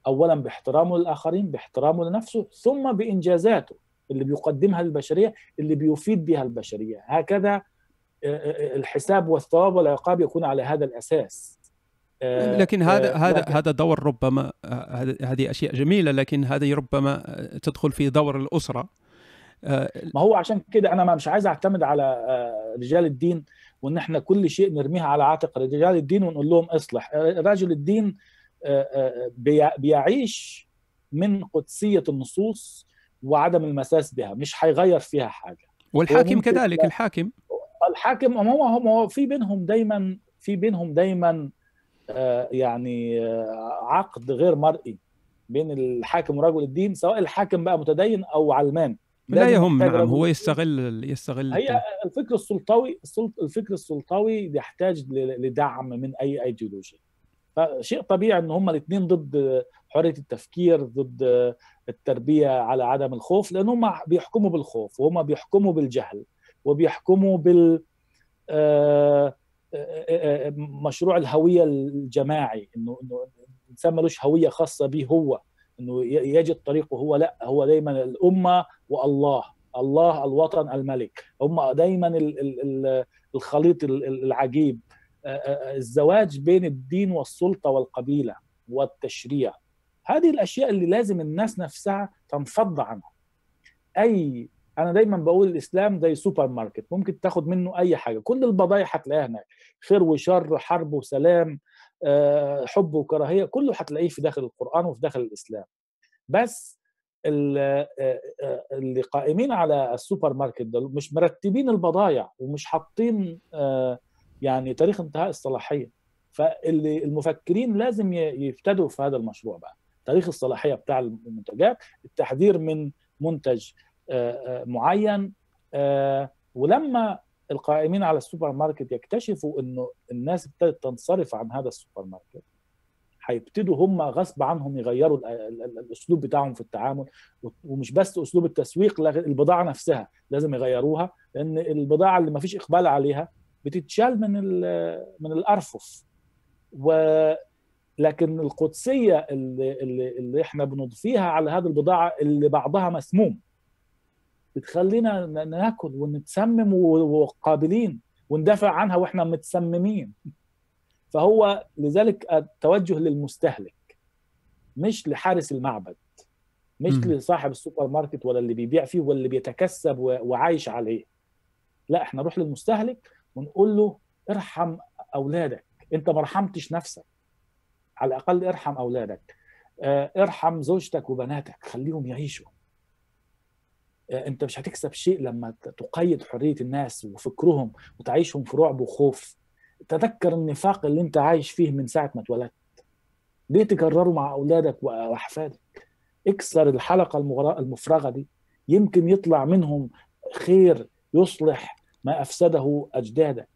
اولا باحترامه للآخرين باحترامه لنفسه ثم بإنجازاته. اللي بيقدمها للبشريه اللي بيفيد بها البشرية. هكذا الحساب والثواب والعقاب يكون على هذا الأساس. لكن هذا هذا هذا دور ربما هذه أشياء جميلة لكن هذه ربما تدخل في دور الأسرة. ما هو عشان كده أنا مش عايز أعتمد على رجال الدين وإن إحنا كل شيء نرميها على عاتق. رجال الدين ونقول لهم اصلح. رجل الدين بيعيش من قدسية النصوص وعدم المساس بها مش هيغير فيها حاجة. والحاكم كذلك الحاكم. الحاكم هو هو في بينهم دايما في بينهم دايما يعني عقد غير مرئي بين الحاكم ورجل الدين سواء الحاكم بقى متدين أو علمان. لا يهم نعم هو يستغل يستغل هي الفكر السلطوي الفكر السلطوي يحتاج لدعم من أي ايديولوجيا فشيء طبيعي إن هم الاثنين ضد حرية التفكير ضد التربية على عدم الخوف لأن هم بيحكموا بالخوف وهم بيحكموا بالجهل وبيحكموا بال مشروع الهوية الجماعي إنه إنه الإنسان ملوش هوية خاصة به هو إنه يجد طريقه هو لأ هو دايما الأمة والله الله الوطن الملك. هم دايما الخليط العجيب. الزواج بين الدين والسلطة والقبيلة والتشريع. هذه الأشياء اللي لازم الناس نفسها تنفض عنها. أي أنا دايما بقول الإسلام زي سوبر ماركت ممكن تاخد منه أي حاجة. كل البضائع هتلاقيها هناك. خير وشر حرب وسلام حب وكراهية كله هتلاقيه في داخل القرآن وفي داخل الإسلام. بس اللي قائمين على السوبر ماركت ده مش مرتبين البضائع ومش حاطين يعني تاريخ انتهاء الصلاحية. فاللي المفكرين لازم يبتدوا في هذا المشروع بقى. تاريخ الصلاحية بتاع المنتجات التحذير من منتج معين ولما القائمين على السوبر ماركت يكتشفوا إنه الناس ابتدت تنصرف عن هذا السوبر ماركت هيبتدوا هم غصب عنهم يغيروا الأسلوب بتاعهم في التعامل ومش بس أسلوب التسويق البضاعة نفسها لازم يغيروها لأن البضاعة اللي ما فيش إقبال عليها بتتشال من من الأرفف. لكن القدسية اللي, اللي, اللي إحنا بنضفيها على هذه البضاعة اللي بعضها مسموم. بتخلينا ناكل ونتسمم وقابلين وندافع عنها وإحنا متسممين. فهو لذلك التوجه للمستهلك مش لحارس المعبد مش م. لصاحب السوبر ماركت ولا اللي بيبيع فيه ولا اللي بيتكسب وعايش عليه. لا إحنا نروح للمستهلك ونقول له ارحم أولادك أنت ما رحمتش نفسك. على الأقل ارحم أولادك. ارحم زوجتك وبناتك خليهم يعيشوا. أنت مش هتكسب شيء لما تقيد حرية الناس وفكرهم وتعيشهم في رعب وخوف. تذكر النفاق اللي أنت عايش فيه من ساعة ما اتولدت. ليه تكرره مع أولادك وأحفادك؟ اكسر الحلقة المفرغة دي. يمكن يطلع منهم خير يصلح ما أفسده أجدادك.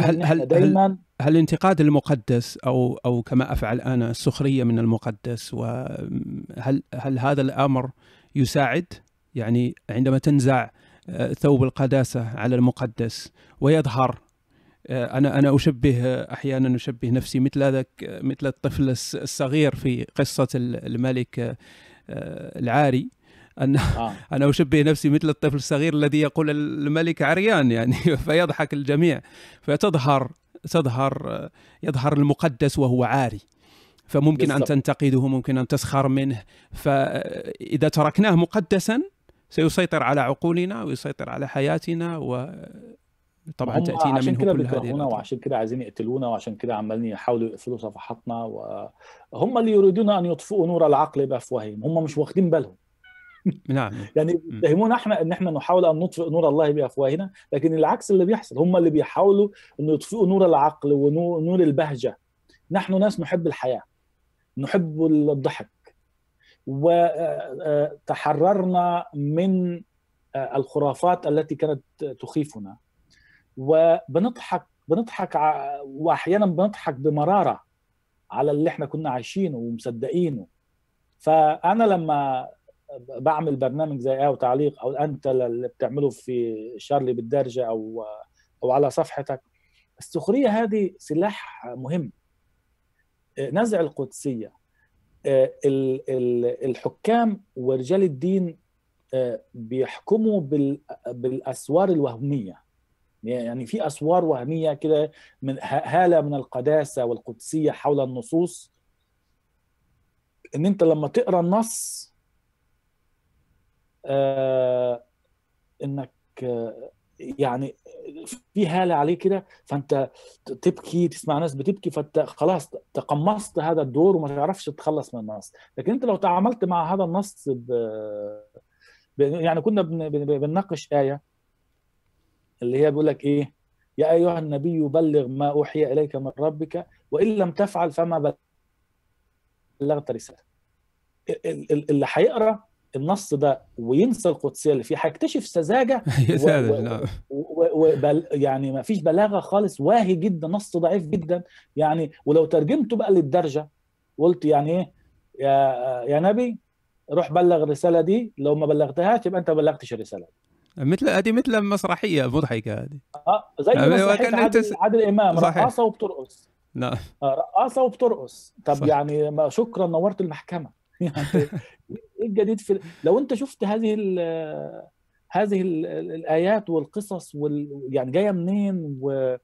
هل هل دايما هل, هل انتقاد المقدس أو أو كما أفعل أنا السخرية من المقدس وهل هل هذا الأمر يساعد؟ يعني عندما تنزع ثوب القداسة على المقدس ويظهر أنا أنا أشبه أحيانا أشبه نفسي مثل ذاك مثل الطفل الصغير في قصة الملك العاري. أن آه. أنا أشبه نفسي مثل الطفل الصغير الذي يقول الملك عريان يعني فيضحك الجميع فتظهر تظهر يظهر المقدس وهو عاري. فممكن بالضبط. أن تنتقده ممكن أن تسخر منه. فإذا تركناه مقدسا سيسيطر على عقولنا ويسيطر على حياتنا و طبعا تأتينا عشان منه كل هذه وعشان كده عايزين يقتلونا وعشان كده عمالين يحاولوا يقفلوا صفحاتنا وهم اللي يريدون أن يطفئوا نور العقل بأفواههم. هم مش واخدين بالهم. نعم. يعني يتهمونا إحنا ان إحنا نحاول ان نطفئ نور الله بافواهنا لكن العكس اللي بيحصل هم اللي بيحاولوا ان يطفئوا نور العقل ونور البهجة. نحن ناس نحب الحياة نحب الضحك وتحررنا من الخرافات التي كانت تخيفنا. وبنضحك بنضحك وأحيانا بنضحك بمرارة على اللي إحنا كنا عايشينه ومصدقينه. فأنا لما بعمل برنامج زي أو تعليق أو أنت اللي بتعمله في شارلي بالدرجة أو أو على صفحتك. السخرية هذه سلاح مهم. نزع القدسية. الحكام ورجال الدين بيحكموا بالأسوار الوهمية. يعني في أسوار وهمية كده من هالة من القداسة والقدسية حول النصوص. إن أنت لما تقرأ النص آه إنك آه يعني في هالة عليه كده فأنت تبكي تسمع ناس بتبكي فأنت خلاص تقمصت هذا الدور وما تعرفش تتخلص من النص. لكن أنت لو تعاملت مع هذا النص ب... ب... يعني كنا بن... بنناقش آية اللي هي بيقول لك إيه؟ يا أيها النبي بلغ ما أوحي إليك من ربك وإن لم تفعل فما بلغت رسالة. اللي هيقرا النص ده وينسى القدسية اللي فيه هيكتشف سذاجة و... و... و... بل... يعني ما فيش بلاغة خالص واهي جدا نص ضعيف جدا. يعني ولو ترجمته بقى للدرجة قلت يعني إيه؟ يا يا نبي روح بلغ الرسالة دي لو ما بلغتهاش يبقى أنت ما بلغتش الرسالة دي. مثل هذه مثل مسرحيه مضحكه هذه. آه زي مسرحيه عادل, تس... عادل إمام رقاصة وبترقص. نعم. رقاصة وبترقص. طب صح. يعني شكرا نورت المحكمة. يعني إيه الجديد في لو أنت شفت هذه ال هذه ال الآيات والقصص وال يعني جاية منين و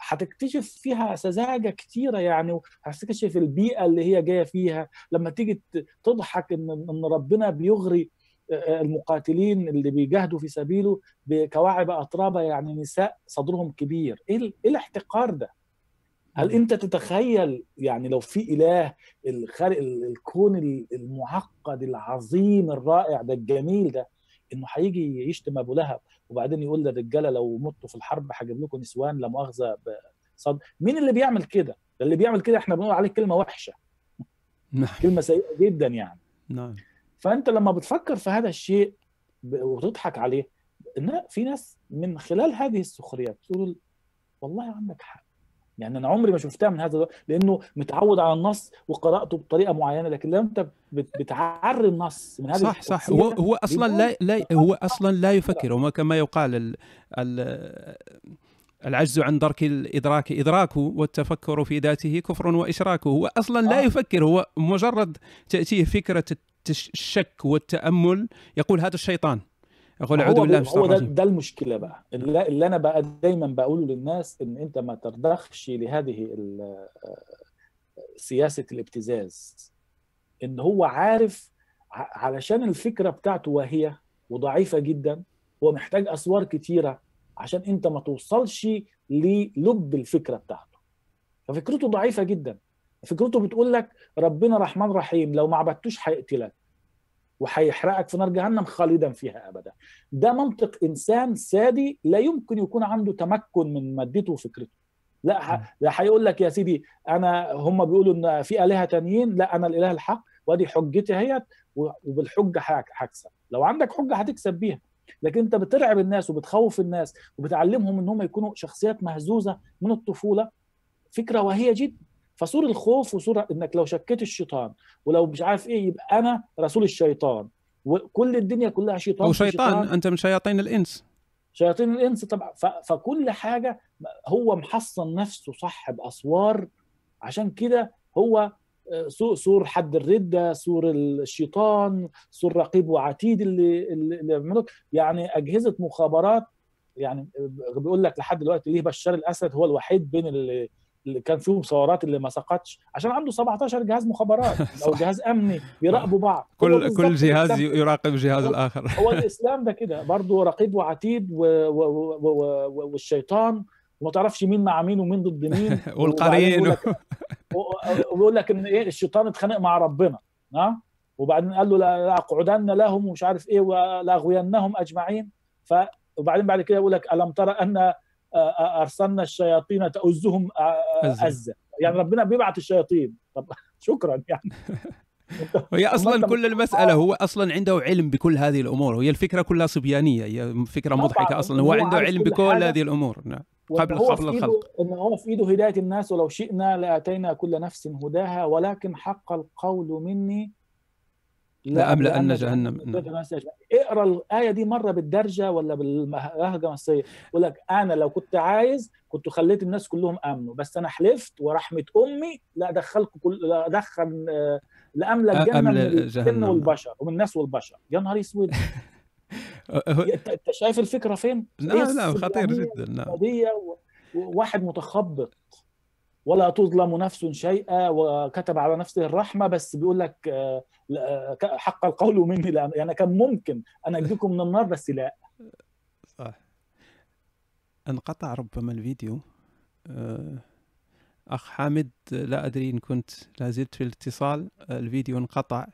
هتكتشف فيها سذاجة كتيرة يعني هتكتشف البيئة اللي هي جاية فيها. لما تيجي تضحك إن إن ربنا بيغري المقاتلين اللي بيجاهدوا في سبيله بكواعب أترابة يعني نساء صدرهم كبير. إيه إيه الاحتقار ده؟ هل انت تتخيل يعني لو في إله الخالق الكون المعقد العظيم الرائع ده الجميل ده إنه هيجي يشتم ابو لهب وبعدين يقول للرجالة لو متوا في الحرب هجيب لكم نسوان لا مؤاخذة بصد مين اللي بيعمل كده؟ ده اللي بيعمل كده إحنا بنقول عليه كلمة وحشة. نعم. كلمة سيئة جدا يعني. نعم. فأنت لما بتفكر في هذا الشيء وتضحك عليه إن في ناس من خلال هذه السخريات تقول والله عندك حق. يعني أنا عمري ما شفتها من هذا لأنه متعود على النص وقرأته بطريقة معينة لكن لو انت بتعري النص من هذا صح صح. هو هو أصلا لا لا هو أصلا لا يفكر. وما كما يقال ال ال العجز عن درك الإدراك ادراكه والتفكر في ذاته كفر وإشراك. هو أصلا لا يفكر. هو مجرد تأتيه فكرة الشك والتأمل. يقول هذا الشيطان. يقول أعوذ بالله من هو ده, ده المشكلة بقى. اللي, اللي أنا بقى دايما بقوله للناس إن أنت ما ترضخش لهذه سياسة الابتزاز. إن هو عارف علشان الفكرة بتاعته واهيه وضعيفة جدا هو محتاج أسوار كتيرة عشان أنت ما توصلش للب الفكرة بتاعته. ففكرته ضعيفة جدا. فكرته بتقول لك ربنا رحمن رحيم لو ما عبدتوش هيقتلك. وهيحرقك في نار جهنم خالدا فيها ابدا. ده منطق إنسان سادي لا يمكن يكون عنده تمكن من مادته وفكرته. لا لا هيقول لك يا سيدي أنا هم بيقولوا إن في آلهة تانيين لا أنا الإله الحق وأدي حجتي اهيت وبالحجة هكسب. لو عندك حجة هتكسب بيها. لكن أنت بترعب الناس وبتخوف الناس وبتعلمهم إن هم يكونوا شخصيات مهزوزة من الطفولة فكرة وهية جدا. فصور الخوف وصورة إنك لو شكيت الشيطان ولو مش عارف إيه يبقى أنا رسول الشيطان. وكل الدنيا كلها شيطان هو شيطان, شيطان. أنت من شياطين الإنس. شياطين الإنس طبعا. فكل حاجة هو محصن نفسه صح بأسوار. عشان كده هو صور حد الردة صور الشيطان صور رقيب وعتيد اللي اللي يعني أجهزة مخابرات يعني بيقول لك لحد دلوقتي ليه بشار الأسد هو الوحيد بين اللي كان فيهم ثورات اللي ما سقطش عشان عنده 17 جهاز مخابرات أو جهاز أمني بيراقبوا بعض. كل كل جهاز يراقب الجهاز الآخر. هو الإسلام ده كده برضه رقيب وعتيد و... و... و... والشيطان وما تعرفش مين مع مين ومين ضد مين. والقرين. وبيقول لك إن إيه الشيطان اتخانق مع ربنا. ها؟ وبعدين قال له لاقعدن لهم ومش عارف إيه ولاغوينهم أجمعين. ف وبعدين بعد كده يقول لك ألم ترى أن أرسلنا الشياطين تؤزهم أزة. يعني ربنا بيبعت الشياطين. طب شكرا يعني. هي أصلا كل المسألة هو أصلا عنده علم بكل هذه الأمور. وهي الفكرة كلها صبيانية هي فكرة مضحكة أصلا. هو, هو عنده علم بكل هذه الأمور. نعم. قبل قبل الخلق. إن هو في إيده هداية الناس ولو شئنا لآتينا كل نفس هداها ولكن حق القول مني لأملأن جهنم من الناس أجمعين. اقرأ الآية دي مرة بالدرجة ولا باللهجه المصريه يقول لك أنا لو كنت عايز كنت خليت الناس كلهم آمنوا بس أنا حلفت ورحمة أمي لا ادخلكم كل لا ادخل آه، لاملا الجنه من الجن والبشر ومن الناس والبشر. يا نهار أسود. انت شايف الفكرة فين؟ نعم نعم خطير جدا نعم. قضيه واحد متخبط. ولا تظلم نفس شيئا وكتب على نفسه الرحمة بس بيقول لك آه، آه، حق القول مني لا يعني كان ممكن أنا اجيكم من النار بس لا. صح. انقطع ربما الفيديو. آه، أخ حامد لا أدري إن كنت لا زلت في الاتصال. الفيديو انقطع.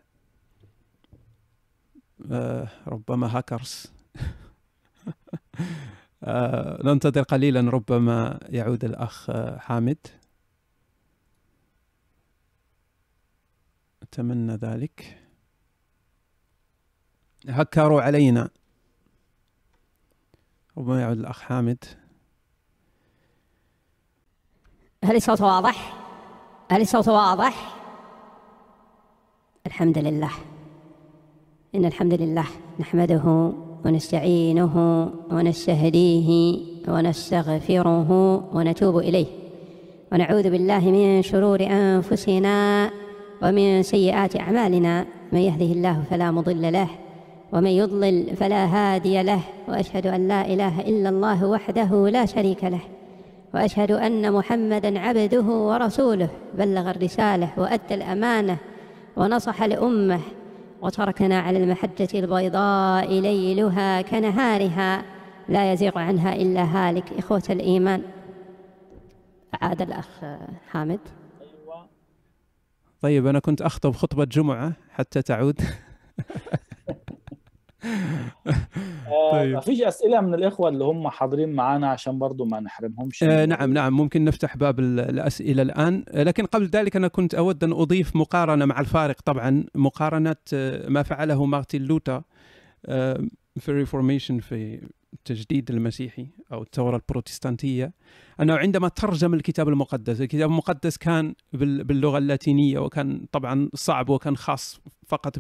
ربما هاكرز. ننتظر قليلا ربما يعود الأخ حامد. أتمنى ذلك. هكروا علينا. ربما يعود الأخ حامد. هل الصوت واضح؟ هل الصوت واضح؟ الحمد لله. إن الحمد لله نحمده ونستعينه ونستهديه ونستغفره ونتوب إليه. ونعوذ بالله من شرور أنفسنا ومن سيئات أعمالنا من يهده الله فلا مضل له ومن يضلل فلا هادي له وأشهد أن لا إله إلا الله وحده لا شريك له وأشهد أن محمدا عبده ورسوله بلغ الرسالة وأدى الأمانة ونصح لأمة وتركنا على المحجة البيضاء ليلها كنهارها لا يزيغ عنها إلا هالك إخوة الإيمان. عاد الأخ حامد. طيب أنا كنت أخطب خطبة جمعة حتى تعود. آه، طيب. ما فيش أسئلة من الإخوة اللي هم حاضرين معنا عشان برضو ما نحرمهمش؟ آه نعم نعم ممكن نفتح باب الأسئلة الآن. آه، لكن قبل ذلك أنا كنت أود أن أضيف مقارنة مع الفارق. طبعا مقارنة آه، ما فعله مارتن لوثر في ال Reformation في التجديد المسيحي أو الثورة البروتستانتية أنه عندما ترجم الكتاب المقدس الكتاب المقدس كان باللغة اللاتينية وكان طبعا صعب وكان خاص فقط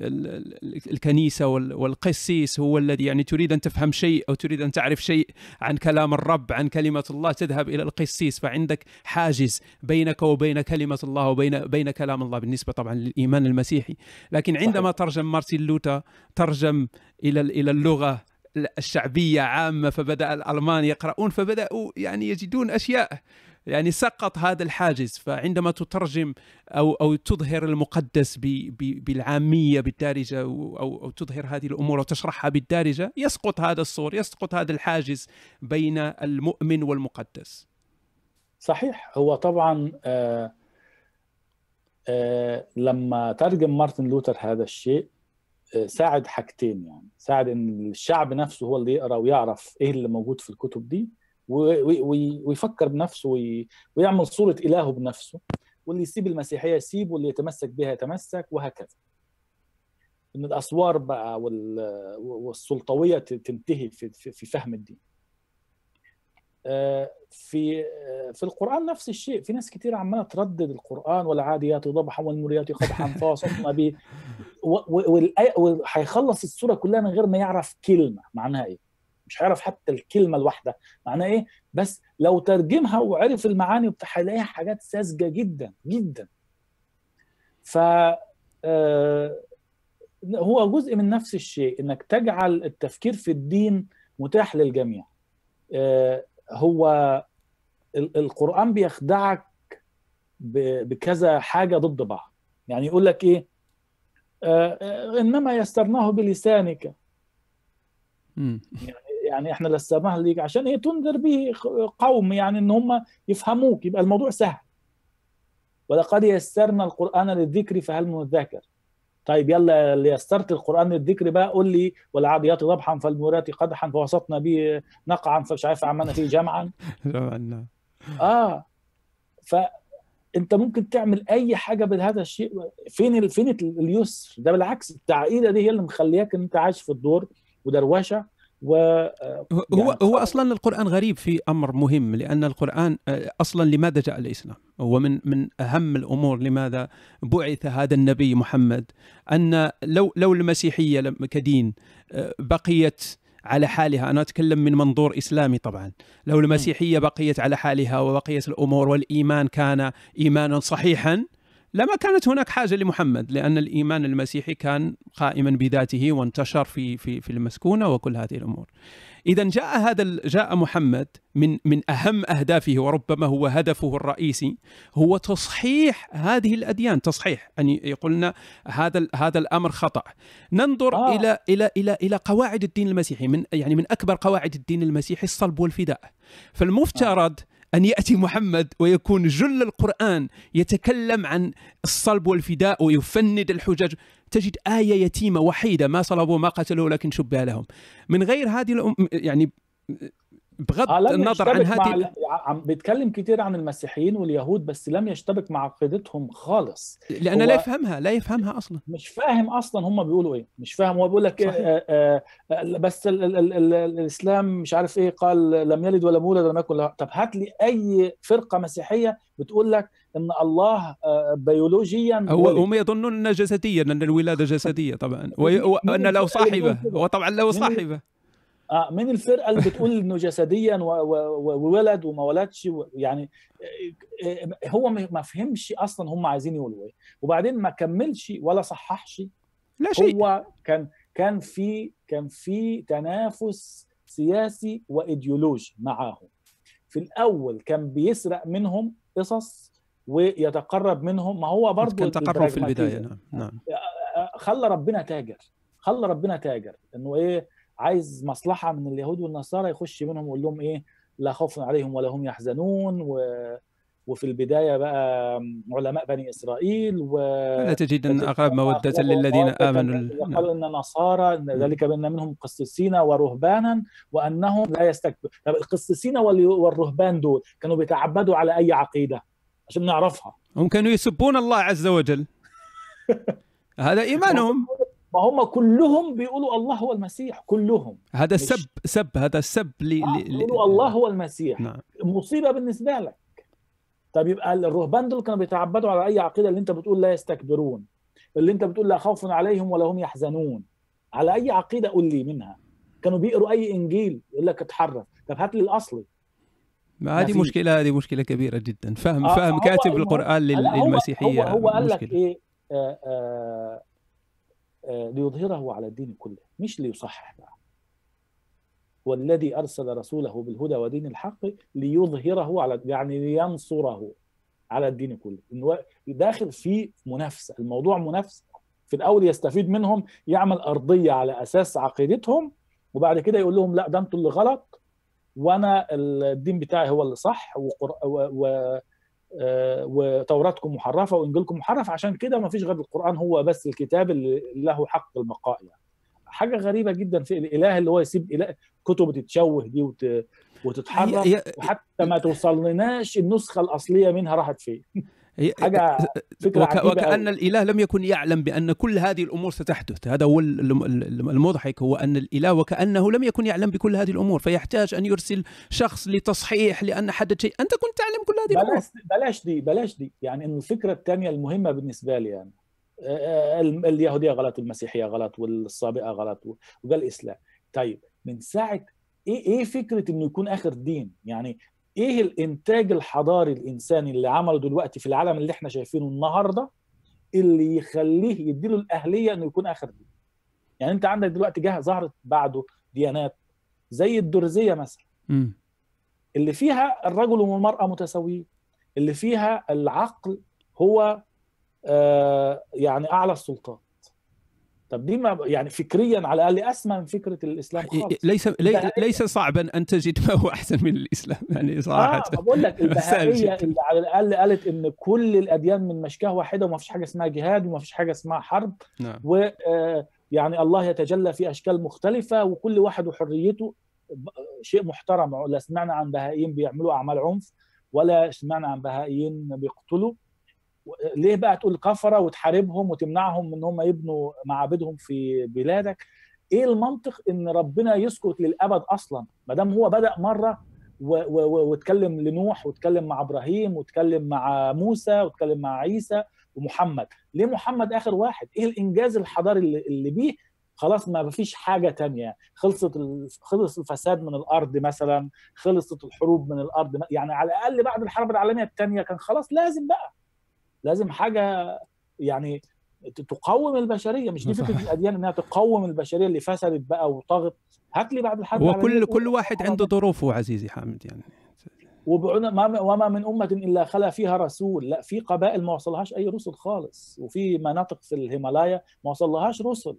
بالكنيسة والقسيس هو الذي يعني تريد أن تفهم شيء أو تريد أن تعرف شيء عن كلام الرب عن كلمة الله تذهب إلى القسيس فعندك حاجز بينك وبين كلمة الله وبين بين كلام الله بالنسبة طبعا للإيمان المسيحي. لكن عندما ترجم مارتن لوتا ترجم إلى إلى اللغة الشعبية عامة فبدأ الألمان يقرؤون فبدأوا يعني يجدون أشياء يعني سقط هذا الحاجز. فعندما تترجم أو أو تظهر المقدس بالعامية بالدارجة أو أو تظهر هذه الأمور وتشرحها بالدارجة يسقط هذا الصور يسقط هذا الحاجز بين المؤمن والمقدس. صحيح. هو طبعا آه آه لما ترجم مارتن لوثر هذا الشيء ساعد حاجتين يعني. ساعد إن الشعب نفسه هو اللي يقرأ ويعرف إيه اللي موجود في الكتب دي ويفكر بنفسه ويعمل صورة إلهه بنفسه واللي يسيب المسيحية يسيب واللي يتمسك بها يتمسك وهكذا. إن الأسوار بقى والسلطوية تنتهي في فهم الدين. في في القرآن نفس الشيء. في ناس كتير عمالة تردد القرآن والعاديات ضبحا والمريات قدحا فوسطنا به وهيخلص السورة كلها من غير ما يعرف كلمة. معناها إيه؟ مش هيعرف حتى الكلمة الواحدة. معناها إيه؟ بس لو ترجمها وعرف المعاني هيلاقيها حاجات ساذجة جدا جدا. ف آه، هو جزء من نفس الشيء إنك تجعل التفكير في الدين متاح للجميع. آه، هو القرآن بيخدعك بكذا حاجة ضد بعض. يعني يقول لك إيه؟ آه, آه، إنما يسرناه بلسانك. يعني, يعني إحنا يسرناه ليك. عشان إيه؟ تنذر به قوم يعني إن هم يفهموك. يبقى الموضوع سهل. ولقد يسرنا القرآن للذكر فهل من الذاكر طيب يلا اللي يسرت القرآن الذكر بقى. قول لي والعاديات ضبحا فالمورات قدحا فوسطنا به نقعا فمش عارف عملنا فيه جمعا. جمعا آه. فأنت ممكن تعمل أي حاجة بهذا الشيء. فين فين اليسر؟ ده بالعكس التعقيدة دي هي اللي مخلياك إن أنت عايش في الدور ودروشة. و هو يعني هو أصلا القرآن غريب في أمر مهم لأن القرآن آه، أصلا لماذا جاء الإسلام؟ هو من من أهم الأمور لماذا بعث هذا النبي محمد؟ أن لو لو المسيحية لم- كدين آه، بقيت على حالها أنا أتكلم من منظور إسلامي طبعا. لو المسيحية بقيت على حالها وبقيت الأمور والإيمان كان ايمانا صحيحا لما كانت هناك حاجة لمحمد لأن الإيمان المسيحي كان قائما بذاته وانتشر في في في المسكونة وكل هذه الأمور. اذا جاء هذا جاء محمد من من أهم أهدافه وربما هو هدفه الرئيسي هو تصحيح هذه الأديان، تصحيح أن يقولنا هذا هذا الأمر خطأ. ننظر آه. آه. إلى إلى إلى إلى قواعد الدين المسيحي من يعني من أكبر قواعد الدين المسيحي الصلب والفداء. فالمفترض أن يأتي محمد ويكون جل القرآن يتكلم عن الصلب والفداء ويفند الحجج. تجد آية يتيمة وحيدة ما صلبوا ما قتلوا لكن شبه لهم. من غير هذه الأم يعني بغض آه النظر عن هذه ال- عم بيتكلم كتير عن المسيحيين واليهود بس لم يشتبك مع عقيدتهم خالص لأن هو- لا يفهمها لا يفهمها أصلا مش فاهم أصلا هم بيقولوا إيه مش فاهم هو بيقول لك. آه آه آه بس ال ال ال ال الإسلام مش عارف إيه قال لم يلد ولم يولد ولم يكن له طب هات لي أي فرقة مسيحية بتقول لك إن الله آه بيولوجيا هو ولد. هم يظنون جسديا أن الولادة جسدية طبعا مين له الفرقة اللي صاحبة بتقول كده؟ هو طبعا له صاحبة آه من الفرقة اللي بتقول إنه جسديا وولد وما ولدش يعني آه، آه، هو ما فهمش أصلا هم عايزين يقولوا إيه. وبعدين ما كملش ولا صححش. لا شيء. هو كان كان في كان في تنافس سياسي وإيديولوجي معاهم. في الأول كان بيسرق منهم قصص ويتقرب منهم. ما هو برضه كان تقرب في البراجماتية. نعم نعم. خلى ربنا تاجر. خلى ربنا تاجر. إنه إيه عايز مصلحة من اليهود والنصارى يخش منهم ويقول لهم إيه؟ لا خوف عليهم ولا هم يحزنون و وفي البداية بقى علماء بني إسرائيل و لا تجد أن أقرب مودة للذين آمنوا. ال- نعم. إن نصارى إن ذلك بأن منهم قسيسين ورهبانا وأنهم لا يستكبرون. طب القسيسين وال- والرهبان دول كانوا بيتعبدوا على أي عقيدة؟ عشان نعرفها. هم كانوا يسبون الله عز وجل. هذا إيمانهم. ما هم كلهم بيقولوا الله هو المسيح كلهم. هذا مش- سب سب هذا سب ل... آه،. بيقولوا الله هو المسيح. نعم. مصيبة بالنسبة لك. طب يبقى الرهبان دول كانوا بيتعبدوا على أي عقيدة اللي أنت بتقول لا يستكبرون اللي أنت بتقول لا خوف عليهم ولا هم يحزنون. على أي عقيدة قول لي منها؟ كانوا بيقروا أي إنجيل يقول لك اتحرف طب هات لي الاصلي ما هذه. مشكلة هذه مشكلة كبيرة جدا. فهم آه، فهم فهو كاتب القرآن لل... لا، هو- هو هو قال لك. إيه؟ آه آه آه ليظهره على الدين كله مش ليصحح بقى والذي أرسل رسوله بالهدى ودين الحق ليظهره على يعني لينصره على الدين كله. داخل في منافسة الموضوع منافسة. في الأول يستفيد منهم يعمل أرضية على أساس عقيدتهم وبعد كده يقول لهم لا ده أنتوا اللي غلط وأنا الدين بتاعي هو اللي صح وقر... و... و... آه، وتوراتكم محرفة وإنجيلكم محرف عشان كده ما فيش غير القرآن هو بس الكتاب اللي له حق البقاء يعني حاجة غريبة جدا في الإله اللي هو يسيب إله كتب تتشوه دي وت... هي... وحتى ما توصلناش النسخة الأصلية منها راحت فين. حاجة فكرة وك... عجيبة وكأن أوي. الإله لم يكن يعلم بأن كل هذه الأمور ستحدث. هذا هو الم- الم- المضحك هو أن الإله وكأنه لم يكن يعلم بكل هذه الأمور فيحتاج أن يرسل شخص لتصحيح لأن حدث شيء. أنت كنت تعلم كل هذه الأمور. بلاش بلاش دي بلاش دي. يعني ان الفكرة الثانية المهمة بالنسبة لي يعني ال- اليهودية غلط والمسيحيه غلط والسابقه غلط وده الاسلام طيب من ساعة إيه إيه فكرة إنه يكون آخر دين؟ يعني إيه الإنتاج الحضاري الإنساني اللي عمله دلوقتي في العالم اللي إحنا شايفينه النهارده اللي يخليه يديله الأهلية إنه يكون آخر دين؟ يعني أنت عندك دلوقتي جه ظهرت بعده ديانات زي الدرزية مثلا. اللي فيها الرجل والمرأة متساويين. اللي فيها العقل هو آه، يعني أعلى السلطات طب دي ما يعني فكريا على الأقل أسمى من فكرة الإسلام خالص. ليس لي... ليس صعبا أن تجد ما هو أحسن من الإسلام يعني آه صراحة. بقول لك جدا. اللي على الأقل قالت إن كل الأديان من مشكاة واحدة وما فيش حاجة اسمها جهاد وما فيش حاجة اسمها حرب نعم. ويعني الله يتجلى في أشكال مختلفة وكل واحد وحريته شيء محترم. لا سمعنا عن بهائيين بيعملوا أعمال عنف ولا سمعنا عن بهائيين بيقتلوا. و- ليه بقى تقول كفرة وتحاربهم وتمنعهم من هم يبنوا معابدهم في بلادك؟ إيه المنطق إن ربنا يسكت للأبد أصلا؟ ما دام هو بدأ مرة واتكلم لنوح واتكلم مع إبراهيم واتكلم مع موسى واتكلم مع عيسى ومحمد ليه محمد آخر واحد؟ إيه الإنجاز الحضاري اللي بيه؟ خلاص ما فيش حاجة تانية. خلصت خلص الفساد من الأرض مثلا خلصت الحروب من الأرض يعني على الأقل بعد الحرب العالمية الثانية كان خلاص لازم بقى. لازم حاجة يعني تقوم البشرية مش دي فكرة الأديان إنها تقوم البشرية اللي فسدت بقى وطغت. هات لي بعد الحرب هو كل كل واحد عنده ظروفه عزيزي حامد يعني. وما من أمة إلا خلا فيها رسول. لا في قبائل ما وصلهاش أي رسل خالص وفي مناطق في الهيمالايا ما وصلهاش رسل.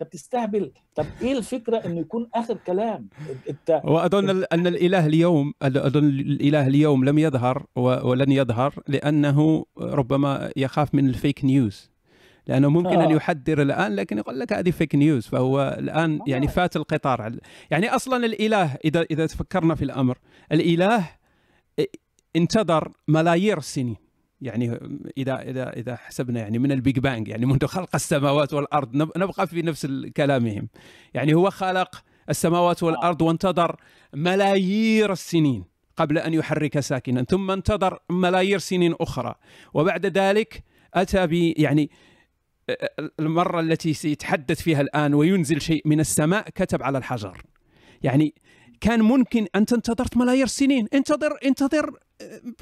انت بتستهبل. طب إيه الفكرة انه يكون آخر كلام؟ انت وأظن أن الإله اليوم أظن الإله اليوم لم يظهر ولن يظهر لأنه ربما يخاف من الفيك نيوز. لأنه ممكن آه. ان يحذر الآن لكن يقول لك هذه فيك نيوز فهو الآن يعني فات القطار. يعني أصلا الإله اذا إذا تفكرنا في الأمر الإله انتظر ملايير السنين. يعني إذا إذا إذا حسبنا يعني من ال Big Bang يعني منذ خلق السماوات والأرض نبقى في نفس كلامهم. يعني هو خلق السماوات والأرض وانتظر ملايير السنين قبل أن يحرك ساكنا ثم انتظر ملايير سنين أخرى. وبعد ذلك أتى ب يعني المرة التي سيتحدث فيها الآن وينزل شيء من السماء كتب على الحجر. يعني كان ممكن أنت انتظرت ملايير السنين انتظر انتظر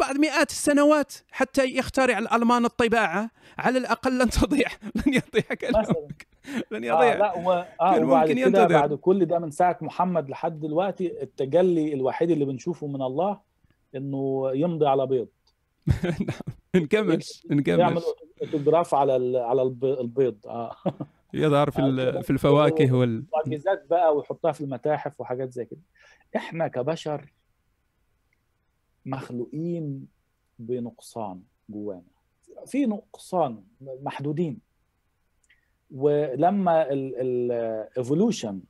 بعد مئات السنوات حتى يخترع الألمان الطباعة على الأقل لن تضيع لن يضيع كلامك. لن يضيع. آه لا و... آه وبعد كده ينتظر. بعد كل ده من ساعة محمد لحد دلوقتي التجلي الوحيد اللي بنشوفه من الله إنه يمضي على بيض. انكمش انكمش يعمل اوتوجراف على على البيض. آه. يظهر في آه، في الفواكه وال معجزات بقى ويحطها في المتاحف وحاجات زي كده. إحنا كبشر مخلوقين بنقصان جوانا. في نقصان محدودين. ولما ال evolution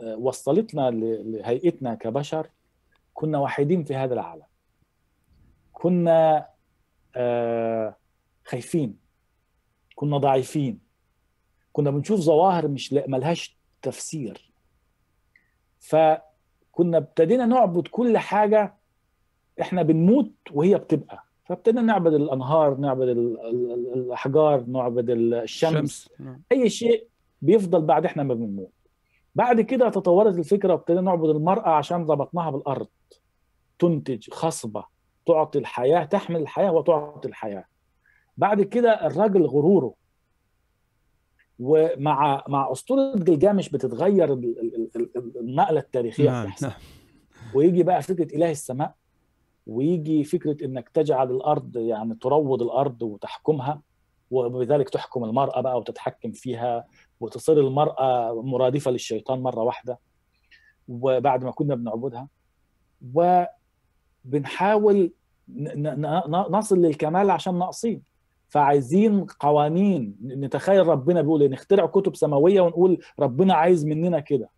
آه، وصلتنا لهيئتنا كبشر كنا وحيدين في هذا العالم. كنا آه، خايفين. كنا ضعيفين. كنا بنشوف ظواهر مش ملهاش تفسير. فكنا ابتدينا نعبد كل حاجة إحنا بنموت وهي بتبقى فابتدينا نعبد الأنهار نعبد الأحجار نعبد الشمس الشمس. نعم. أي شيء بيفضل بعد إحنا ما بنموت بعد كده تطورت الفكرة وابتدينا نعبد المرأة عشان ربطناها بالأرض تنتج خصبة تعطي الحياة تحمل الحياة وتعطي الحياة بعد كده الراجل غروره ومع مع أسطورة جلجامش بتتغير النقلة التاريخية نعم. نعم. ويجي بقى فكرة إله السماء ويجي فكرة إنك تجعل الأرض يعني تروض الأرض وتحكمها وبذلك تحكم المرأة بقى وتتحكم فيها وتصير المرأة مرادفة للشيطان مرة واحدة وبعد ما كنا بنعبدها. وبنحاول نصل للكمال عشان ناقصين فعايزين قوانين. نتخيل ربنا بيقول إيه، نخترع كتب سماوية ونقول ربنا عايز مننا كده.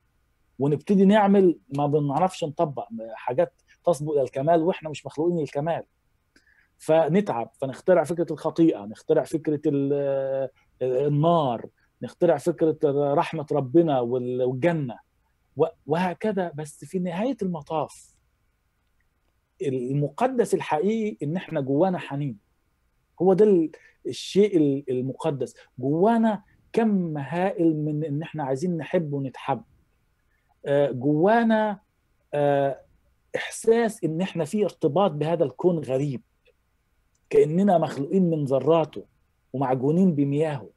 ونبتدي نعمل ما بنعرفش نطبق حاجات تصبو إلى الكمال وإحنا مش مخلوقين للكمال. فنتعب فنخترع فكرة الخطيئة نخترع فكرة النار نخترع فكرة رحمة ربنا والجنة وهكذا. بس في نهاية المطاف المقدس الحقيقي إن إحنا جوانا حنين. هو ده الشيء المقدس. جوانا كم هائل من إن إحنا عايزين نحب ونتحب. آه، جوانا آه، إحساس إن إحنا في ارتباط بهذا الكون غريب كأننا مخلوقين من ذراته ومعجونين بمياهه.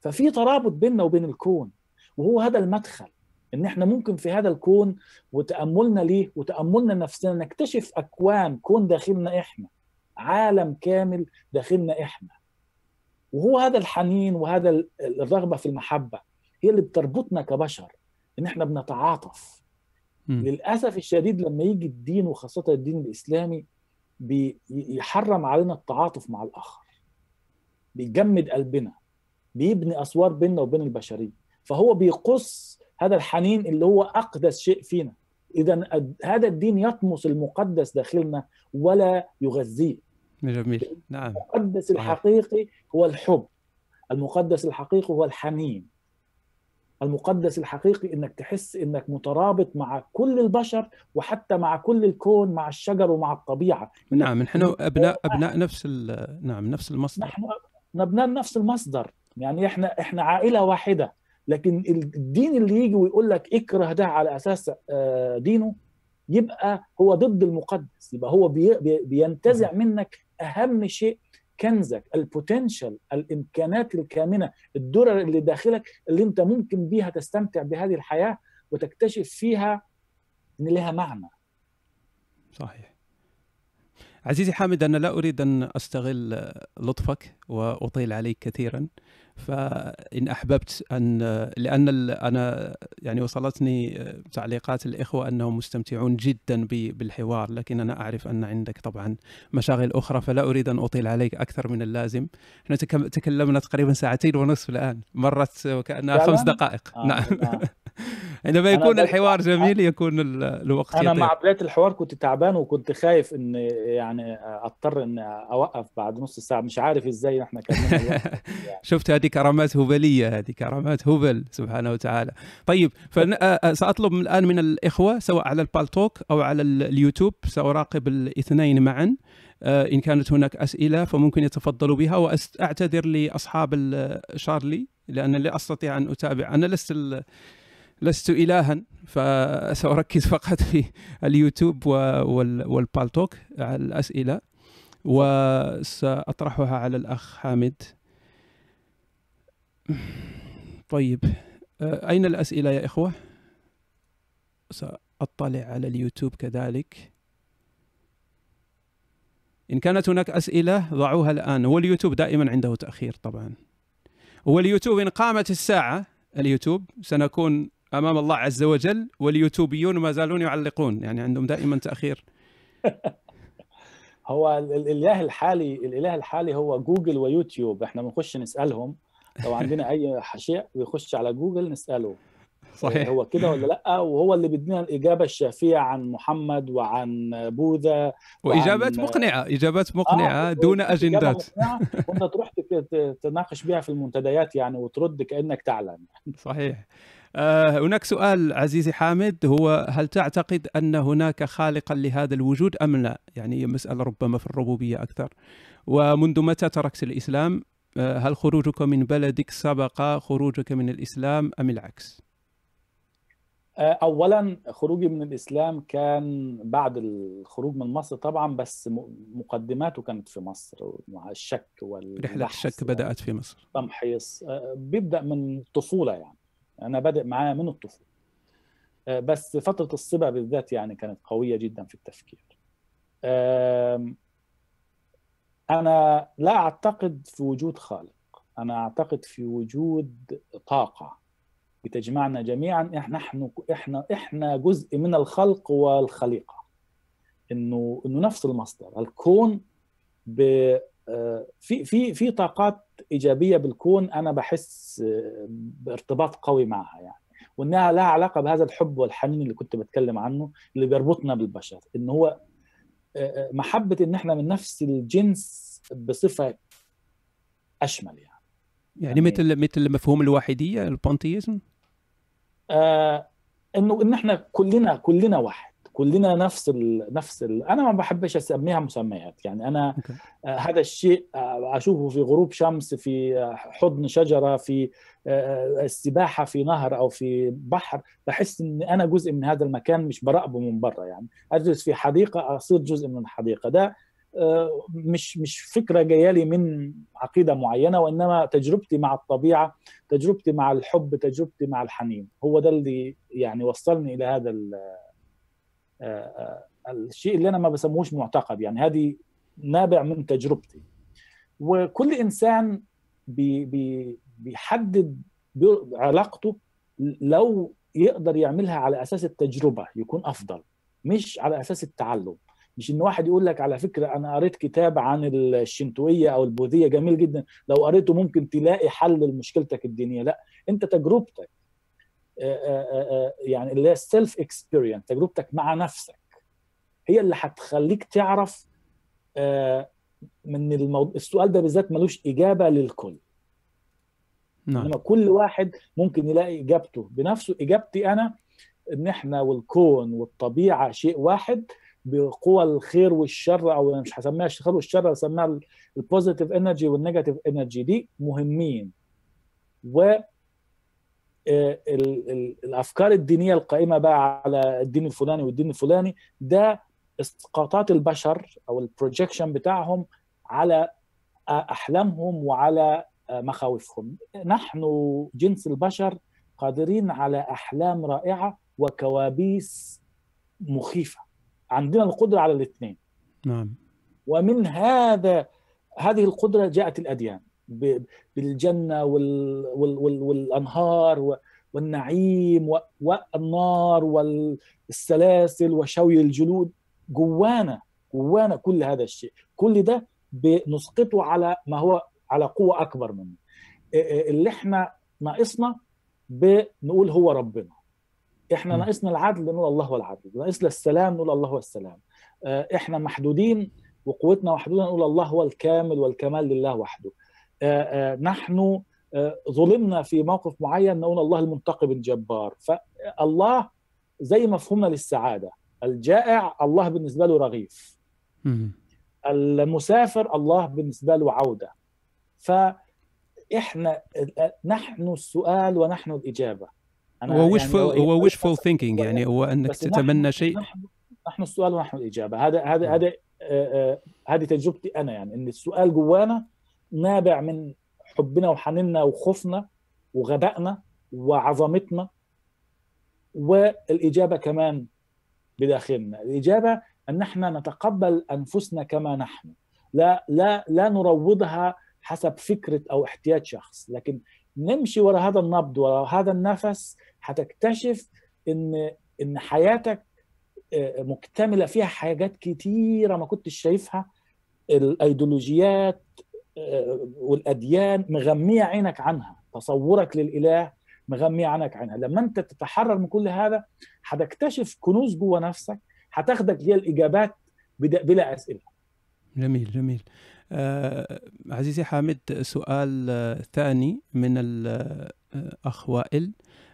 ففي ترابط بيننا وبين الكون وهو هذا المدخل إن إحنا ممكن في هذا الكون وتأملنا ليه وتأملنا نفسنا نكتشف أكوان كون داخلنا إحنا عالم كامل داخلنا إحنا. وهو هذا الحنين وهذا الرغبة في المحبة هي اللي بتربطنا كبشر إن إحنا بنتعاطف. م. للأسف الشديد لما يجي الدين وخاصة الدين الإسلامي بيحرم علينا التعاطف مع الآخر. بيجمد قلبنا. بيبني أسوار بيننا وبين البشرية. فهو بيقص هذا الحنين اللي هو أقدس شيء فينا. اذا هذا الدين يطمس المقدس داخلنا ولا يغذيه. جميل. نعم. المقدس الحقيقي هو الحب. المقدس الحقيقي هو الحنين. المقدس الحقيقي إنك تحس إنك مترابط مع كل البشر وحتى مع كل الكون مع الشجر ومع الطبيعة. نعم نحن أبناء أبناء نفس نعم نفس المصدر. نحن ابناء نفس المصدر. يعني إحنا إحنا عائلة واحدة. لكن الدين اللي يجي ويقول لك اكره ده على أساس دينه يبقى هو ضد المقدس. يبقى هو بينتزع منك أهم شيء كنزك البوتنشال الإمكانات الكامنة الدرر اللي داخلك اللي أنت ممكن بيها تستمتع بهذه الحياة وتكتشف فيها إن لها معنى. صحيح. عزيزي حامد أنا لا أريد أن أستغل لطفك وأطيل عليك كثيرا. فإن أحببت أن لأن أنا يعني وصلتني تعليقات الإخوة أنهم مستمتعون جدا بالحوار لكن أنا أعرف أن عندك طبعا مشاغل أخرى فلا أريد أن أطيل عليك أكثر من اللازم. إحنا تكلمنا تقريبا ساعتين ونصف الآن مرت وكأنها خمس دقائق. آه نعم. آه. عندما يكون الحوار جميل يكون الوقت أنا يطير. مع بداية الحوار كنت تعبان وكنت خايف إن يعني أضطر إن أوقف بعد نص ساعة. مش عارف إزاي إحنا كملنا يعني. شفت هذه كرامات هبليه هذه كرامات هبل سبحانه وتعالى. طيب فساطلب الآن من الإخوة سواء على البالتوك أو على اليوتيوب سأراقب الاثنين معا. إن كانت هناك أسئلة فممكن يتفضلوا بها. واعتذر لأصحاب شارلي لأن لا أستطيع أن أتابع. أنا لست لست إلها فسأركز فقط في اليوتيوب والبالتوك على الأسئلة وسأطرحها على الأخ حامد. طيب أين الأسئلة يا إخوة؟ سأطلع على اليوتيوب كذلك. إن كانت هناك أسئلة ضعوها الآن. هو اليوتيوب دائما عنده تأخير طبعا. هو اليوتيوب إن قامت الساعة اليوتيوب سنكون أمام الله عز وجل واليوتيوبيون ما زالون يعلقون يعني عندهم دائما تأخير. هو الإله الحالي الإله الحالي هو جوجل ويوتيوب إحنا بنخش نسألهم. لو عندنا أي شيء بيخش على جوجل نسأله. صحيح. هو كده ولا لأ؟ وهو اللي بيدينا الإجابة الشافية عن محمد وعن بوذا وإجابات وعن... مقنعة إجابات مقنعة آه دون أجندات. وأنت تروح تناقش بها في المنتديات يعني وترد كأنك تعلم صحيح. هناك سؤال عزيزي حامد هو هل تعتقد أن هناك خالقا لهذا الوجود أم لا؟ يعني مسألة ربما في الربوبية أكثر. ومنذ متى تركت الإسلام؟ آه، هل خروجك من بلدك سبق خروجك من الإسلام أم العكس؟ آه، اولا خروجي من الإسلام كان بعد الخروج من مصر طبعا بس مقدماته كانت في مصر مع الشك وال رحله الشك بدأت في مصر تمحيص بيبدأ من الطفوله يعني أنا بادئ معاه من الطفولة. آه، بس فترة الصبا بالذات يعني كانت قوية جدا في التفكير. أنا لا أعتقد في وجود خالق. أنا أعتقد في وجود طاقة بتجمعنا جميعا. إحنا إحنا إحنا إحنا جزء من الخلق والخليقة. انه إنه نفس المصدر. الكون آه، في في في طاقات إيجابية بالكون أنا بحس آه، بارتباط قوي معها يعني وإنها لها علاقة بهذا الحب والحنين اللي كنت بتكلم عنه اللي بيربطنا بالبشر إن هو آه، محبة إن إحنا من نفس الجنس بصفة أشمل يعني. يعني, يعني مثل مثل مفهوم الواحدية البانتيزم؟ آه إنه إن إحنا كلنا كلنا واحد. كلنا نفس ال نفس ال أنا ما بحبش أسميها مسميات. يعني أنا okay. آه هذا الشيء آه أشوفه في غروب شمس في آه حضن شجرة في السباحة في نهر أو في بحر. بحس إن أنا جزء من هذا المكان مش براقبه من برا يعني. أجلس في حديقة أصير جزء من الحديقة. ده مش مش فكرة جاية لي من عقيدة معينة وإنما تجربتي مع الطبيعة تجربتي مع الحب تجربتي مع الحنين. هو ده اللي يعني وصلني إلى هذا الشيء اللي أنا ما بسموهش معتقد يعني هذه نابع من تجربتي. وكل إنسان بي بي بيحدد علاقته لو يقدر يعملها على أساس التجربة يكون أفضل مش على أساس التعلم. مش إن واحد يقول لك على فكرة أنا قريت كتاب عن الشنتوية أو البوذية جميل جدا. لو قريته ممكن تلاقي حل لمشكلتك الدينية. لا أنت تجربتك آه، آه، آه، يعني اللي هي self experience تجربتك مع نفسك. هي اللي هتخليك تعرف من الموضوع السؤال ده بالذات ملوش إجابة للكل. نعم. إنما كل واحد ممكن يلاقي إجابته. بنفسه إجابتي أنا إن إحنا والكون والطبيعة شيء واحد بقوى الخير والشر أو أنا مش هسميها الخير والشر هسميها ال positive energy وال negative energy دي مهمين. و آه، الأفكار الدينية القائمة بقى على الدين الفلاني والدين الفلاني ده إسقاطات البشر أو ال projection بتاعهم على أحلامهم وعلى مخاوفهم. نحن جنس البشر قادرين على أحلام رائعة وكوابيس مخيفة. عندنا القدرة على الاثنين. نعم. ومن هذا هذه القدرة جاءت الأديان. بالجنة وال وال وال والأنهار والنعيم والنار والسلاسل وشوي الجلود. جوانا جوانا كل هذا الشيء. كل ده بنسقطه على ما هو على قوة أكبر منه. اللي إحنا ناقصنا بنقول هو ربنا. إحنا. ناقصنا العدل نقول الله هو العدل. ناقصنا السلام نقول الله هو السلام. آه، إحنا محدودين وقوتنا محدودة نقول الله هو الكامل والكمال لله وحده. نحن آه، ظلمنا في موقف معين نقول الله المنتقم الجبار. فالله زي مفهومنا للسعادة الجائع الله بالنسبة له رغيف. المسافر الله بالنسبة له عودة. فإحنا نحن السؤال ونحن الإجابة. أنا هو يعني wishful هو thinking هو- يعني هو أنك تتمنى شيء. نحن نحن السؤال ونحن الإجابة. هذا هذا هذا آه، آه، هذه تجربتي أنا يعني إن السؤال جوانا نابع من حبنا وحنيننا وخوفنا وغبائنا وعظمتنا والإجابة كمان بداخلنا. الإجابة أن إحنا نتقبل أنفسنا كما نحن. لا لا لا نروضها حسب فكرة أو احتياج شخص. لكن نمشي ورا هذا النبض ورا هذا النفس هتكتشف إن إن حياتك آه، مكتملة فيها حاجات كتيرة ما كنتش شايفها. الأيديولوجيات والأديان مغمية عينك عنها تصورك للإله مغمية عنك عنها. لما أنت تتحرر من كل هذا هتكتشف كنوز جوه نفسك هتاخدك ليها الإجابات بلا أسئلة. جميل جميل. آه عزيزي حامد سؤال آه ثاني من الأخ وائل.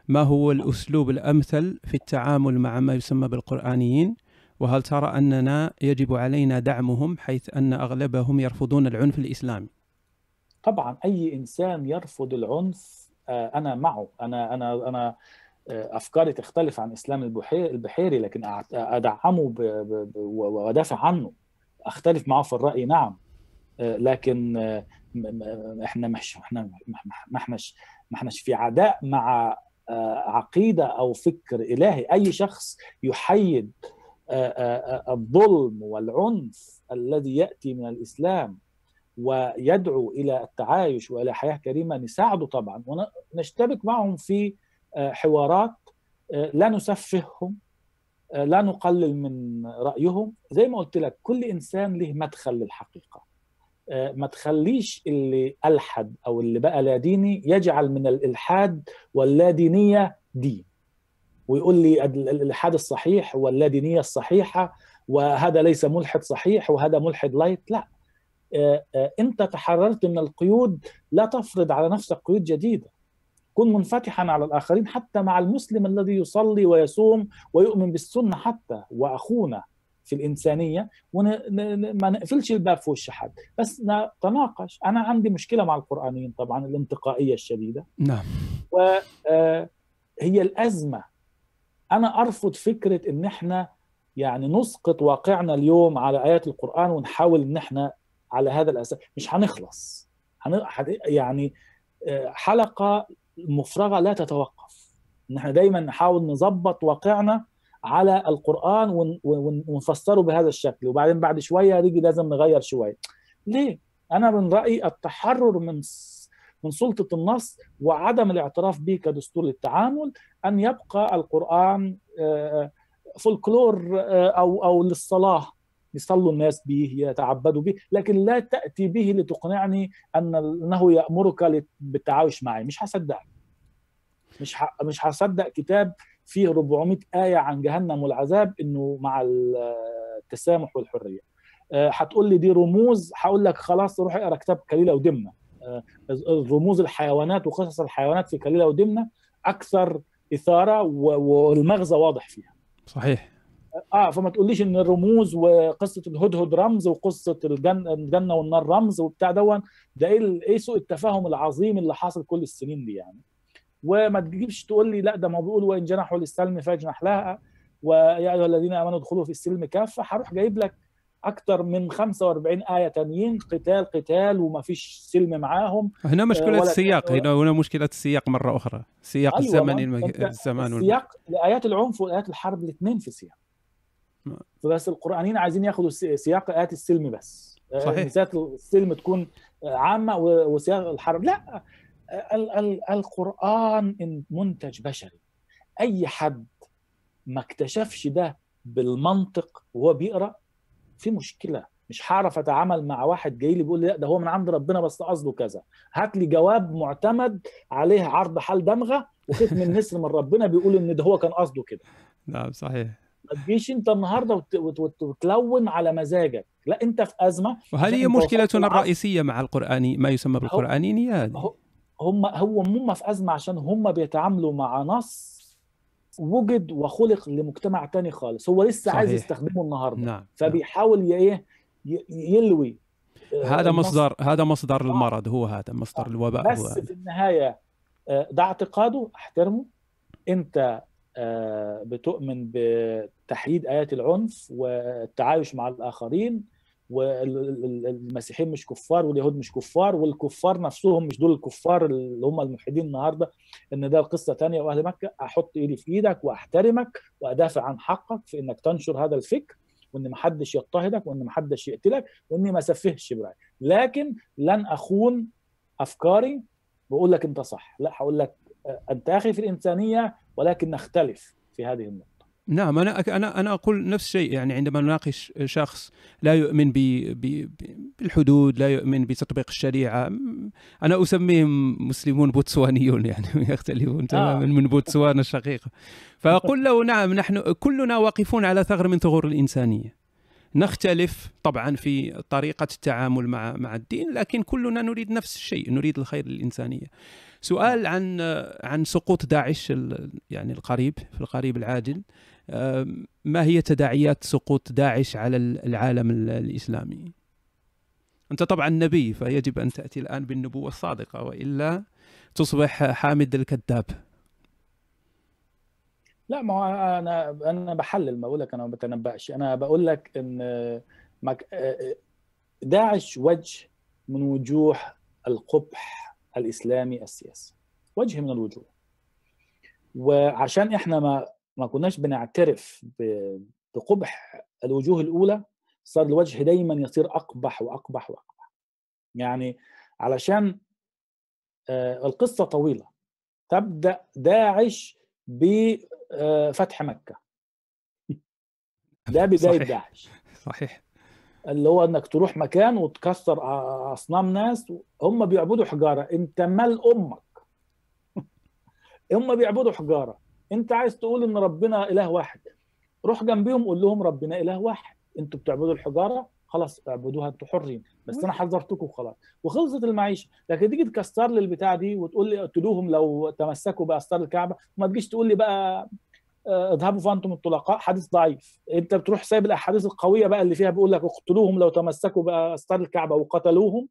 ما هو الأسلوب الأمثل في التعامل مع ما يسمى بالقرآنيين؟ وهل ترى أننا يجب علينا دعمهم حيث أن أغلبهم يرفضون العنف الإسلامي؟ طبعا أي إنسان يرفض العنف آه، أنا معه. أنا أنا أنا آه، أفكاري تختلف عن إسلام البحيري لكن أدعمه وأدافع عنه. أختلف معه في الرأي نعم. آه، لكن إحنا مش إحنا ما احناش ما احناش في عداء مع عقيدة أو فكر إلهي. أي شخص يحيد الظلم والعنف الذي يأتي من الإسلام ويدعو إلى التعايش وإلى حياة كريمة نساعده طبعا. ونشتبك معهم في آه، حوارات آه، لا نسفههم آه، لا نقلل من رأيهم. زي ما قلت لك كل إنسان له مدخل للحقيقة. آه، ما تخليش اللي ألحد أو اللي بقى لا ديني يجعل من الإلحاد واللا دينية دين. ويقول لي ال- الإلحاد الصحيح واللا دينية الصحيحة وهذا ليس ملحد صحيح وهذا ملحد لايت لا. آه، آه، انت تحررت من القيود لا تفرض على نفسك قيود جديدة. كن منفتحا على الآخرين حتى مع المسلم الذي يصلي ويصوم ويؤمن بالسنة حتى وأخونا في الإنسانية. وما نقفلش الباب في وش حد بس نتناقش. أنا عندي مشكلة مع القرآنيين طبعا الانتقائية الشديدة. نعم. وهي الأزمة أنا أرفض فكرة إن إحنا يعني نسقط واقعنا اليوم على آيات القرآن ونحاول إن إحنا على هذا الأساس. مش هنخلص. هن... يعني آه، حلقة مفرغة لا تتوقف. إن إحنا دايما نحاول نظبط واقعنا على القرآن ون... ون... ونفسره بهذا الشكل. وبعدين بعد شوية نيجي لازم نغير شوية. ليه؟ أنا من رأيي التحرر من من سلطة النص وعدم الاعتراف به كدستور للتعامل أن يبقى القرآن آه، فولكلور آه، أو أو للصلاة يصلوا الناس به يتعبدوا به لكن لا تأتي به لتقنعني أن انه يأمرك لت- بالتعايش معي. مش هصدقك مش. مش هصدق كتاب فيه 400 آية عن جهنم والعذاب إنه مع التسامح والحرية. آه، هتقول لي دي رموز؟ هقول لك خلاص روح اقرأ كتاب كليلة ودمنه رموز الحيوانات وقصص الحيوانات في كليله ودمنه أكثر إثارة والمغزى واضح فيها. صحيح. آه فما تقوليش إن الرموز وقصة الهدهد رمز وقصة الجنه, الجنة والنار رمز وبتاع دون ده إيه إيه سوء التفاهم العظيم اللي حاصل كل السنين دي يعني. وما تجيبش تقول لي لا ده ما بيقول وإن جنحوا للسلم فاجنح لها ويا أيها الذين آمنوا ادخلوا في السلم كافة هروح جايب لك أكثر من 45 آية تانيين قتال قتال وما فيش سلم معاهم. هنا مشكلة السياق هنا هنا مشكلة السياق مرة أخرى. السياق أيوة الزمني المك... الزمان السياق لآيات العنف وايات الحرب الاثنين في سياق فبس القرآنيين عايزين ياخذوا سياق آيات السلم بس. صحيح. بالذات السلم تكون عامة وسياق الحرب. لا القرآن منتج بشري. أي حد ما اكتشفش ده بالمنطق وهو بيقرا في مشكلة مش هعرف أتعامل مع واحد جاي لي بيقول لي لا ده هو من عند ربنا بس قصده كذا. هات لي جواب معتمد عليه عرض حال دمغة وختم النسر من ربنا بيقول إن ده هو كان قصده كده. نعم صحيح. ما تجيش أنت النهارده وتلون على مزاجك. لا أنت في أزمة وهذه هي مشكلتنا الرئيسيه مع القراني ما يسمى بالقرانيات هم هو هم في أزمة عشان هم بيتعاملوا مع نص وجد وخلق لمجتمع تاني خالص هو لسه صحيح. عايز يستخدمه النهارده نعم. فبيحاول إيه يلوي هذا مصدر هذا مصدر المرض هو هذا مصدر الوباء بس هو هذا. في النهاية ده اعتقاده احترمه انت بتؤمن بتحييد آيات العنف والتعايش مع الآخرين والمسيحيين مش كفار واليهود مش كفار والكفار نفسهم مش دول الكفار اللي هم الملحدين النهارده إن ده قصة ثانية وأهل مكة. أحط إيدي في إيدك وأحترمك وأدافع عن حقك في إنك تنشر هذا الفكر وإن ما حدش يضطهدك وإن ما حدش يقتلك وإني ما اسفهش برايي لكن لن أخون أفكاري وأقول لك أنت صح. لا هقول لك أنت أخي في الإنسانية ولكن نختلف في هذه النقطة. نعم أنا أنا أنا أقول نفس الشيء. يعني عندما نناقش شخص لا يؤمن بالحدود لا يؤمن بتطبيق الشريعة أنا أسميهم مسلمون بوتسوانيون يعني يختلفون تماما آه. من بوتسوانا الشقيقة. فأقول له نعم نحن كلنا واقفون على ثغر من ثغور الإنسانية. نختلف طبعا في طريقة التعامل مع مع الدين لكن كلنا نريد نفس الشيء نريد الخير للإنسانية سؤال عن عن سقوط داعش يعني القريب في القريب العاجل ما هي تداعيات سقوط داعش على العالم الإسلامي؟ أنت طبعا نبي فيجب أن تأتي الآن بالنبوة الصادقة وإلا تصبح حامد الكذاب. لا ما هو أنا أنا بحلل ما بقول لك أنا ما بتنبأش. أنا بقول لك إن داعش وجه من وجوه القبح الإسلامي السياسي وجه من الوجوه. وعشان إحنا ما ما كناش بنعترف بقبح الوجوه الأولى صار الوجه دايما يصير أقبح وأقبح وأقبح. يعني علشان القصة طويلة تبدأ داعش بفتح مكة. ده بداية صحيح. داعش. صحيح. اللي هو إنك تروح مكان وتكسر أصنام ناس هم بيعبدوا حجارة. أنت مال أمك. هم بيعبدوا حجارة. أنت عايز تقول إن ربنا إله واحد. روح جنبيهم قول لهم ربنا إله واحد. أنتوا بتعبدوا الحجارة؟ خلاص اعبدوها أنتوا حرين بس أنا حذرتكم خلاص وخلصت المعيشة. لكن تيجي تكسر لي البتاع دي وتقول لي اقتلوهم لو تمسكوا باستار الكعبة وما تجيش تقول لي بقى اذهبوا فأنتم الطلقاء. حديث ضعيف. أنت بتروح سايب الأحاديث القوية بقى اللي فيها بيقول لك اقتلوهم لو تمسكوا باستار الكعبة وقتلوهم.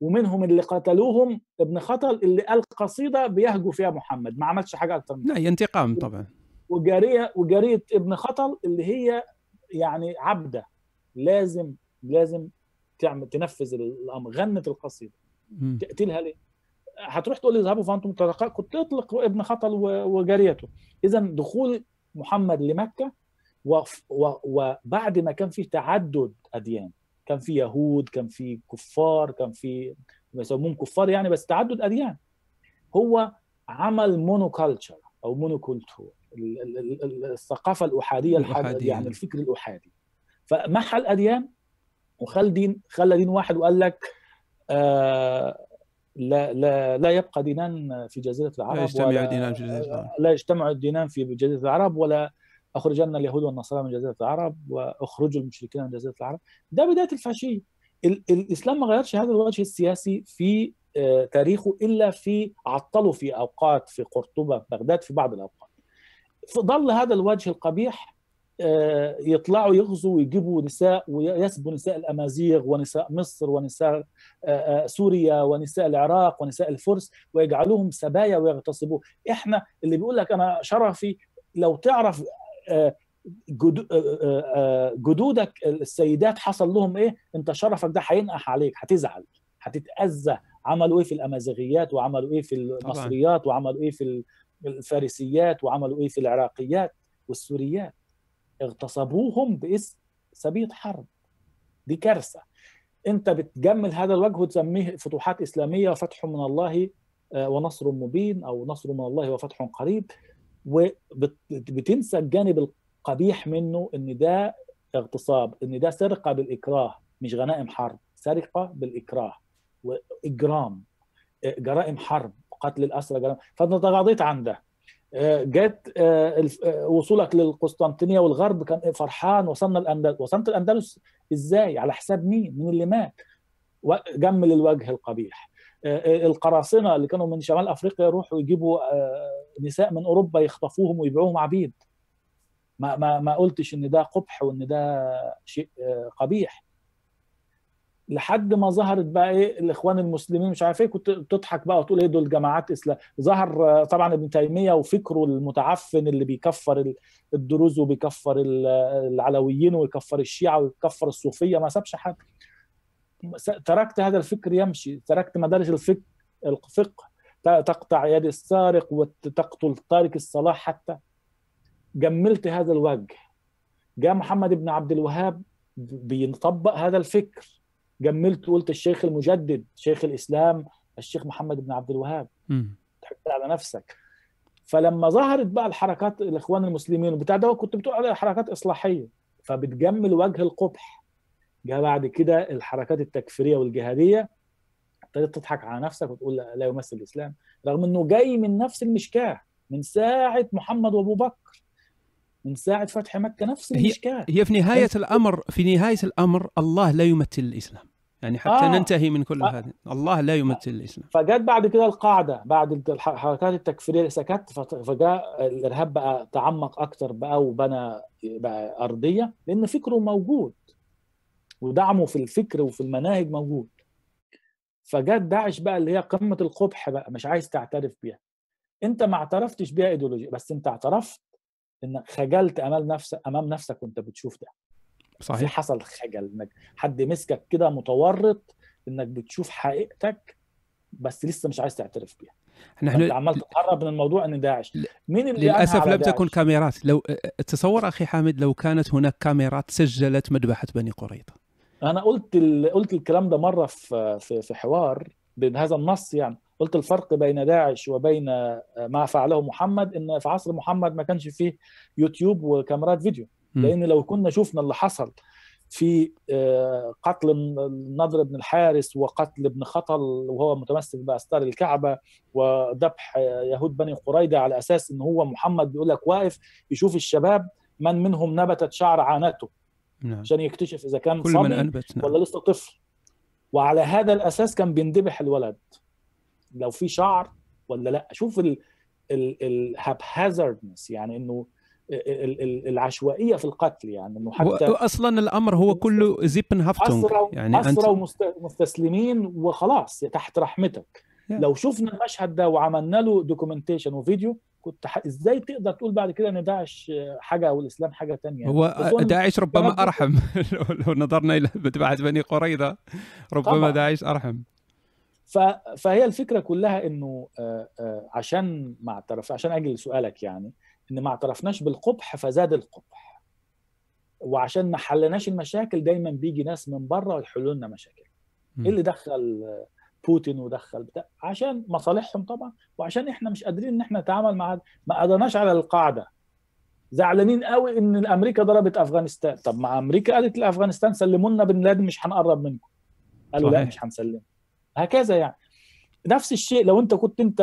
ومنهم اللي قتلوهم ابن خطل اللي قال قصيدة بيهجو فيها محمد ما عملش حاجة أكتر من لا انتقام طبعا. وجاريه وجاريه ابن خطل اللي هي يعني عبدة. لازم لازم تعمل تنفذ الأمر غنت القصيدة. تقتلها ليه؟ هتروح تقول لي اذهبوا فانتم الطلقاء كنت تطلق ابن خطل وجاريته اذا دخول محمد لمكة وبعد ما كان فيه تعدد أديان كان في يهود كان في كفار كان في بيسموهم كفار يعني بس تعدد أديان هو عمل monoculture أو Monokultur الثقافة الأحادية الأحادية. يعني الفكر الأحادي فمحى الأديان وخل دين خلى دين واحد وقال لك آه لا لا لا يبقى دينان في جزيرة العرب لا يجتمع دينان في جزيرة العرب. لا يجتمع الدينان في جزيرة العرب ولا أخرجن اليهود والنصارى من جزيرة العرب وأخرجوا المشركين من جزيرة العرب. ده بداية الفاشيه ال- الإسلام ما غيرش هذا الوجه السياسي في آه، تاريخه إلا في عطلوا في أوقات في قرطبة في بغداد في بعض الأوقات. ظل هذا الوجه القبيح يطلعوا يغزوا ويجيبوا نساء ويسبوا نساء الأمازيغ ونساء مصر ونساء آه، سوريا ونساء العراق ونساء الفرس ويجعلوهم سبايا ويغتصبوه إحنا اللي بيقول لك أنا شرفي لو تعرف جدودك السيدات حصل لهم إيه؟ أنت شرفك ده هينقح عليك هتزعل هتتأذى. عملوا إيه في الأمازيغيات؟ وعملوا إيه في المصريات؟ وعملوا إيه في الفارسيات؟ وعملوا إيه في العراقيات والسوريات؟ اغتصبوهم باسم سبيط حرب. دي كارثة. انت بتجمل هذا الوجه وتسميه فتوحات إسلامية وفتح من الله آه، ونصر مبين أو نصر من الله وفتح قريب وبتنسى الجانب القبيح منه إن ده اغتصاب إن ده سرقة بالإكراه مش غنائم حرب سرقة بالإكراه وإجرام جرائم حرب قتل الأسرى جرائم. فانا تغاضيت عن ده. جت آه، آه، وصولك للقسطنطينية والغرب كان فرحان وصلنا الاندلس وصلت الأندلس إزاي؟ على حساب مين؟ من اللي مات؟ جمل الوجه القبيح. آه، القراصنة اللي كانوا من شمال أفريقيا يروحوا يجيبوا نساء من أوروبا يخطفوهم ويبيعوهم عبيد. ما ما ما قلتش إن ده قبح وإن ده شيء قبيح. لحد ما ظهرت بقى إيه الإخوان المسلمين مش عارف إيه كنت بتضحك بقى وتقول إيه دول جماعات إسلام. ظهر طبعا ابن تيمية وفكره المتعفن اللي بيكفر الدروز وبيكفر العلويين ويكفر الشيعة ويكفر الصوفية ما سابش حد. تركت هذا الفكر يمشي. تركت مدارس الفقه الفقه. تقطع يد السارق وتقتل تارك الصلاة حتى. جملت هذا الوجه. جاء محمد بن عبد الوهاب بيطبق هذا الفكر. جملت قلت الشيخ المجدد شيخ الإسلام الشيخ محمد بن عبد الوهاب. تحط على نفسك. فلما ظهرت بقى الحركات الإخوان المسلمين وبتاع ده كنت بتقول عليها حركات إصلاحية. فبتجمل وجه القبح. جاء بعد كده الحركات التكفيرية والجهادية. ابتدت تضحك على نفسك وتقول لا يمثل الإسلام. رغم إنه جاي من نفس المشكاة من ساعة محمد وأبو بكر. من ساعة فتح مكة نفس المشكاة. هي في نهاية الأمر في نهاية الأمر الله لا يمثل الإسلام. يعني حتى آه. ننتهي من كل آه. هذا الله لا يمثل الإسلام. فجت بعد كده القاعدة بعد الحركات التكفيرية سكت فجاء الإرهاب بقى تعمق أكتر بقى وبنى بقى أرضية لأن فكره موجود. ودعمه في الفكر وفي المناهج موجود. فجت داعش بقى اللي هي قمة القبح بقى مش عايز تعترف بيها. أنت ما اعترفتش بيها ايديولوجيا بس أنت اعترفت انك خجلت أمام نفسك أمام نفسك وأنت بتشوف ده. صحيح. في حصل خجل إنك حد مسكك كده متورط إنك بتشوف حقيقتك بس لسه مش عايز تعترف بيها. نحن عمال تتهرب من الموضوع ان داعش. مين اللي للأسف لم تكن كاميرات. لو تصور أخي حامد لو كانت هناك كاميرات سجلت مذبحة بني قريظة. أنا قلت قلت الكلام ده مرة في في, في حوار بين هذا النص يعني. قلت الفرق بين داعش وبين ما فعله محمد إن في عصر محمد ما كانش فيه يوتيوب وكاميرات فيديو. لأن لو كنا شفنا اللي حصل في آه، قتل النضر بن الحارس وقتل ابن خطل وهو متمسك باستار الكعبة وذبح يهود بني قريظة على أساس إن هو محمد بيقول لك واقف يشوف الشباب من منهم نبتت شعر عانته نعم. عشان يكتشف إذا كان كل من أنبت نعم. ولا لسه طفل وعلى هذا الأساس كان بيندبح الولد لو في شعر ولا لأ شوف ال haphazardness يعني إنه العشوائية في القتل يعني إنه حتى أصلا الأمر هو كله Sippenhaftung يعني اسرى ومستسلمين وخلاص تحت رحمتك. لو شفنا المشهد ده وعملنا له دوكيومنتيشن وفيديو كنت ح... إزاي تقدر تقول بعد كده ان داعش حاجة أو الإسلام حاجة ثانية هو داعش ربما أرحم. لو نظرنا إلى متبعه بني قريظة ربما طبعا. داعش أرحم. ف... فهي الفكرة كلها إنه عشان ما اعترف عشان أجي لسؤالك يعني إن ما اعترفناش بالقبح فزاد القبح. وعشان ما حلناش المشاكل دايما بيجي ناس من بره ويحلوا لنا مشاكل. إيه اللي دخل بوتين ودخل بتاع؟ عشان مصالحهم طبعا. وعشان إحنا مش قادرين إن إحنا نتعامل مع ما قدرناش على القاعدة. زعلانين قوي إن أمريكا ضربت أفغانستان. طب ما أمريكا قالت لأفغانستان سلموا لنا بن لادن مش هنقرب منكم. قالوا لا مش هنسلم هكذا يعني. نفس الشيء لو انت كنت انت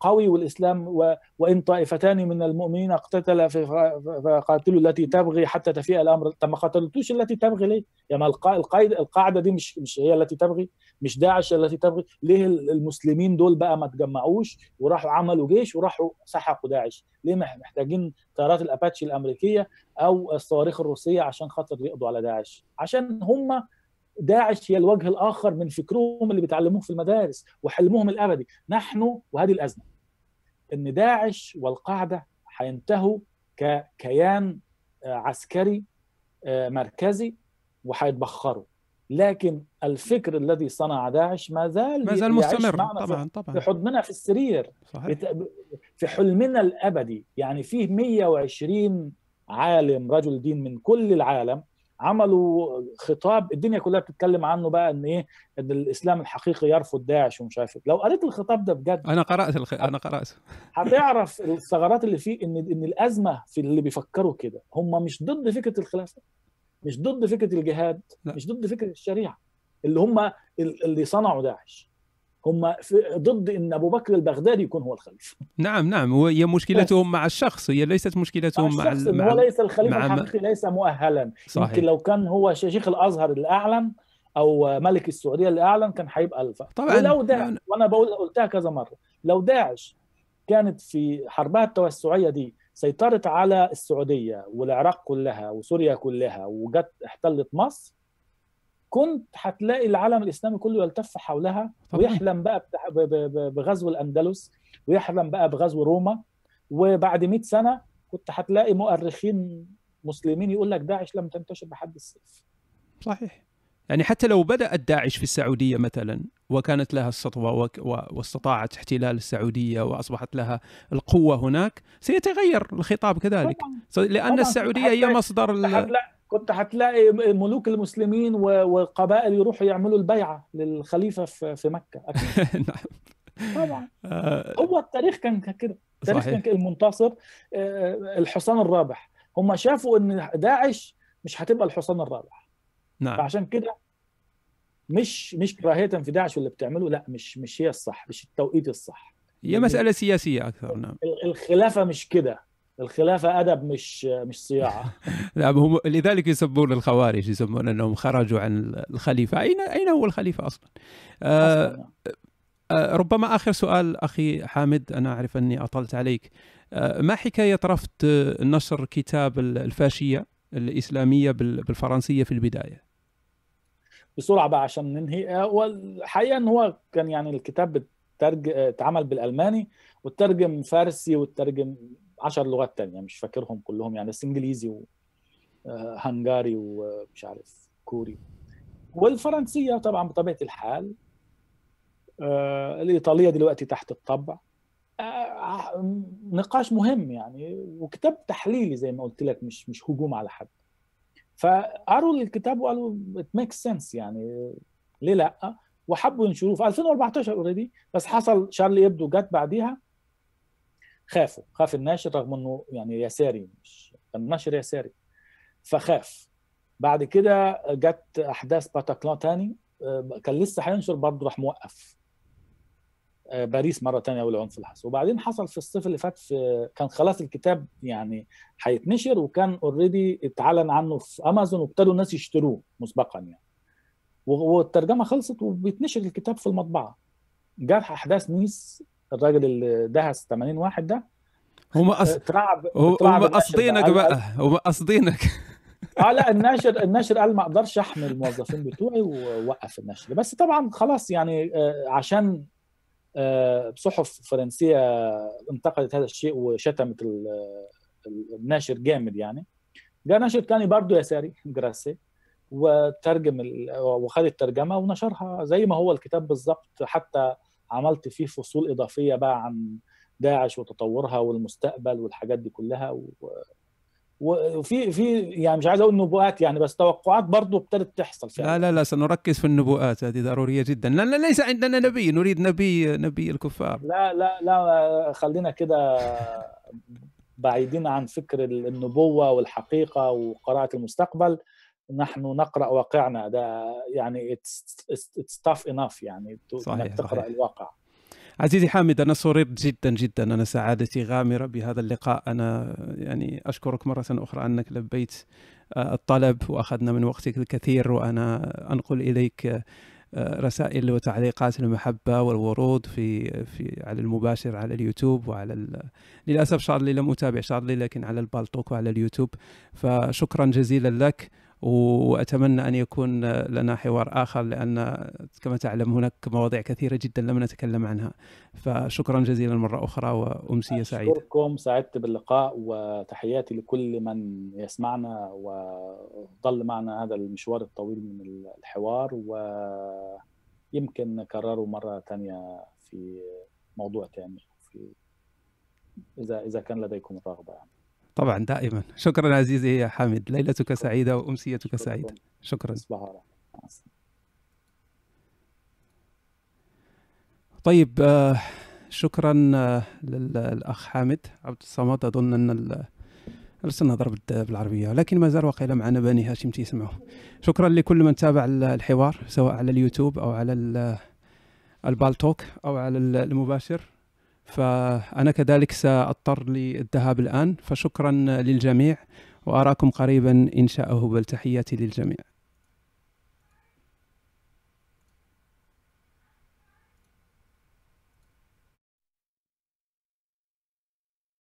قوي والإسلام و... وإن طائفتان من المؤمنين اقتتلا فقاتلوا التي تبغي حتى تفيء الأمر. طب ما قتلتوش التي تبغي ليه؟ يعني القاعده القاعدة دي مش مش هي التي تبغي مش داعش التي تبغي. ليه المسلمين دول بقى ما تجمعوش وراحوا عملوا جيش وراحوا سحقوا داعش؟ ليه محتاجين طيارات الأباتشي الأمريكية أو الصواريخ الروسية عشان خاطر يقضوا على داعش؟ عشان هم داعش هي الوجه الآخر من فكرهم اللي بيتعلموه في المدارس وحلمهم الأبدي. نحن وهذه الأزمة. إن داعش والقاعدة هينتهوا ككيان عسكري مركزي وهيتبخروا لكن الفكر الذي صنع داعش ما زال ما زال مستمر. طبعا طبعا. في حضننا في السرير. صحيح. في حلمنا الأبدي. يعني فيه 120 عالم رجل دين من كل العالم. عملوا خطاب الدنيا كلها بتتكلم عنه بقى إن إيه إن الإسلام الحقيقي يرفض داعش ومش عارف لو قريت الخطاب ده بجد أنا قرأت الخ... أنا قرأت. هتعرف الثغرات اللي فيه إن إن الأزمة في اللي بيفكروا كده هم مش ضد فكرة الخلافة مش ضد فكرة الجهاد لا. مش ضد فكرة الشريعة اللي هم اللي صنعوا داعش. هم ضد إن أبو بكر البغدادي يكون هو الخليفة. نعم نعم. وهي مشكلتهم مع الشخص. هي ليست مشكلتهم مع الشخص مع هو ليس الخليفة مع الحقيقي ليس مؤهلا. صحيح. يمكن لو كان هو شيخ الأزهر اللي اعلن أو ملك السعودية اللي اعلن كان هيبقى الفا طبعا. ولو داعش وأنا بقول قلتها كذا مرة. لو داعش كانت في حربها التوسعية دي سيطرت على السعودية والعراق كلها وسوريا كلها وجت احتلت مصر كنت هتلاقي العالم الإسلامي كله يلتف حولها طبعا. ويحلم بقى بغزو الأندلس ويحلم بقى بغزو روما. وبعد 100 سنة كنت هتلاقي مؤرخين مسلمين يقول لك داعش لم تنتشر بحد السيف. صحيح. يعني حتى لو بدأت داعش في السعودية مثلا وكانت لها السطوة واستطاعت احتلال السعودية وأصبحت لها القوة هناك سيتغير الخطاب كذلك طبعا. لأن طبعا. السعودية هي مصدر كنت هتلاقي, كنت هتلاقي ملوك المسلمين والقبائل يروحوا يعملوا البيعة للخليفة في مكة أكيد. نعم طبعا هو التاريخ كان كده التاريخ صحيح. كان المنتصر الحصان الرابح هم شافوا إن داعش مش هتبقى الحصان الرابح نعم. فعشان كده مش مش كراهية في داعش واللي بتعمله لا مش مش هي الصح مش التوقيت الصح. هي مسألة سياسية أكثر نعم. الخلافة مش كده. الخلافة أدب مش مش صياعة. نعم هم لذلك يسمون الخوارج يسمون أنهم خرجوا عن الخليفة. أين أين هو الخليفة أصلا؟ آه آه ربما آخر سؤال أخي حامد أنا أعرف أني أطلت عليك. آه ما حكاية رفض نشر كتاب الفاشية الإسلامية بالفرنسية في البداية؟ بسرعة بقى عشان ننهي. والحقيقة إن هو كان يعني الكتاب. اتعمل بالألماني وترجم فارسي وترجم عشر لغات تانية مش فاكرهم كلهم يعني بس إنجليزي وهنغاري ومش عارف كوري. والفرنسية طبعا بطبيعة الحال آه الإيطالية دلوقتي تحت الطبع. آه نقاش مهم يعني وكتاب تحليلي زي ما قلت لك مش مش هجوم على حد. فقروا الكتاب وقالوا it make sense يعني ليه لأ؟ وحبوا ينشروه. في 2014 already بس حصل شارلي إيبدو جت بعديها خافوا. خاف الناشر رغم إنه يعني يساري مش كان ناشر يساري. فخاف. بعد كده جت أحداث باتاكلان تاني كان لسه هينشر برضه راح موقف. باريس مرة تانية والعنف حصل وبعدين حصل في الصيف اللي فات في كان خلاص الكتاب يعني هيتنشر وكان already اتعلن عنه في امازون وابتدوا الناس يشتروه مسبقا يعني. والترجمة خلصت وبيتنشر الكتاب في المطبعة. جت أحداث نيس الراجل اللي دهس 80 واحد ده هم أص... اترعب هم قاصدينك بقى. هم قاصدينك. آه لا الناشر الناشر قال ما أقدرش أحمي الموظفين بتوعي ووقف النشر بس طبعا خلاص يعني عشان صحف فرنسية انتقدت هذا الشيء وشتمت الناشر جامد يعني. جاء ناشر تاني برضه يساري جراسي وترجم وخد الترجمه ونشرها زي ما هو الكتاب بالظبط حتى عملت فيه فصول إضافية بقى عن داعش وتطورها والمستقبل والحاجات دي كلها و... وفي في يعني مش عايز أقول نبوءات يعني بس توقعات برضه ابتدت تحصل فعلا. لا لا لا سنركز في النبوءات هذه ضرورية جدا لا, لا ليس عندنا نبي نريد نبي نبي الكفار لا لا لا خلينا كده بعيدين عن فكر النبوة والحقيقة وقراءة المستقبل نحن نقرأ واقعنا ده يعني اتس tough enough يعني صحيح إنك تقرأ صحيح. الواقع عزيزي حامد أنا سررت جدا جدا. أنا سعادتي غامرة بهذا اللقاء. أنا يعني أشكرك مرة أخرى أنك لبيت آه، الطلب وأخذنا من وقتك الكثير. وأنا أنقل إليك آه، رسائل وتعليقات المحبة والورود في في على المباشر على اليوتيوب وعلى للأسف شارلي لم أتابع شارلي لكن على البالتوك وعلى اليوتيوب. فشكرا جزيلا لك. وأتمنى أن يكون لنا حوار آخر لأن كما تعلم هناك مواضيع كثيرة جدا لم نتكلم عنها فشكرا جزيلا مرة أخرى وامسيه سعيده أشكركم سعدت باللقاء وتحياتي لكل من يسمعنا وظل معنا هذا المشوار الطويل من الحوار ويمكن نكرره مرة ثانية في موضوع ثاني في إذا إذا كان لديكم الرغبه يعني. طبعا دائما. شكرا عزيزي يا حامد. ليلتك سعيدة وأمسيتك سعيدة. شكرا. طيب آه، شكرا آه، للأخ حامد. عبد الصمد أظن أن لسنا ضرب بالعربية لكن ما زال واقيلا معنا بني هاشم تسمعوا شكرا لكل من تابع الحوار سواء على اليوتيوب أو على البالتوك أو على المباشر. فأنا كذلك سأضطر للذهاب الآن فشكرا للجميع وأراكم قريبا إن شاء هو تحياتي للجميع.